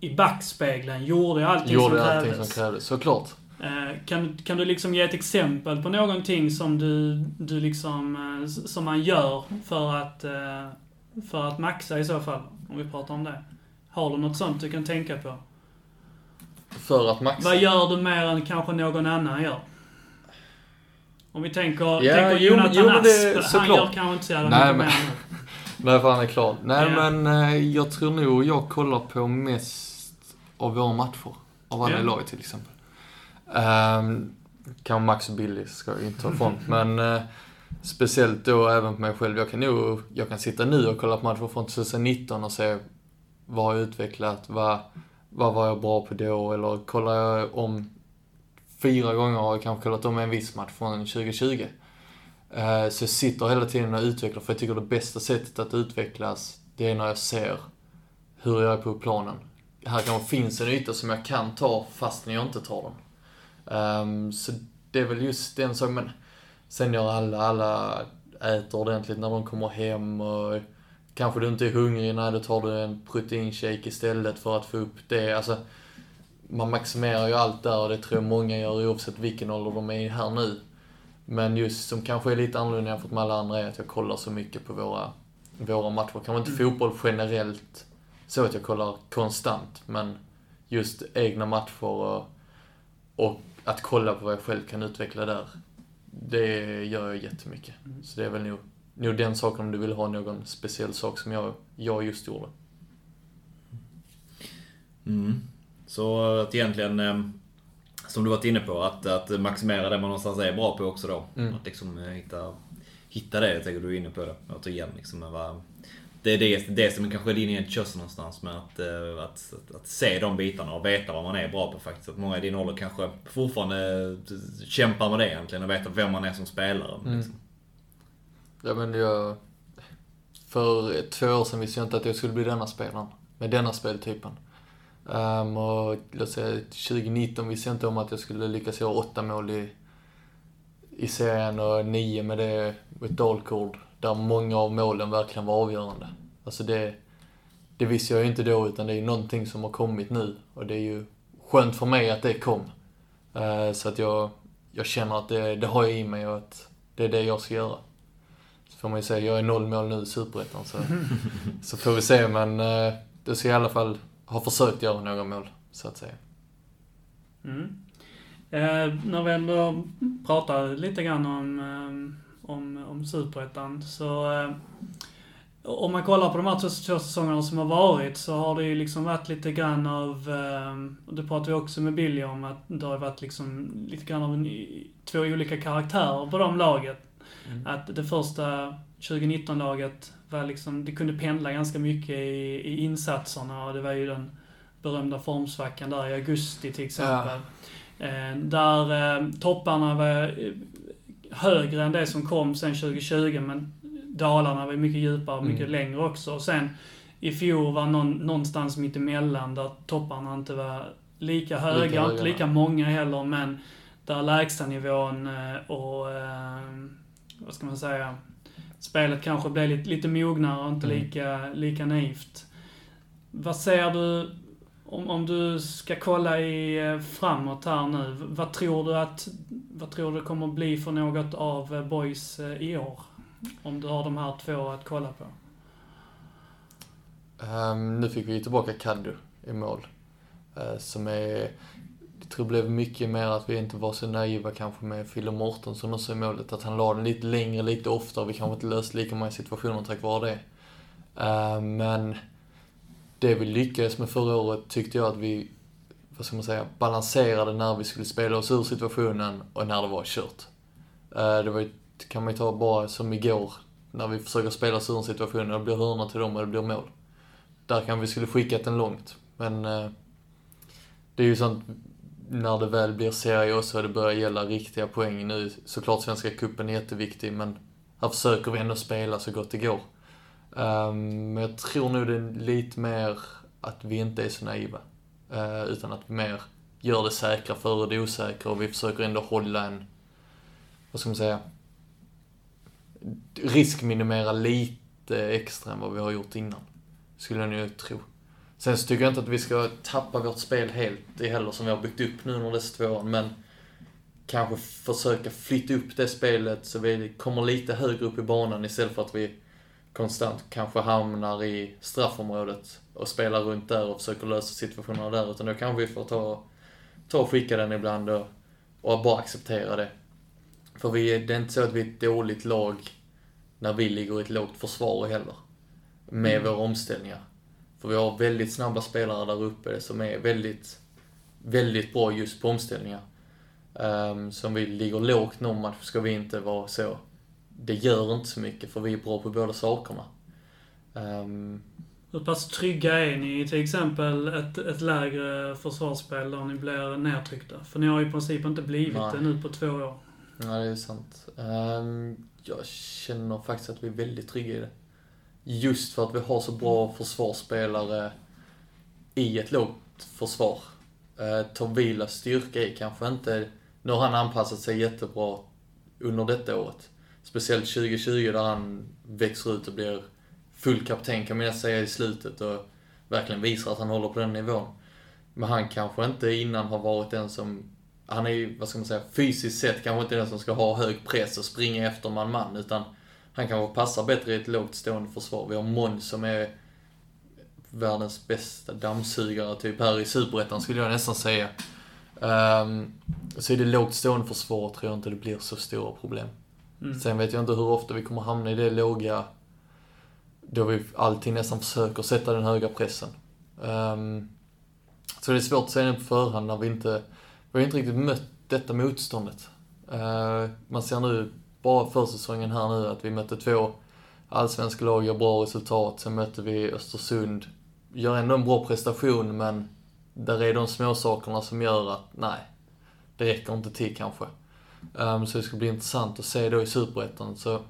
i- backspegeln, gjorde allting Gjorde som allting krävdes. som krävdes, såklart. Eh, Kan, kan du liksom ge ett exempel på någonting som du, du liksom, eh, som man gör för att, eh, för att maxa i så fall? Om vi pratar om det. Har du något sånt du kan tänka på? För att maxa. Vad gör du mer än kanske någon annan gör? Om vi tänker, Ja, tänker jo, Jonathan jo, Asp, han gör kanske inte så jävla mycket mer nu. För han är klar. Nej, Ja. men eh, jag tror nog jag kollar på mest av våra matcher. Av alla i laget till exempel. Um, kanske Max och Billy ska jag inte ta ifrån. men eh, speciellt då även på mig själv. Jag kan nog, jag kan sitta nu och kolla på matcher från 2019 och se vad har jag utvecklat, vad, vad var jag bra på då? Eller kollar jag om fyra gånger har jag kanske kollat om en viss match från 2020. Eh, så jag sitter hela tiden och utvecklar, för jag tycker det bästa sättet att utvecklas, det är när jag ser hur jag är på planen. Här kanske finns en yta som jag kan ta fastän jag inte tar den. Ehm, så det är väl just den saken, men sen gör alla, alla äter ordentligt när de kommer hem och kanske du inte är hungrig, nej då tar du en proteinshake istället för att få upp det. Alltså, man maximerar ju allt där och det tror jag många gör oavsett vilken ålder de är i här nu. Men just som kanske är lite annorlunda jämfört med alla andra är att jag kollar så mycket på våra, våra matcher. Kanske inte fotboll generellt så att jag kollar konstant, men just egna matcher och, och att kolla på vad jag själv kan utveckla där. Det gör jag jättemycket. Så det är väl nog, nog den saken om du vill ha någon speciell sak som jag, jag just gjorde. Mm. Så att egentligen, eh, som du varit inne på, att, att maximera det man någonstans är bra på också då. Mm. Att liksom eh, hitta, hitta det, jag tänker du är inne på det återigen. Liksom, vad, det är det, det som kanske är din egentligen någonstans med att, eh, att, att, att se de bitarna och veta vad man är bra på faktiskt. Att många i din ålder kanske fortfarande kämpar med det egentligen och veta vem man är som spelare. Mm. Liksom. Ja men jag... För två år sedan visste jag inte att jag skulle bli denna spelaren. Med denna speltypen. Um, och låt säga 2019 visste jag inte om att jag skulle lyckas göra åtta mål i, i serien och nio med det med ett dalkurd. Där många av målen verkligen var avgörande. Alltså det, det visste jag ju inte då utan det är ju någonting som har kommit nu. Och det är ju skönt för mig att det kom. Uh, så att jag, jag känner att det, det har jag i mig och att det är det jag ska göra. Så får man ju säga, jag är noll mål nu i Superettan så, så får vi se men uh, det ska i alla fall ha försökt göra några mål, så att säga. Mm. Eh, när vi ändå pratar lite grann om, eh, om, om Superettan, så eh, om man kollar på de här två säsongerna som har varit så har det ju liksom varit lite grann av, eh, och det pratade vi också med Billy om, att det har varit liksom lite grann av en, två olika karaktärer på de laget. Mm. Att det första 2019-laget var liksom, det kunde pendla ganska mycket i, i insatserna och det var ju den berömda formsvackan där i augusti till exempel. Ja. Eh, där eh, topparna var eh, högre än det som kom sen 2020 men dalarna var mycket djupare och mycket mm. längre också. Och sen i fjol var någon, någonstans mitt emellan där topparna inte var lika höga, lika höga. inte lika många heller men där lägstanivån och, vad ska man säga, spelet kanske blev lite, lite mognare och inte mm. lika, lika naivt. Vad ser du, om, om du ska kolla i eh, framåt här nu, vad tror du att, vad tror du kommer bli för något av eh, Boys eh, i år? Om du har de här två att kolla på. Um, nu fick vi tillbaka Kaddu i mål. Uh, som är jag tror det blev mycket mer att vi inte var så naiva kanske med Fille Mårtensson också i målet. Att han la den lite längre, lite oftare. Vi kanske inte löste lika många situationer tack vare det. Uh, men det vi lyckades med förra året tyckte jag att vi, vad ska man säga, balanserade när vi skulle spela oss ur situationen och när det var kört. Uh, det var kan man ju ta bara som igår, när vi försöker spela oss ur en situation och det blir hörna till dem och det blir mål. Där kan vi skulle skickat den långt. Men uh, det är ju sånt när det väl blir serie också och det börjar gälla riktiga poäng nu. Såklart Svenska Cupen är jätteviktig, men här försöker vi ändå spela så gott det går. Ehm, men jag tror nog det är lite mer att vi inte är så naiva. Eh, utan att vi mer gör det säkra före det osäkra och vi försöker ändå hålla en, vad ska man säga, riskminimera lite extra än vad vi har gjort innan. Skulle jag nog tro. Sen så tycker jag inte att vi ska tappa vårt spel helt heller som vi har byggt upp nu under dessa två åren. Men kanske försöka flytta upp det spelet så vi kommer lite högre upp i banan istället för att vi konstant kanske hamnar i straffområdet och spelar runt där och försöker lösa situationerna där. Utan då kanske vi får ta, ta och skicka den ibland och, och bara acceptera det. För vi, det är inte så att vi är ett dåligt lag när vi ligger i ett lågt försvar heller. Med mm. våra omställningar. För vi har väldigt snabba spelare där uppe som är väldigt, väldigt bra just på omställningar. Um, som vi ligger lågt någon match ska vi inte vara så. Det gör inte så mycket för vi är bra på båda sakerna. Um, hur pass trygga är ni i till exempel ett, ett lägre försvarsspel där ni blir nedtryckta? För ni har ju i princip inte blivit nej. det nu på två år. Nej, det är sant. Um, jag känner faktiskt att vi är väldigt trygga i det. Just för att vi har så bra försvarsspelare i ett lågt försvar. Eh, Tovilas styrka är kanske inte... Nu har han anpassat sig jättebra under detta året. Speciellt 2020 där han växer ut och blir full kapten kan man säga i slutet och verkligen visar att han håller på den nivån. Men han kanske inte innan har varit den som, han är ju, vad ska man säga, fysiskt sett kanske inte den som ska ha hög press och springa efter man-man, utan han kanske passar bättre i ett lågt stående försvar. Vi har Måns som är världens bästa dammsugare typ här i Superettan skulle jag nästan säga. Um, så i det lågt stående försvar tror jag inte det blir så stora problem. Mm. Sen vet jag inte hur ofta vi kommer hamna i det låga, då vi alltid nästan försöker sätta den höga pressen. Um, Så det är svårt att säga det på förhand när vi inte, vi har inte riktigt mött detta motståndet. Uh, man ser nu, bara försäsongen här nu, att vi mötte två allsvenska lag, gör bra resultat. Sen mötte vi Östersund, gör ändå en bra prestation, men där är de små sakerna som gör att, nej, det räcker inte till kanske. Um, så det ska bli intressant att se då i Superettan. Så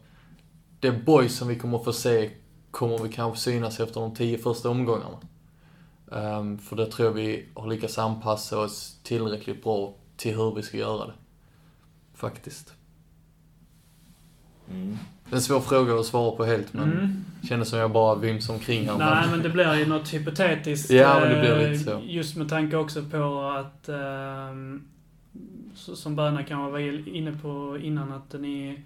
det boys som vi kommer få se kommer vi kanske synas efter de tio första omgångarna. Um, för det tror jag vi har lyckats anpassa oss tillräckligt bra till hur vi ska göra det. Faktiskt. Mm. Det är en svår fråga att svara på helt, men Mm. kändes som jag bara vimsade omkring här. Nej, men det blir ju något hypotetiskt. Ja, men det blir eh, lite så. Just med tanke också på att, ehm, som Böna kanske var inne på innan, att ni...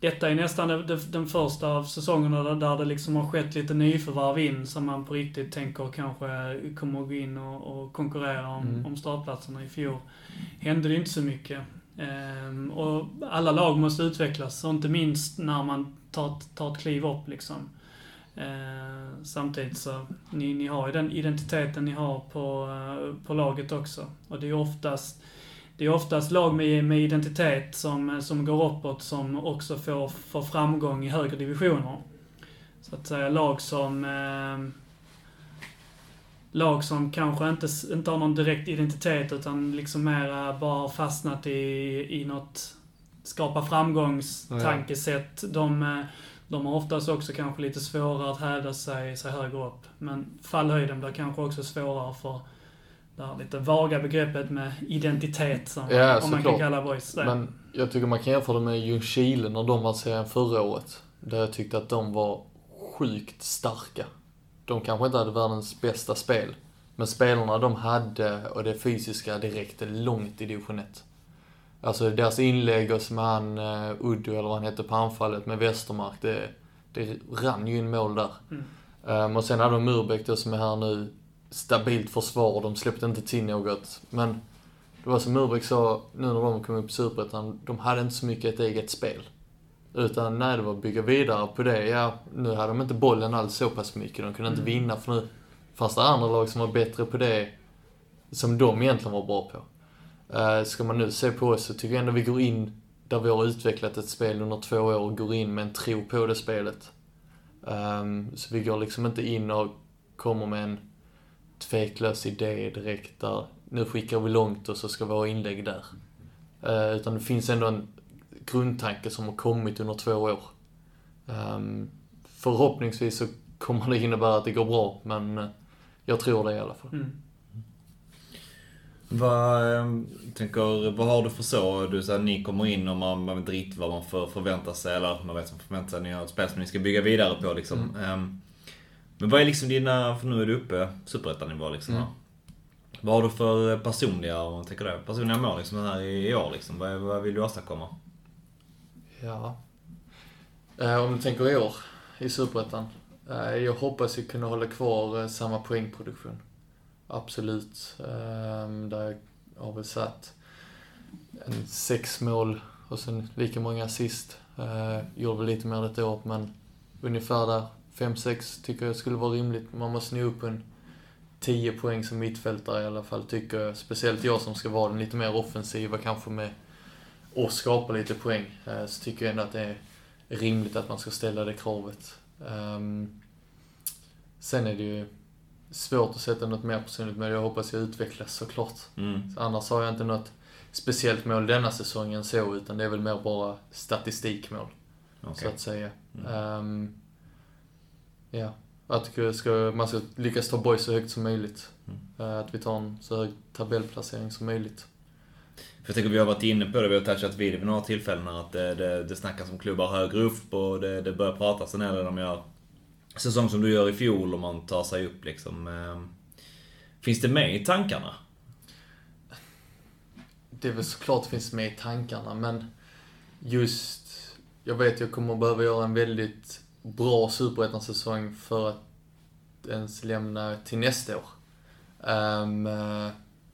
Detta är nästan den, första av säsongerna där, där det liksom har skett lite nyförvärv in, som man på riktigt tänker kanske kommer att gå in och, och konkurrera om, Mm. om startplatserna. I fjol hände det inte så mycket. Um, och alla lag måste utvecklas, och inte minst när man tar, ett- tar ett kliv upp liksom. Uh, samtidigt så, ni, ni har ju den identiteten ni har på, uh, på laget också. Och det är oftast, det är oftast lag med, med identitet som, som går uppåt som också får, får framgång i högre divisioner. Så att säga lag som uh, lag som kanske inte, inte har någon direkt identitet utan liksom mer bara har fastnat i, i något skapa framgångstankesätt. De, eh, de har oftast också kanske lite svårare att hävda sig, sig högre upp. Men fallhöjden blir kanske också svårare för det här lite vaga begreppet med identitet som Ja, om man kan såklart. kalla boys det. Men jag tycker man kan jämföra det med Ljungskile när de var serien förra året. Där jag tyckte att de var sjukt starka. De kanske inte hade världens bästa spel. Men spelarna de hade och det fysiska, det räckte långt i division 1. Alltså deras inlägg och som han, uh, Uddo eller vad han hette på anfallet med Westermark, det, det rann ju in mål där. Mm. Um, och sen hade de Murbeck då som är här nu, stabilt försvar, de släppte inte till något. Men det var som Murbeck sa nu när de kom upp i Superettan, de hade inte så mycket ett eget spel. Utan nej, det var att bygga vidare på det. Ja, nu hade de inte bollen alls så pass mycket. De kunde inte Mm. vinna för nu fanns det andra lag som var bättre på det som de egentligen var bra på. Uh, ska man nu se på oss så tycker jag ändå vi går in där vi har utvecklat ett spel under två år och går in med en tro på det spelet. Ehm, så vi går liksom inte in och kommer med en tveklös idé direkt där nu skickar vi långt och så ska vi ha inlägg där. Eh, utan det finns ändå en grundtanke som har kommit under två år. Ehm, förhoppningsvis så kommer det innebära att det går bra, men eh, jag tror det i alla fall. Mm. Vad, eh, tänker, vad har du för så? Du säger att ni kommer in och man, man vet inte riktigt vad man får förvänta sig, eller man vet vad man förväntar sig. Ni har ett spel som ni ska bygga vidare på liksom. Mm. Ehm, men vad är liksom dina, för nu är du uppe superettanivå liksom. Mm. Vad har du för personliga, om man tänker det, personliga mål liksom här i, år liksom? Vad, vad vill du åstadkomma? Ja. Eh, om du tänker i år, i Superettan. Eh, jag hoppas ju kunna hålla kvar eh, samma poängproduktion. Absolut. Eh, där jag har väl satt en sex mål och sen lika många assist. Eh, gjorde väl lite mer detta år, men ungefär där. Fem, sex tycker jag skulle vara rimligt. Man måste nå upp en 10 poäng som mittfältare i alla fall, tycker jag. Speciellt jag som ska vara den lite mer offensiva kanske med och skapa lite poäng. eh, Så tycker jag ändå att det är rimligt att man ska ställa det kravet. Ehm, Sen är det ju svårt att sätta något mer personligt, men jag hoppas jag utvecklas såklart. Mm. Så annars har jag inte något speciellt mål denna säsongen så, utan det är väl mer bara statistikmål, så Okej. att säga. Mm. Ehm, ja, ska, man ska lyckas ta boys så högt som möjligt. Mm. Eh, Att vi tar en så hög tabellplacering som möjligt. För jag tänker vi har varit inne på det, vi har touchat vid det vid några tillfällen att det, det, det snackas om klubbar högre upp och det, det börjar pratas en hel del om de gör säsong som du gör i fjol och man tar sig upp liksom. Ehm. Finns det med i tankarna? Det är väl såklart det finns med i tankarna, men just... Jag vet jag kommer behöva göra en väldigt bra superettan-säsong för att ens lämna till nästa år. Um,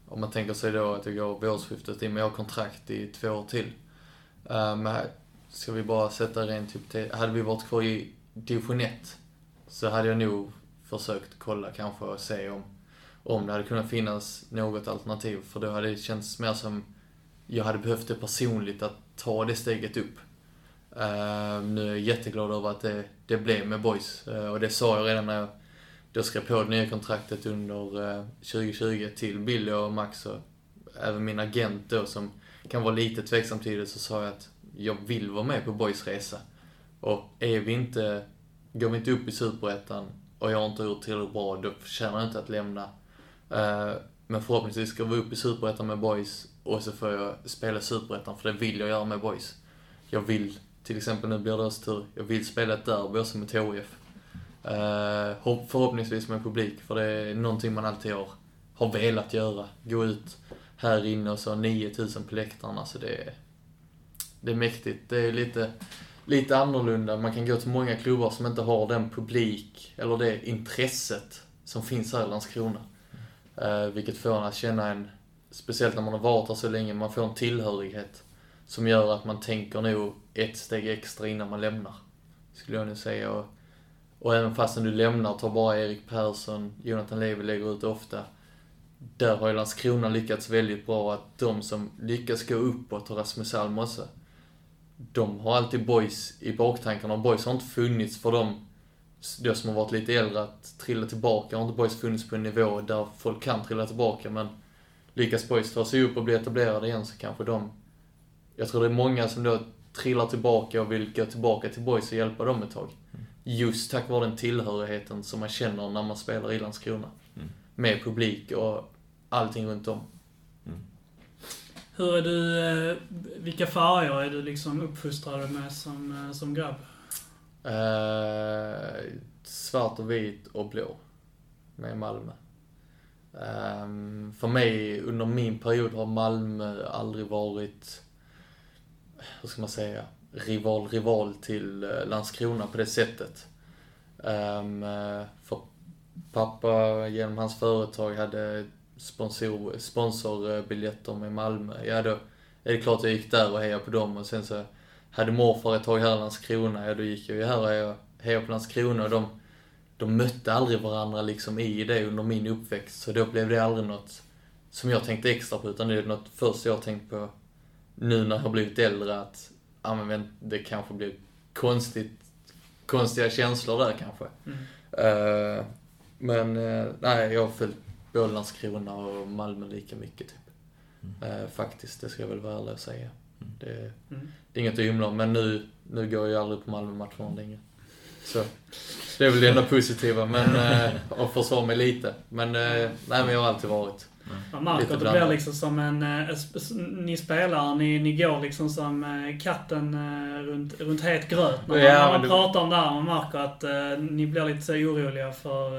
om man tänker sig då att jag går vid årsskiftet i och med jag har kontrakt i två år till. Um, ska vi bara sätta rent hypotet... Hade vi varit kvar i division 1 så hade jag nog försökt kolla kanske och se om, om det hade kunnat finnas något alternativ. För då hade det känts mer som jag hade behövt det personligt att ta det steget upp. Uh, nu är jag jätteglad över att det, det blev med boys. Uh, och det sa jag redan när jag då skrev på det nya kontraktet under eh, 2020 till Billy och Max och även min agent då som kan vara lite tveksam till det så sa jag att jag vill vara med på boys resa. Och är vi inte, går vi inte upp i Superettan och jag har inte gjort tillräckligt bra, då förtjänar jag inte att lämna. Eh, men förhoppningsvis ska vi upp i Superettan med boys och så får jag spela Superettan, för det vill jag göra med boys. Jag vill, till exempel nu blir det Östur, jag vill spela ett derby också med THF. Eh, förhoppningsvis med publik, för det är någonting man alltid har, har velat göra. Gå ut här inne och så 9000 på läktarna, så det är, det är mäktigt. Det är lite, lite annorlunda. Man kan gå till många klubbar som inte har den publik, eller det intresset som finns här i Landskrona. Eh, vilket får en att känna en, speciellt när man har varit här så länge, man får en tillhörighet som gör att man tänker nog ett steg extra innan man lämnar. Skulle jag nu säga. Och, och även fastän du lämnar, tar bara Erik Persson, Jonathan Levi lägger ut ofta. Där har ju Landskrona lyckats väldigt bra att de som lyckas gå uppåt, och Rasmus Alm också, de har alltid boys i baktankarna. Och boys har inte funnits för dem de som har varit lite äldre att trilla tillbaka. Har inte boys funnits på en nivå där folk kan trilla tillbaka, men lyckas boys ta sig upp och bli etablerade igen så kanske de... Jag tror det är många som då trillar tillbaka och vill gå tillbaka till boys och hjälpa dem ett tag. Just tack vare den tillhörigheten som man känner när man spelar i Landskrona. Mm. Med publik och allting runt om. Hur är du, eh, vilka färger är du liksom uppfostrad med som, eh, som grabb? Eh, svart och vit och blå. Med Malmö. Ehm, för mig, under min period har Malmö aldrig varit, hur ska man säga, rival, rival till eh, Landskrona på det sättet. Ehm, eh, för pappa, genom hans företag, hade sponsor, sponsorbiljetter med Malmö. Ja, då är det klart jag gick där och hejade på dem och sen så hade morfar ett tag här i Landskrona, ja då gick jag ju här och hejade- hejade på Landskrona och de, de mötte aldrig varandra liksom i det under min uppväxt. Så då blev det aldrig något som jag tänkte extra på, utan det är något först jag har tänkt på nu när jag har blivit äldre att, ja men vänt, det kanske blir konstigt, konstiga känslor där kanske. Mm. Eh, men eh, nej, jag har följt både Landskrona och Malmö lika mycket typ. Eh, faktiskt, det ska jag väl vara ärlig och säga. Det, Mm. det är inget att hymla om, men nu, nu går jag aldrig på Malmö-matcherna längre. Så det är väl det enda positiva, men och försvara mig lite. Men nej, men jag har alltid varit. Man märker att det blir liksom som en... eh, Ni spelare, ni, ni går liksom som eh, katten eh, runt, runt het gröt. När man, Ja, när man det- pratar om det här, man märker att ni blir lite så oroliga för,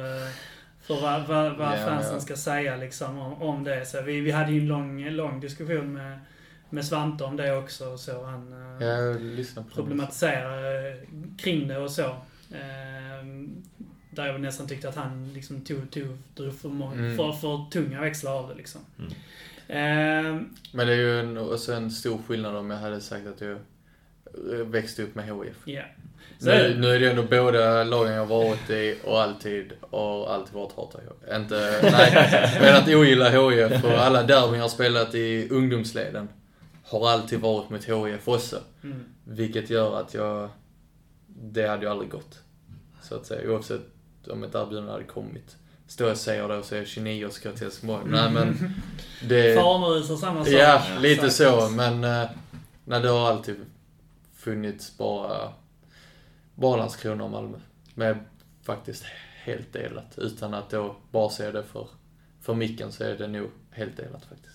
för vad, vad, vad Ja, fansen ja. ska säga liksom om, om det. Så vi, vi hade ju en lång, lång diskussion med, med Svante om det också. Så han eh, Jag lyssnar på det. problematisera eh, kring det och så. Eh, Där jag nästan tyckte att han liksom tog, tog, drog för, många, Mm. för, för tunga växlar av det liksom. Mm. Eh, Men det är ju en, också en stor skillnad om jag hade sagt att jag växte upp med HIF. Så är Nu, det. nu är det ändå båda lagen jag har varit i och alltid, och alltid varit hata HIF. Inte, nej, men att ogilla HIF och alla derbyn jag spelat i ungdomsleden har alltid varit mot HIF också. Mm. Vilket gör att jag, det hade ju aldrig gått. Så att säga, oavsett om ett erbjudande hade kommit. Står jag och säger det och jag 29 och ska till Helsingborg. Nej men, det... Farmrus och samma sak. Ja, lite så. Men eh, nej, det har alltid funnits bara, bara Landskrona och Malmö. Med faktiskt helt delat. Utan att då bara se det för, för micken så är det nog helt delat faktiskt.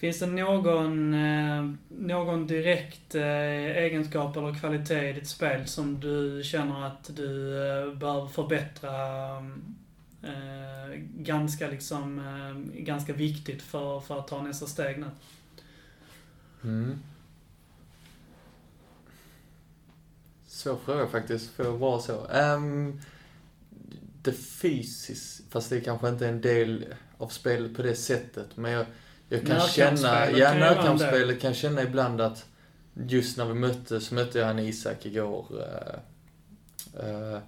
Finns det någon, eh, någon direkt eh, egenskap eller kvalitet i ditt spel som du känner att du eh, behöver förbättra eh, ganska liksom, eh, ganska viktigt för, för att ta nästa steg nu? Mm. Svår fråga faktiskt, för att vara så. Um, det fysiskt, fast det kanske inte är en del av spelet på det sättet. Men jag, jag kan känna, ja närkampsspelet kan jag känna ibland att just när vi möttes, mötte jag han Isak igår. eh, eh,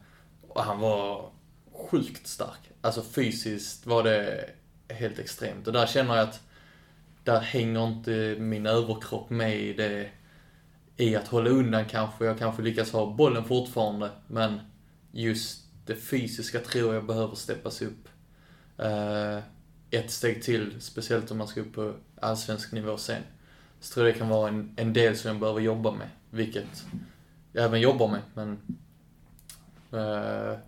och han var sjukt stark. alltså fysiskt var det helt extremt. Och där känner jag att där hänger inte min överkropp med i det, i att hålla undan kanske. Jag kanske lyckas ha bollen fortfarande, men just det fysiska tror jag behöver steppas upp. Eh, ett steg till, speciellt om man ska upp på allsvensk nivå sen. Så tror jag det kan vara en, en del som jag behöver jobba med, vilket jag även jobbar med, men eh,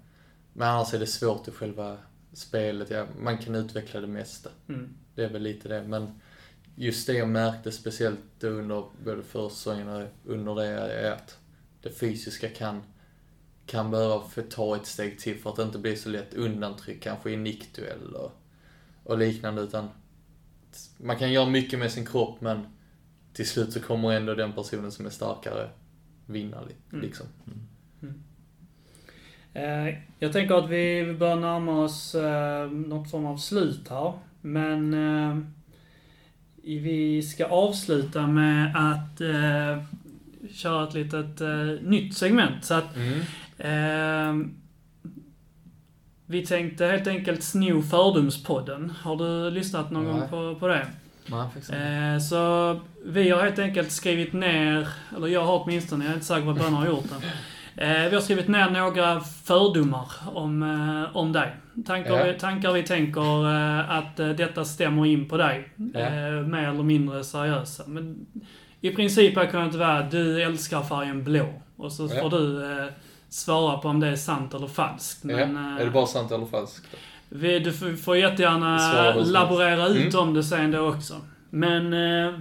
men annars är det svårt i själva spelet. Ja, man kan utveckla det mesta. Mm. Det är väl lite det. Men just det jag märkte speciellt under både försäsongen och under det är att det fysiska kan, kan behöva få ta ett steg till för att det inte blir så lätt undantryck kanske i nickduell och, liknande. Utan man kan göra mycket med sin kropp men till slut så kommer ändå den personen som är starkare vinna Mm. liksom. Eh, Jag tänker att vi bör närma oss eh, något form av slut här. Men eh, vi ska avsluta med att eh, köra ett litet nytt segment. Så att Mm. Vi tänkte helt enkelt sno Fördomspodden. Har du lyssnat någon Nej. gång på, på det? Nej. Eh, så vi har helt enkelt skrivit ner, eller jag har åtminstone, jag är inte säker på att Bönne har gjort det. Eh, vi har skrivit ner några fördomar om, eh, om dig. Tankar, Ja. vi, tankar vi tänker eh, att detta stämmer in på dig. Ja. Mer eller mindre seriösa. Men i princip har kunnat vara du älskar färgen blå. Och så Ja. får du eh, svara på om det är sant eller falskt. Men, ja. eh, Är det bara sant eller falskt? vi, du får, jättegärna laborera ut om det sen då också. Men eh,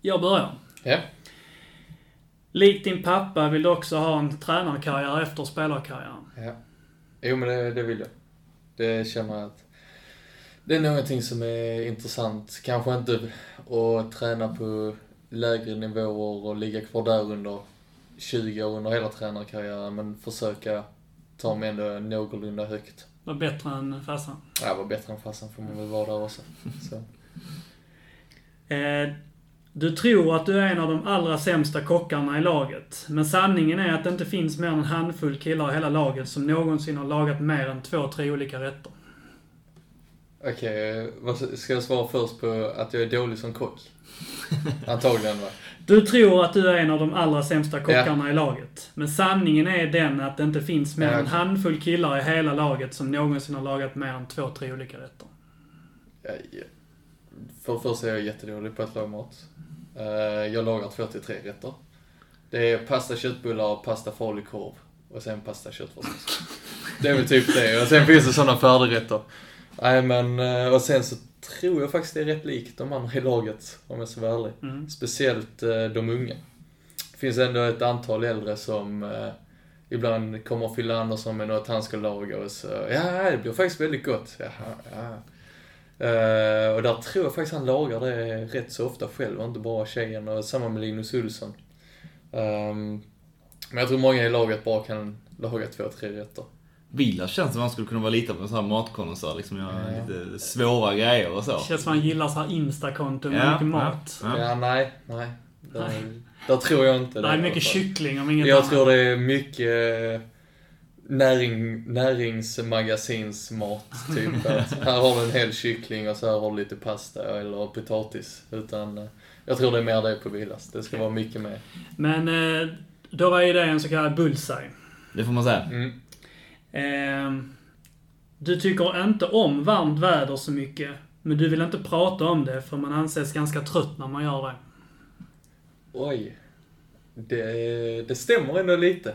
jag börjar. Ja. Likt din pappa vill du också ha en tränarkarriär efter spelarkarriären. Ja. Jo men det, det vill jag. Det känner jag att det är någonting som är intressant. Kanske inte att träna på lägre nivåer och ligga kvar där under 20 år under hela tränarkarriären, men försöka ta mig ändå någorlunda högt. Var bättre än farsan. Ja, var bättre än farsan får man väl vara där också. Så. Eh, du tror att du är en av de allra sämsta kockarna i laget. Men sanningen är att det inte finns mer än en handfull killar i hela laget som någonsin har lagat mer än två, tre olika rätter. Okej, vad ska jag svara först på att jag är dålig som kock? Antagligen va? Du tror att du är en av de allra sämsta kockarna i laget. Men sanningen är den att det inte finns mer Ja, än en handfull killar i hela laget som någonsin har lagat mer än två, tre olika rätter. Jag, för det första är jag jättedålig på att laga mat. Eh, jag lagar två till tre rätter. Det är pasta, köttbullar, pasta, falukorv och sen pasta, köttfärssås. Det är väl typ det. Och sen finns det sådana färdigrätter. Nej men, eh, och sen så tror jag faktiskt är rätt likt de andra i laget, om jag ska vara ärlig. Mm. Speciellt eh, de unga. Det finns ändå ett antal äldre som eh, ibland kommer fyller Andersson med något han ska laga och så, ja det blir faktiskt väldigt gott. Jaha, ja. Eh, och där tror jag faktiskt han lagar det rätt så ofta själv, och inte bara tjejen. Och samma med Linus Olsson. Ehm, men jag tror många i laget bara kan laga två, tre rätter. Vilas känns som att han skulle kunna vara lite av en sån här matkonnässör, liksom göra Ja. lite svåra grejer och så. Känns som han gillar så här instakonto med Ja, mycket ja, mat. Ja. Ja, nej, nej. Där, Nej. där tror jag inte Det är mycket kyckling om inget Jag annat. tror det är mycket eh, näring, näringsmagasinsmat, typ. Att här har du en hel kyckling och så här har du lite pasta eller potatis. Utan eh, jag tror det är mer det på Vilas. Det ska vara mycket mer. Men eh, då var ju det en så kallad bullseye. Det får man säga. Mm. Eh, du tycker inte om varmt väder så mycket. Men du vill inte prata om det för man anses ganska trött när man gör det. Oj. Det, det stämmer ändå lite.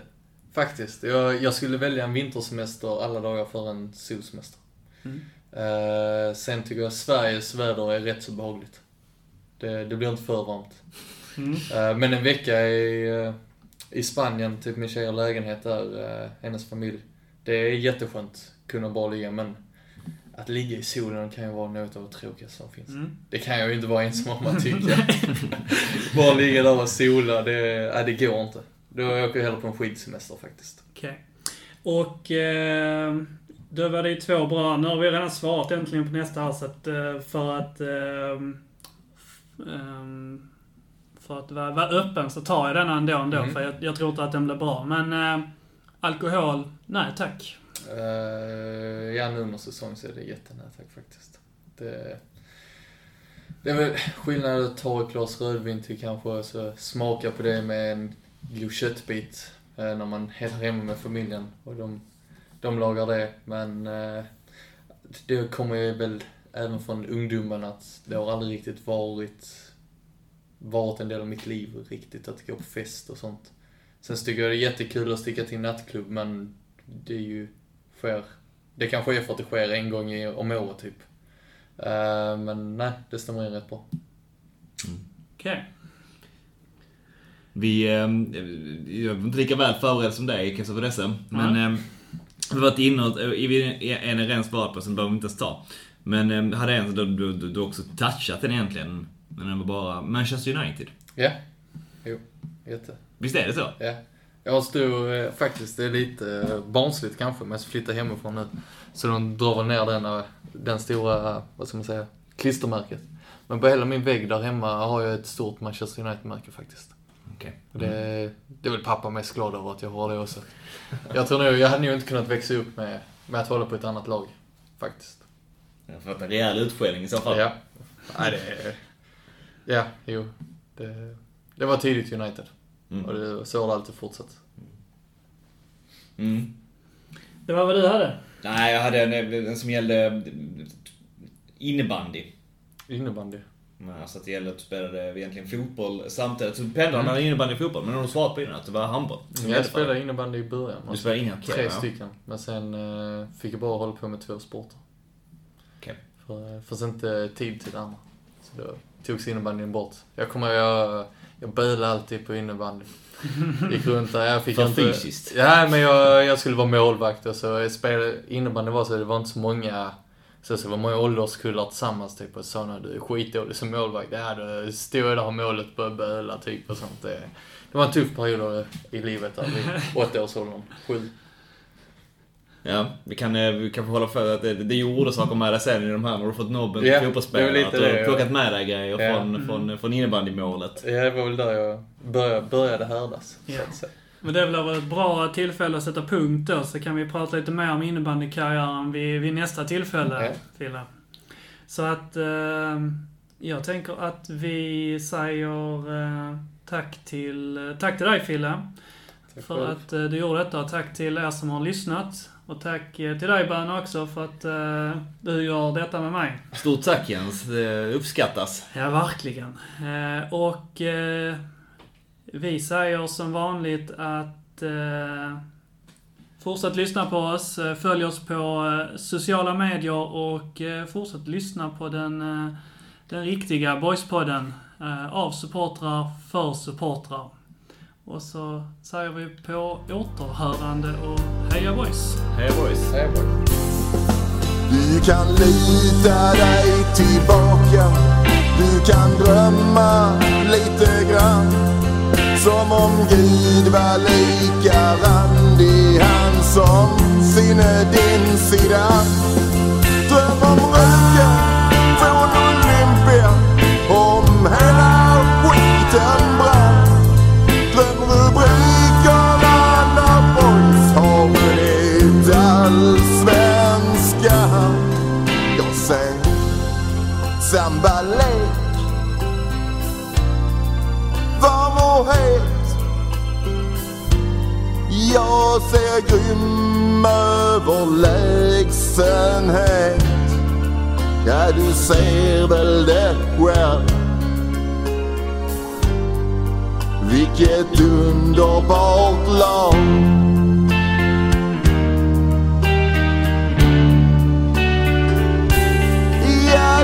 Faktiskt. Jag, jag skulle välja en vintersemester alla dagar för en solsemester. Mm. Eh, sen tycker jag Sveriges väder är rätt så behagligt. Det, det blir inte för varmt. Mm. Eh, men en vecka i, eh, i Spanien, typ min tjej har lägenhet där, hennes familj. Det är jätteskönt kunna bara ligga, men att ligga i solen kan ju vara något av det tråkigaste som finns. Mm. Det kan jag ju inte vara ensam om att tycka. bara ligga där och sola, det, nej, det går inte. Då åker jag hellre på en skidsemester faktiskt. Okej. Och eh, då var det ju två bra. Nu har vi redan svarat äntligen på nästa här så att eh, för att eh, ehm, för att vara, öppen så tar jag denna ändå ändå Mm. för jag, jag tror inte att den blir bra. Men eh, alkohol, nej tack. Uh, ja, nu under säsong så är det jättenära tack faktiskt. Det, det är väl skillnad att ta ett glas rödvin till kanske så smaka på det med en god köttbit uh, när man är hemma med familjen och de, de lagar det. Men uh, det kommer ju väl även från ungdomen att det har aldrig riktigt varit, varit en del av mitt liv riktigt att gå på fest och sånt. Sen tycker jag det är jättekul att sticka till nattklubb men det är ju, sker, det kanske är för att det sker en gång i, om året typ. Uh, men nej, det stämmer in rätt bra. Okej. Vi, eh, jag är inte lika väl förberedd som dig kanske för dessa. Men eh, vi har varit inne och, i en är redan svarat på, så den behöver vi inte ens ta. Men eh, hade en, du, du, du, du också touchat den egentligen. Men den var bara Manchester United. Ja, jo, jätte. Visst är det så? Ja. Jag har stor, eh, faktiskt, det är lite eh, barnsligt kanske, men jag flyttar hemifrån nu. Så de drar väl ner den, eh, den stora, vad ska man säga, klistermärket. Men på hela min vägg där hemma har jag ett stort Manchester United-märke faktiskt. Okej. Och det, det är väl pappa mest glad över att jag har det också. Jag tror nog, jag hade nog inte kunnat växa upp med, med att hålla på ett annat lag. Faktiskt. Jag har fått en rejäl utskällning i så fall. Ja. Nej, det... Ja, jo. Det, det var tidigt United. Mm. Och det, så har det alltid fortsatt. Mm. Det var vad du hade? Nej, jag hade en, en som gällde innebandy. Innebandy. Nej, så att det gällde att du spelade egentligen fotboll samtidigt. Så pendlade mellan innebandy och fotboll. Men har du svarat på innan att det var handboll. Jag spelade innebandy i början. Du spelade innan? Tre ja. stycken. Men sen eh, fick jag bara hålla på med två sporter. Okej. För det fanns inte tid till det andra. Så då togs innebandyn bort. Jag kommer jag, jag bölade alltid på innebandy. Gick runt där, jag fick För inte... fysiskt? Ja, men jag, jag skulle vara målvakt och så jag spelade, innebandy var så det var inte så många så, det var många ålderskullar tillsammans typ och sa när du är skitdålig som målvakt. Ja, då stod jag där och målet på böla typ och sånt. Det, det var en tuff period i livet där vid åttaårsåldern. Sju. Ja, vi kan, eh, vi kan få hålla för att det, det gjorde saker med dig sen i de här när du fått nobben Ja, som fotbollsspelare. Att du har plockat med dig grejer Ja. från, från, från innebandymålet. Ja, det var väl där jag började, började härdas. Säga. Men det är väl ett bra tillfälle att sätta punkt då, så kan vi prata lite mer om innebandykarriären vid, vid nästa tillfälle, Ja. Fille. Så att, eh, jag tänker att vi säger eh, tack till, tack till dig Fille, Tack för att eh, du gjorde detta. Och tack till er som har lyssnat. Och tack eh, till dig Bön också för att eh, du gör detta med mig. Stort tack Jens, det uppskattas. Ja, verkligen. Eh, och eh, vi säger som vanligt att eh, fortsätt lyssna på oss. Eh, Följ oss på eh, sociala medier och fortsätt lyssna på den, den riktiga Boyspodden av supportrar för supportrar. Och så säger vi på återhörande och heja boys! Hej boys. Hej boys. Du kan lita dig tillbaka Du kan drömma lite grann Som om Gud var lika randig Han som sinne din sida Dröm om röken från Olympia Om hela skiten sambalek Varm och het? Jag ser grym överlägsenhet Ja, du ser väl det själv. Vilket underbart lag. Ja,